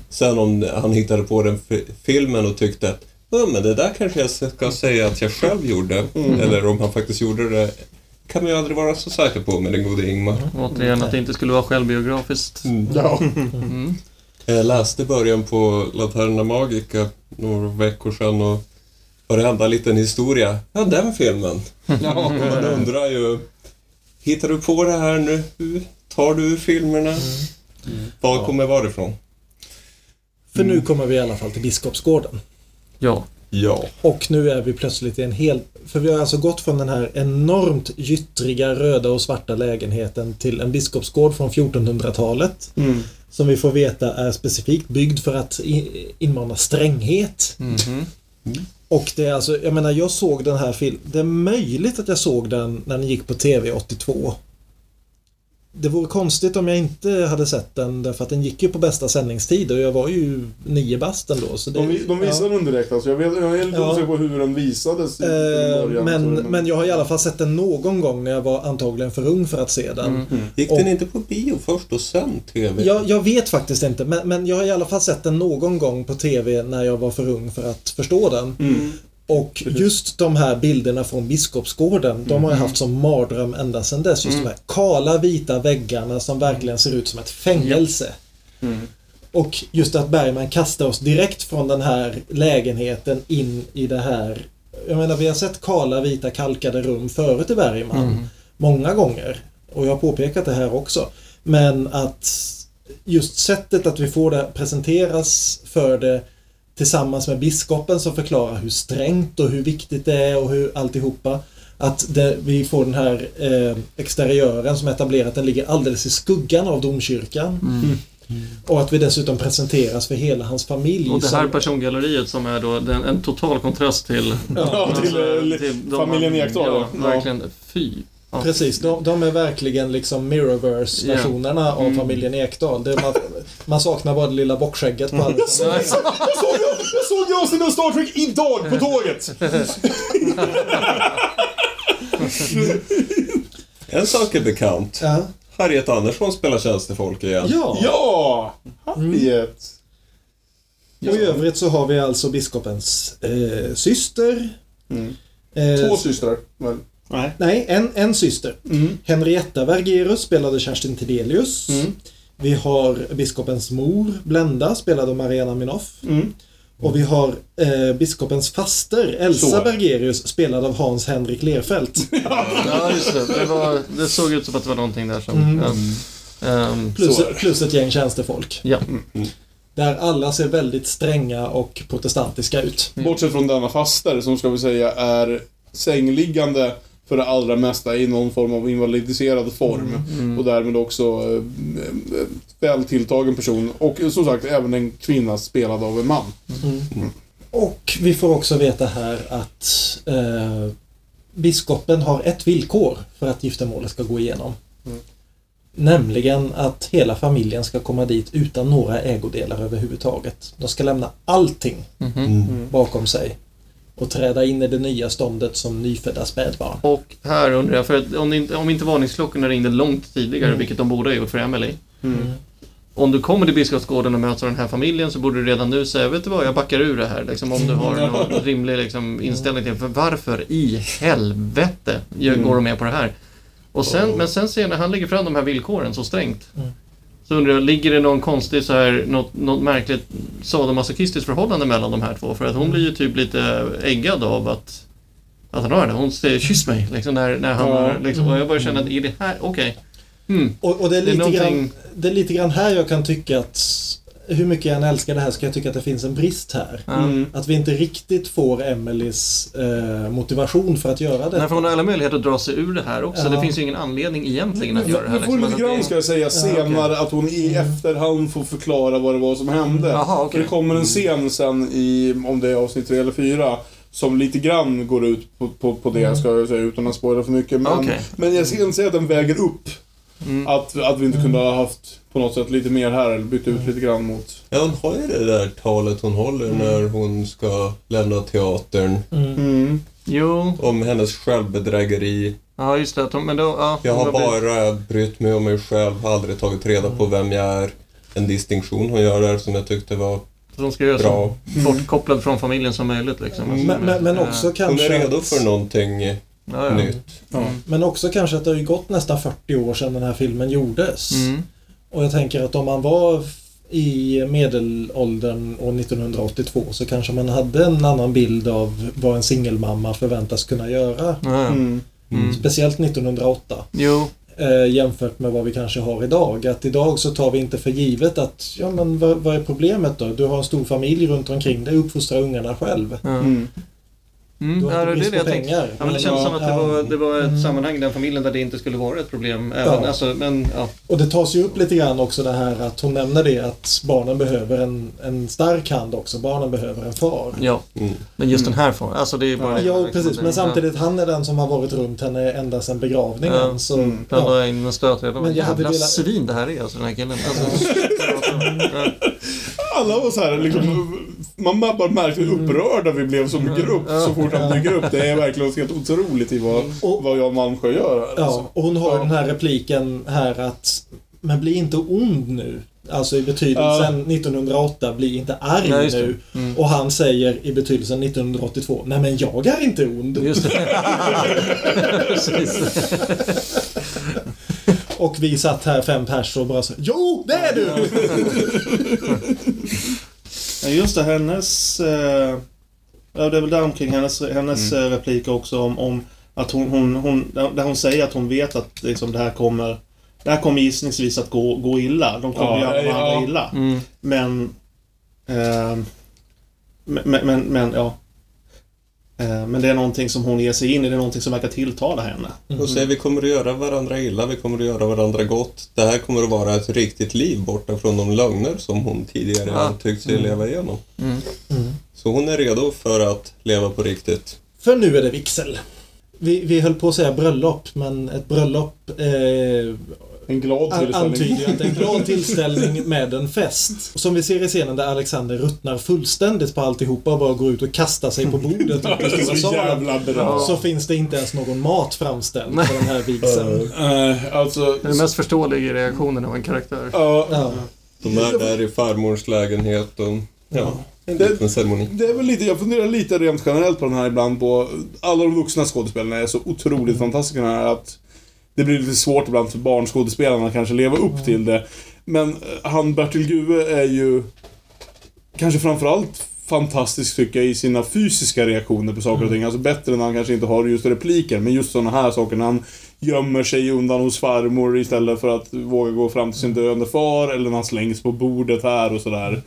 Sen om han hittade på den fi- filmen och tyckte att "Ja, men det där kanske jag ska säga att jag själv gjorde. Eller om han faktiskt gjorde det kan man ju aldrig vara så säker på med den gode Ingmar. Återigen att det inte skulle vara självbiografiskt. Ja. Mm. Jag läste början på Laterna Magica några veckor sedan och varenda liten historia, ja den filmen. Ja. Man undrar ju, hittar du på det här nu? Hur Tar du ur filmerna? Var kommer varifrån? För nu kommer vi i alla fall till Biskopsgården. Ja. Ja. Och nu är vi plötsligt i en hel... För vi har alltså gått från den här enormt gyttriga röda och svarta lägenheten till en biskopsgård från 1400-talet. Mm. Som vi får veta är specifikt byggd för att inmana stränghet. Och det är alltså, jag menar jag såg den här filmen. Det är möjligt att jag såg den när den gick på TV 82. Det vore konstigt om jag inte hade sett den därför att den gick ju på bästa sändningstid och jag var ju nio bast ändå. Så det, De, de visade den direkt alltså. Jag, vet, jag är lite Ja. osäker på hur den visades i, i Eh, början. men, så- men jag har i alla fall sett den någon gång när jag var antagligen för ung för att se den. Gick Och- den inte på bio först och sen TV? Jag, jag vet faktiskt inte, men, men jag har i alla fall sett den någon gång på TV när jag var för ung för att förstå den. Och just de här bilderna från Biskopsgården, de har jag haft som mardröm ända sedan dess. Just de här kala vita väggarna som verkligen ser ut som ett fängelse. Och just att Bergman kastar oss direkt från den här lägenheten in i det här. Jag menar, vi har sett kala vita kalkade rum förut i Bergman. Många gånger. Och jag har påpekat det här också. Men att just sättet att vi får det presenteras för det tillsammans med biskopen som förklarar hur strängt och hur viktigt det är och hur alltihopa. Att det, vi får den här eh, exteriören som etablerat, den ligger alldeles i skuggan av domkyrkan. Och att vi dessutom presenteras för hela hans familj. Och det här som- persongalleriet som är då den, en total kontrast till... Ja, till, eh, de- familjen Ekdahl, Ja, ja. verkligen. Fy. Ja. Precis, de, de är verkligen liksom Mirrorverse-versionerna av Mm. familjen Ekdahl. Det, man, man saknar bara det lilla bockskägget på alla. Jag såg, jag såg, jag såg det avsnittet av Star Trek idag på tåget! En sak är bekant. Ja. Harriet Andersson spelar tjänstefolk igen. Ja. Ja! Harriet! Och i övrigt så har vi alltså biskopens eh, syster. Eh, Två systrar. väl? Nej. Nej, en, en syster. Henrietta Vergerus spelade Kerstin Tidelius. Vi har biskopens mor, Blenda, spelad av Mariana Minoff. Och vi har eh, biskopens faster, Elsa Så. Bergerius, spelad av Hans Henrik Lerfelt. Ja, just det. Det, var, det såg ut som att det var någonting där som... Ja. Ehm, Plus, plus ett gäng tjänstefolk. ja. Där alla ser väldigt stränga och protestantiska ut. Bortsett från denna faster som ska vi säga är sängliggande för det allra mesta i någon form av invalidiserad form. Och därmed också eh, eh, väl tilltagen person. Och eh, som sagt även en kvinna spelad av en man. Och vi får också veta här att eh, biskopen har ett villkor för att giftermålet ska gå igenom. Nämligen att hela familjen ska komma dit utan några ägodelar överhuvudtaget. De ska lämna allting bakom sig och träda in i det nya ståndet som nyfödda spädbarn. Och här undrar jag, för att om, inte, om inte varningsklockorna ringde långt tidigare, vilket de borde ha gjort för Emily. Om du kommer till Biskopsgården och möts av den här familjen så borde du redan nu säga, vet du vad, jag backar ur det här. Liksom, om du har någon rimlig liksom, inställning till för varför i helvete gör- går de med på det här? Och sen, Men sen ser jag när han lägger fram de här villkoren så strängt. Så undrar jag, ligger det någon konstig så här, något, något märkligt sadomasochistiskt förhållande mellan de här två? För att hon blir ju typ lite äggad av att, att han har det. Hon säger kyss mig, liksom, när, när han Ja. har, liksom, och jag börjar känna att är det här, okej. Hmm. Och, och det, är Det är lite någonting- grann, det är lite grann här jag kan tycka att hur mycket jag än älskar det här ska jag tycka att det finns en brist här. Mm. Att vi inte riktigt får Emelies eh, motivation för att göra det. Nej, för hon har alla möjligheter att dra sig ur det här också. Ja. Det finns ju ingen anledning egentligen att göra det här. Vi får liksom. lite grann ska jag säga senare att hon i efterhand får förklara vad det var som hände. Jaha, okej. För det kommer en scen sen i, om det är avsnitt 3 eller 4, som lite grann går ut på, på, på det, ska jag säga, utan att spoila för mycket. Men, Okej. men jag ska säga att den väger upp. Mm. Att, att vi inte kunde ha haft på något sätt lite mer här, eller bytt ut lite grann mot... Ja, hon har ju det där talet hon håller när hon ska lämna teatern. Mm. Jo, Om hennes självbedrägeri. ja just det. hon- Men då, ja, Jag har hon blivit- bara brytt mig om mig själv, har aldrig tagit reda på vem jag är. En distinktion hon gör där som jag tyckte var Hon ska göra bra. så bortkopplad från familjen som möjligt. Liksom. Alltså, Men, men, men också Hon kanske... är redo för någonting ja, ja. nytt. Men också kanske att det har ju gått nästan 40 år sedan den här filmen gjordes. Mm. Och jag tänker att om man var i medelåldern år 1982 så kanske man hade en annan bild av vad en singelmamma förväntas kunna göra. Ja. Mm. Mm. Speciellt 1908. Jo, Eh, jämfört med vad vi kanske har idag. Att idag så tar vi inte för givet att, ja men vad, vad är problemet då? Du har en stor familj runt omkring dig, uppfostrar ungarna själv. Mm. Mm, Du har ja, inte det är brist det jag på pengar. Ja, men det känns Ja, som att det ja. var, det var ett Mm. sammanhang i den familjen där det inte skulle vara ett problem. Även, Ja. alltså, men, ja. Och det tas ju upp lite grann också det här att hon nämner det att barnen behöver en, en stark hand också. Barnen behöver en far. ja, Mm. men just den här får Alltså det är bara... Ja, liksom, precis. Men samtidigt, han är den som har varit runt henne ända sedan begravningen. Ja. Så, Mm. Ja. ja. Dra in en stöt. Jag bara, Men jag hade velat- svin det här är alltså den här killen. Alltså, ja. Alla var så här, liksom, man bara märkte hur upprörda vi blev som grupp så fort han dyker upp. Det är verkligen helt otroligt i vad, Och- vad jag och Malmsjö gör här. ja, Alltså. och hon har Ja. den här repliken här att Men bli inte ond nu. Alltså i betydelsen 1908, bli inte arg det. nu. Mm. Och han säger i betydelsen 1982, nej men jag är inte ond. Just det. Och vi satt här fem pers och bara så, jo det är du! Ja, just det, hennes... Eh, ja, det är väl där omkring hennes, hennes Mm. eh, repliker också om, om att hon, hon, hon... Där hon säger att hon vet att liksom, det här kommer... Det här kommer gissningsvis att gå, gå illa. De kommer Ja, göra ja. varandra illa. Mm. Men... Eh, men, men, men, ja. Eh, men det är någonting som hon ger sig in i. Det är någonting som verkar tilltala henne. Och säger vi kommer att göra varandra illa, vi kommer att göra varandra gott. Det här kommer att vara ett riktigt liv borta från de lögner som hon tidigare Ja. har tyckt sig leva igenom. Mm. Så hon är redo för att leva på riktigt. För nu är det vigsel. Vi, vi höll på att säga bröllop, men ett bröllop eh, En glad tillställning. antyder att det är en glad tillställning med en fest. Som vi ser i scenen där Alexander ruttnar fullständigt på alltihopa och bara går ut och kastar sig på bordet Det är stora så jävla bra. Så finns det inte ens någon mat framställd på den här vigseln. Eh, alltså... Det är den mest förståeliga reaktionen av en karaktär. Ja, Ja. De är där i farmors lägenhet och ja, en liten ceremoni. Det är väl lite, jag funderar lite rent generellt på den här ibland på, alla de vuxna skådespelarna är så otroligt fantastiska den här att det blir lite svårt ibland för barnskådespelarna att kanske leva upp till det. Men eh, han Bertil Gue är ju kanske framförallt fantastisk tycker jag i sina fysiska reaktioner på saker och ting. Alltså bättre när han kanske inte har just repliker, men just sådana här saker när han gömmer sig undan hos farmor istället för att våga gå fram till sin döende far eller när han slängs på bordet här och sådär.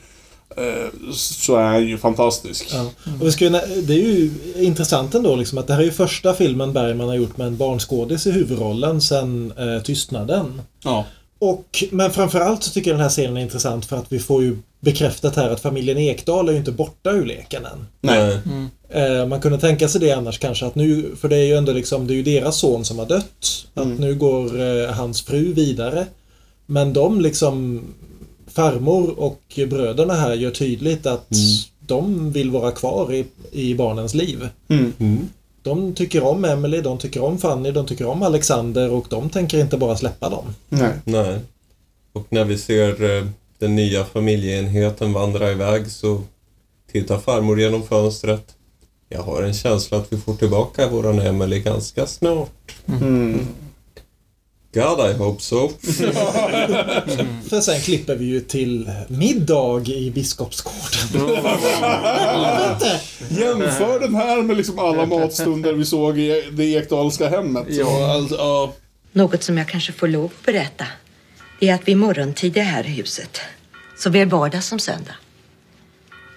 Eh, Så är han ju fantastisk. Ja. Och vi ska ju, nä- det är ju intressant ändå liksom att det här är ju första filmen Bergman har gjort med en barnskådis i huvudrollen sen eh, Tystnaden. Ja. Och, men framförallt så tycker jag den här scenen är intressant för att vi får ju bekräftat här att familjen Ekdal är ju inte borta ur leken än. Nej. Eh, man kunde tänka sig det annars kanske att nu, för det är ju ändå liksom, det är ju deras son som har dött. Att nu går eh, hans fru vidare. Men de liksom, farmor och bröderna här gör tydligt att de vill vara kvar i, i barnens liv. Mm. De tycker om Emily, de tycker om Fanny, de tycker om Alexander och de tänker inte bara släppa dem. Nej. Nej. Och när vi ser eh, den nya familjeenheten vandra iväg så tittar farmor genom fönstret. Jag har en känsla att vi får tillbaka våran Emily ganska snart. Mm. God, I hope so. För sen klipper vi ju till middag i Biskopsgården. Jämför den här med liksom alla matstunder vi såg i det Ekdalska hemmet. Ja. Alltså, ja. Något som jag kanske får lov att berätta är att vi morgontid är här i huset. Såväl vardag som söndag.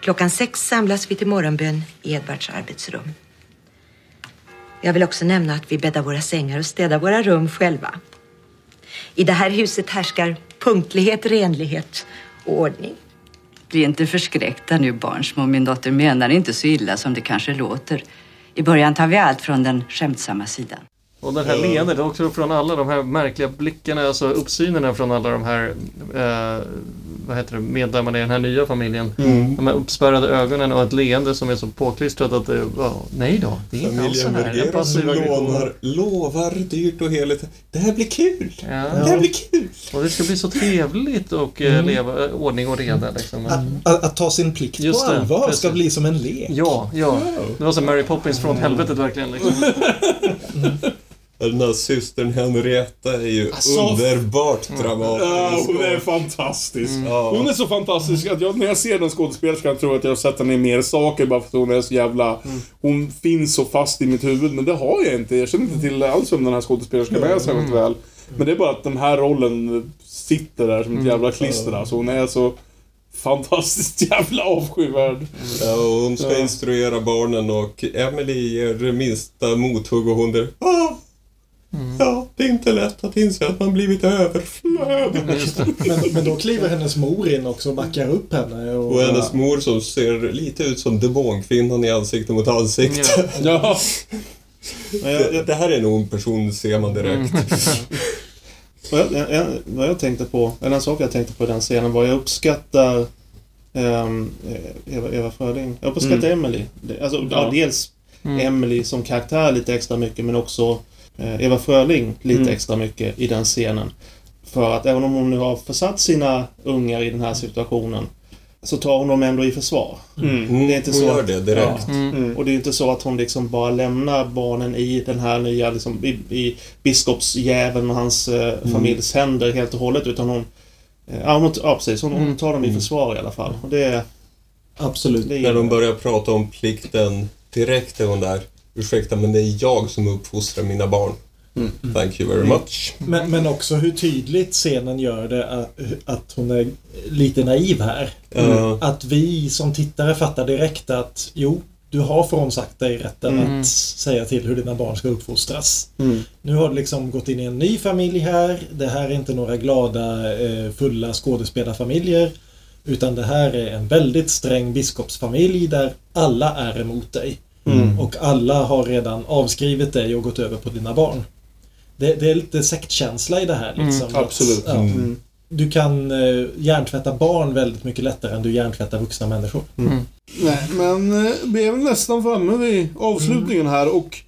Klockan sex samlas vi till morgonbön i Edvards arbetsrum. Jag vill också nämna att vi bäddar våra sängar och städar våra rum själva. I det här huset härskar punktlighet, renlighet och ordning. Bli inte förskräckta nu barnsmå. Min dotter menar inte så illa som det kanske låter. I början tar vi allt från den skämtsamma sidan. Och den här leendet också från alla de här märkliga blickarna, alltså uppsynerna från alla de här eh, vad heter det, medlemmarna i den här nya familjen. Mm. De här uppspärrade ögonen och ett leende som är så påklistrat att det, ja, nej då, det är inte alls så här. En Bergerus passiv aggression. lovar, dyrt och heligt. Det här blir kul! Ja. Det här blir kul! Och det ska bli så trevligt och eh, Mm. leva eh, ordning och reda liksom. Att, att, att ta sin plikt Just på det, allvar precis. ska bli som en lek. Ja, ja. Det var som Mary Poppins från helvetet verkligen. Liksom. Den här systern Henrietta är ju Alltså, underbart Ja, dramatisk. hon är fantastisk. Ja. Hon är så fantastisk att jag, när jag ser den skådespelerskan tror jag att jag har sett henne i mer saker bara för att hon är så jävla... Hon finns så fast i mitt huvud, men det har jag inte. Jag känner inte till alls vem den här skådespelerskan är särskilt väl. Men det är bara att den här rollen sitter där som ett jävla klister. Alltså hon är så fantastiskt jävla avskyvärd. Ja, och hon ska Ja. instruera barnen och Emily ger minsta mothugg och hon där ah, Ja, det är inte lätt att inse att man blivit överflödig. Men, men då kliver hennes mor in också och backar upp henne. Och, Och hennes mor som ser lite ut som demonkvinnan i ansikte mot ansikte. Ja. Det, det här är en ond person, ser man direkt. Vad jag, jag, vad jag tänkte på, eller en sak jag tänkte på i den scenen var jag uppskattar ehm, Eva, Eva Fröding. Jag uppskattar Mm. Emily. Alltså, ja. Ja. dels Mm. Emily som karaktär lite extra mycket men också Eva Fröling lite Mm. extra mycket i den scenen. För att även om hon nu har försatt sina ungar i den här situationen så tar hon dem ändå i försvar. Mm. Det är inte Hon så gör att- det direkt. Ja. Mm. Och det är inte så att hon liksom bara lämnar barnen i den här nya, liksom, i, i biskopsjäveln och hans eh, Mm. familjs händer helt och hållet. Utan hon, eh, ja, hon, ja precis, hon, hon tar dem i försvar i alla fall. Och det, Absolut. det När de börjar prata om plikten direkt är hon där. Ursäkta, men det är jag som uppfostrar mina barn. Thank you very much. Men, men också hur tydligt scenen gör det att, att hon är lite naiv här. Ja. Att vi som tittare fattar direkt att jo, du har frånsagt dig rätten Mm. att säga till hur dina barn ska uppfostras. Mm. Nu har du liksom gått in i en ny familj här. Det här är inte några glada, eh, fulla skådespelarfamiljer. Utan det här är en väldigt sträng biskopsfamilj där alla är emot dig. Mm. Och alla har redan avskrivit dig och gått över på dina barn. Det, det är lite sektkänsla i det här. Liksom, Mm, absolut. Att, ja, Mm. Du kan eh, hjärntvätta barn väldigt mycket lättare än du hjärntvättar vuxna människor. Nej, men eh, vi är väl nästan framme vid avslutningen här och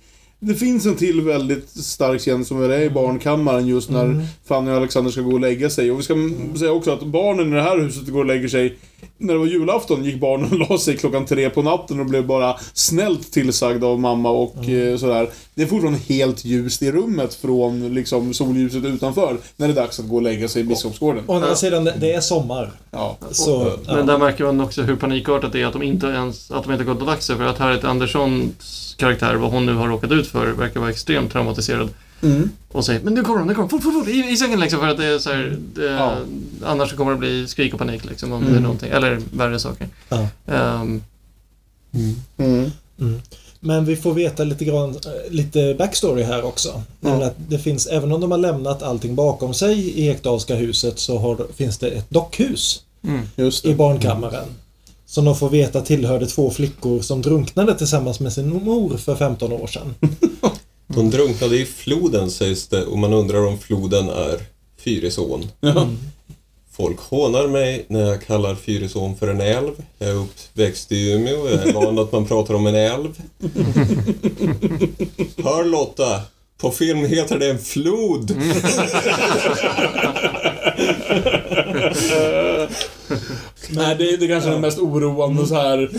det finns en till väldigt stark scen som är i barnkammaren just när Mm. Fanny och Alexander ska gå och lägga sig. Och vi ska m- säga också att barnen i det här huset går och lägger sig. När det var julafton gick barnen och la sig klockan tre på natten och blev bara snällt tillsagda av mamma och eh, sådär. Det är fortfarande helt ljust i rummet från liksom solljuset utanför när det är dags att gå och lägga sig i Biskopsgården. Å andra sidan, det- det är sommar. Ja. Så, ja. Men där märker man också hur panikartat det är att de inte ens att de inte gått och lagt sig för att Harriet Anderssons karaktär, vad hon nu har råkat ut för, verkar vara extremt traumatiserad. Mm. Och säger men nu kommer de, nu kommer de, fort, fort, fort, i, i sängen liksom för att det är så här, det, Ja. annars så kommer det bli skrik och panik liksom om det Mm. är någonting, eller värre saker. Ja. Ehm, Mm. Mm. Men vi får veta lite, grann, eh, lite backstory här också. Nämligen att det finns, även om de har lämnat allting bakom sig i Ekdalska huset så har, finns det ett dockhus mm. Just i barnkammaren. Som de får veta tillhörde två flickor som drunknade tillsammans med sin mor för 15 år sedan. De drunknade i floden sägs det och man undrar om floden är Fyrisån. Ja. Folk hånar mig när jag kallar Fyrisån för en älv. Jag är uppväxt i Umeå jag är van att man pratar om en älv. Hör Lotta! På film heter det en flod. Nej, det är, det är kanske den mest oroande så här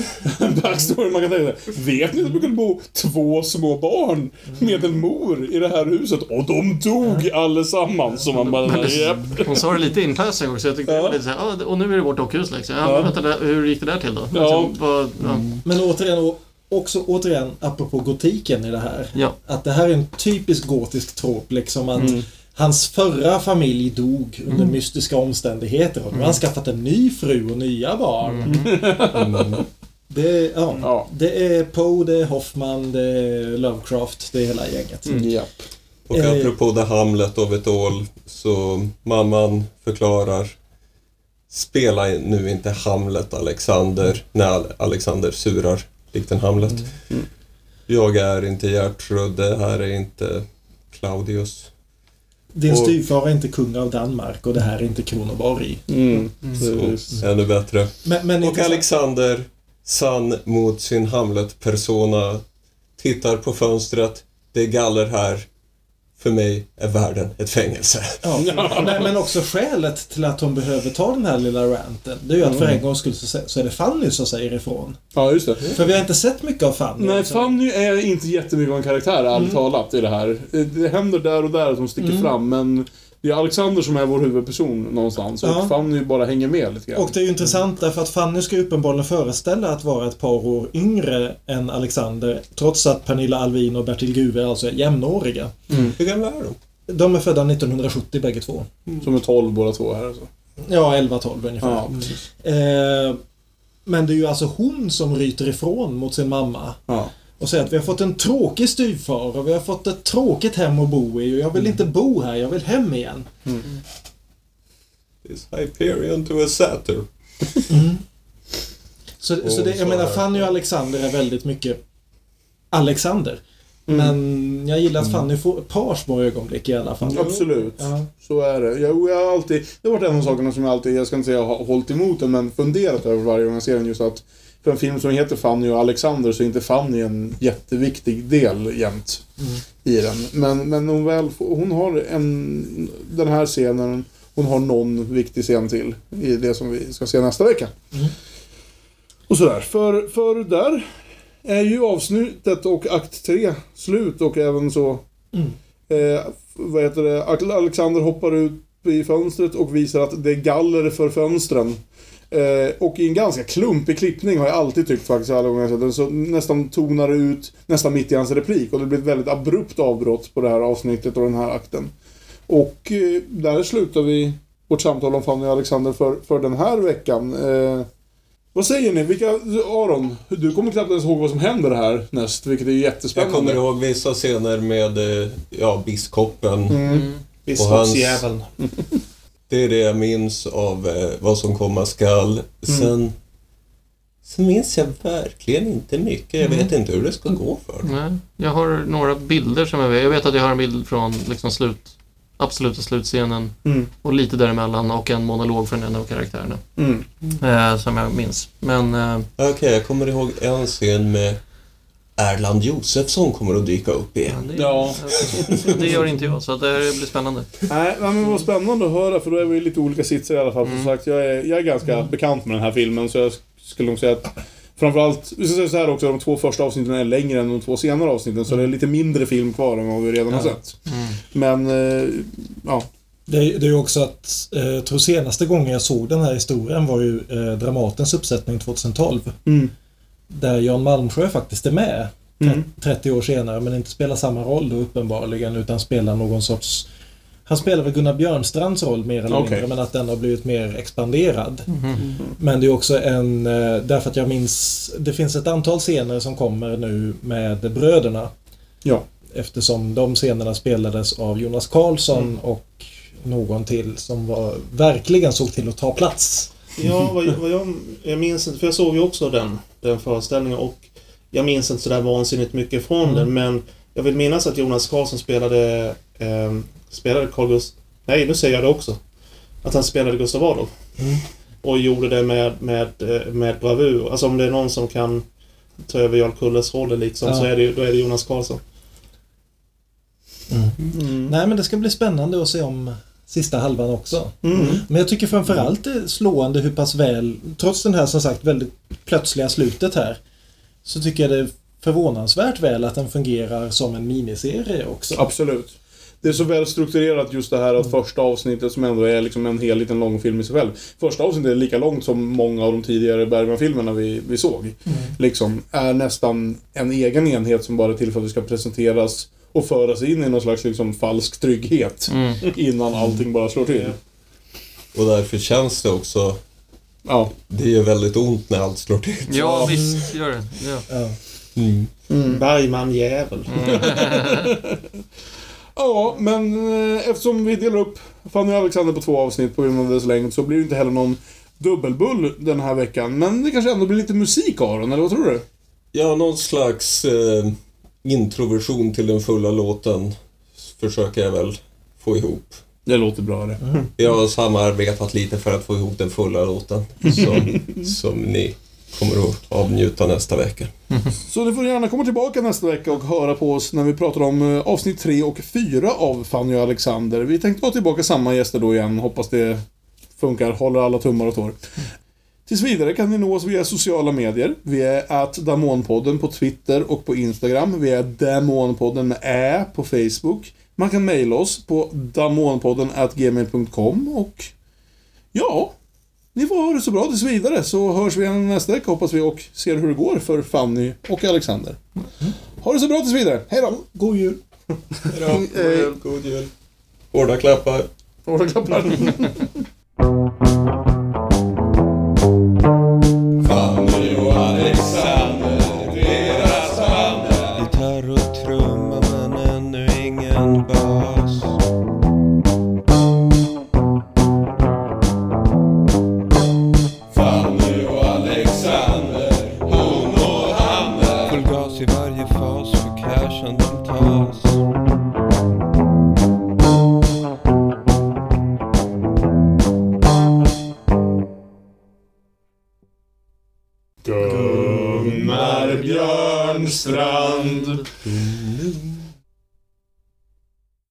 backstory man kan tänka sig. Vet ni att det brukade bo två små barn med en mor i det här huset och de dog allesammans. Så man bara, japp. Hon sa det lite in passing också. Jag tyckte det var lite såhär, ah, och nu är det vårt dockhus liksom. Ja, Ja. men vänta, hur gick det där till då? Ja. Liksom, vad, ja. Men återigen, och också återigen, apropå gotiken i det här. Ja. Att det här är en typisk gotisk trop, liksom att Mm. Hans förra familj dog under Mm. mystiska omständigheter och nu har han skaffat en ny fru och nya barn. Mm. Det, ja, det är Poe, det är Hoffman, det är Lovecraft, det är hela gänget. Och Eh. apropå The Hamlet of it all, så mamman förklarar Spela nu inte Hamlet Alexander när Al- Alexander surar likt en Hamlet. Jag är inte Gertrud, det här är inte Claudius. Din Och- styvfar är inte kung av Danmark och det här är inte Kronoborg. Mm. Så, ännu bättre. Men- men och intressant- Alexander, sann mot sin Hamlet-persona, tittar på fönstret. Det är galler här. För mig är världen ett fängelse. Ja. Nej, men också skälet till att hon behöver ta den här lilla ranten. Det är ju att för Mm. en gångs skull så, så är det Fanny som säger ifrån. Ja, just det. För vi har inte sett mycket av Fanny. Nej, alltså. Fanny är inte jättemycket av en karaktär, ärligt Mm. talat, i det här. Det händer där och där att hon sticker Mm. fram, men det är Alexander som är vår huvudperson någonstans. Ja. Och Fanny bara hänger med lite grann. Och det är ju intressant därför att Fanny ska ju uppenbarligen föreställa att vara ett par år yngre än Alexander. Trots att Pernilla Alvin och Bertil Guve alltså är jämnåriga. Hur gamla är de? De är födda 1970 bägge två. Som är 12 båda två här alltså. Ja, 11-12 ungefär. Ja. Eh, men det är ju alltså hon som ryter ifrån mot sin mamma. Ja. Och säger att vi har fått en tråkig styvfar och vi har fått ett tråkigt hem att bo i och jag vill inte bo här, jag vill hem igen. Is Hyperion to a satyr? Så, Och så det, så jag menar, är- Fanny och Alexander är väldigt mycket Alexander. Mm. Men jag gillar att Fanny får ett par små ögonblick i alla fall. Absolut. Ja. Så är det. Jag, jag har alltid, det har varit en av sakerna som jag alltid, jag ska inte säga har hållit emot den, men funderat över varje gång jag ser den. Just att för en film som heter Fanny och Alexander så är inte Fanny en jätteviktig del jämt i den. Men, men hon, väl, hon har en, den här scenen, hon har någon viktig scen till i det som vi ska se nästa vecka. Och sådär. För, för där är ju avsnittet och akt 3 slut och även så Eh, vad heter det? Alexander hoppar ut i fönstret och visar att det är galler för fönstren. Eh, och i en ganska klumpig klippning har jag alltid tyckt faktiskt alla gånger jag sett den. Så nästan tonar det ut nästan mitt i hans replik. Och det blir ett väldigt abrupt avbrott på det här avsnittet och den här akten. Och eh, där slutar vi vårt samtal om Fanny och Alexander för, för den här veckan. Eh, vad säger ni? Vilka, Aron, du kommer knappt ens ihåg vad som händer här näst, vilket är Jag jättespännande. kommer ihåg vissa scener med eh, ja, biskopen. Mm. Biskopsjäveln. Det är det jag minns av eh, vad som komma skall. Sen, sen minns jag verkligen inte mycket. Jag vet inte hur det ska gå för. Nej, jag har några bilder som jag vet. Jag vet att jag har en bild från liksom slut, absoluta slutscenen Mm. och lite däremellan och en monolog från en av karaktärerna. Mm. Eh, som jag minns. Men eh, Okej, jag kommer ihåg en scen med Erland Josefsson kommer att dyka upp igen. det, Ja. det gör inte jag, så det blir spännande. Nej, men vad spännande att höra för då är vi i lite olika sitsar i alla fall. Som sagt, jag är, jag är ganska bekant med den här filmen så jag skulle nog säga att Framförallt, vi ska säga så här också, de två första avsnitten är längre än de två senare avsnitten så det är lite mindre film kvar än vad vi redan har Ja. sett. Men, eh, ja. Det, är- det är ju också att, eh, jag tror senaste gången jag såg den här historien var ju eh, Dramatens uppsättning 2012. Mm. Där Jan Malmsjö faktiskt är med. Mm. 30 år senare men inte spelar samma roll då uppenbarligen utan spelar någon sorts han spelar väl Gunnar Björnstrands roll mer eller Okej. mindre men att den har blivit mer expanderad. Men det är också en, eh, därför att jag minns, det finns ett antal scener som kommer nu med bröderna. Ja. Eftersom de scenerna spelades av Jonas Karlsson Mm. och någon till som var, verkligen såg till att ta plats. Ja, vad, vad jag, jag minns inte, för jag såg ju också den, den föreställningen och jag minns inte sådär vansinnigt mycket från Mm. den men jag vill minnas att Jonas Karlsson spelade, eh, spelade Carl Gust Nej, nu säger jag det också. Att han spelade Gustav Adolf. Mm. Och gjorde det med, med, eh, med bravur. Alltså om det är någon som kan ta över Jarl Kulles roller liksom Ja. så är det, då är det Jonas Karlsson. Mm. Nej men det ska bli spännande att se om sista halvan också. Mm. Men jag tycker framförallt det är slående hur pass väl, trots den här som sagt väldigt plötsliga slutet här, så tycker jag det är förvånansvärt väl att den fungerar som en miniserie också. Absolut. Det är så väl strukturerat just det här att första avsnittet som ändå är liksom en hel liten lång film i sig själv. Första avsnittet är lika långt som många av de tidigare Bergman-filmerna vi, vi såg. Liksom, är nästan en egen enhet som bara är till för att det ska presenteras och föra sig in i någon slags liksom, falsk trygghet Mm. innan allting bara slår till. Och därför känns det också... Ja. Det gör väldigt ont när allt slår till. Ja, visst gör det. Ja. Mm. Bergman jävel. Ja, men eh, eftersom vi delar upp Fanny och Alexander på två avsnitt på grund av dess längd så blir det inte heller någon dubbelbull den här veckan. Men det kanske ändå blir lite musik Aron, eller vad tror du? Ja, någon slags eh, introversion till den fulla låten försöker jag väl få ihop. Det låter bra det. Jag har samarbetat lite för att få ihop den fulla låten som, som ni kommer att avnjuta nästa vecka. Så ni får gärna komma tillbaka nästa vecka och höra på oss när vi pratar om eh, avsnitt 3 och 4 av Fanny och Alexander. Vi tänkte ha tillbaka samma gäster då igen. Hoppas det funkar. Håller alla tummar och tår. Tills vidare kan ni nå oss via sociala medier. Vi är att Damonpodden på Twitter och på Instagram. Vi är Damonpodden med Ä på Facebook. Man kan mejla oss på damonpodden gmail.com och ja, ni får ha det så bra tills vidare så hörs vi igen nästa vecka hoppas vi och ser hur det går för Fanny och Alexander. Ha det så bra tills vidare. Hej då! God jul! Hej då. God jul. God jul. Hårda klappar. Hårda klappar.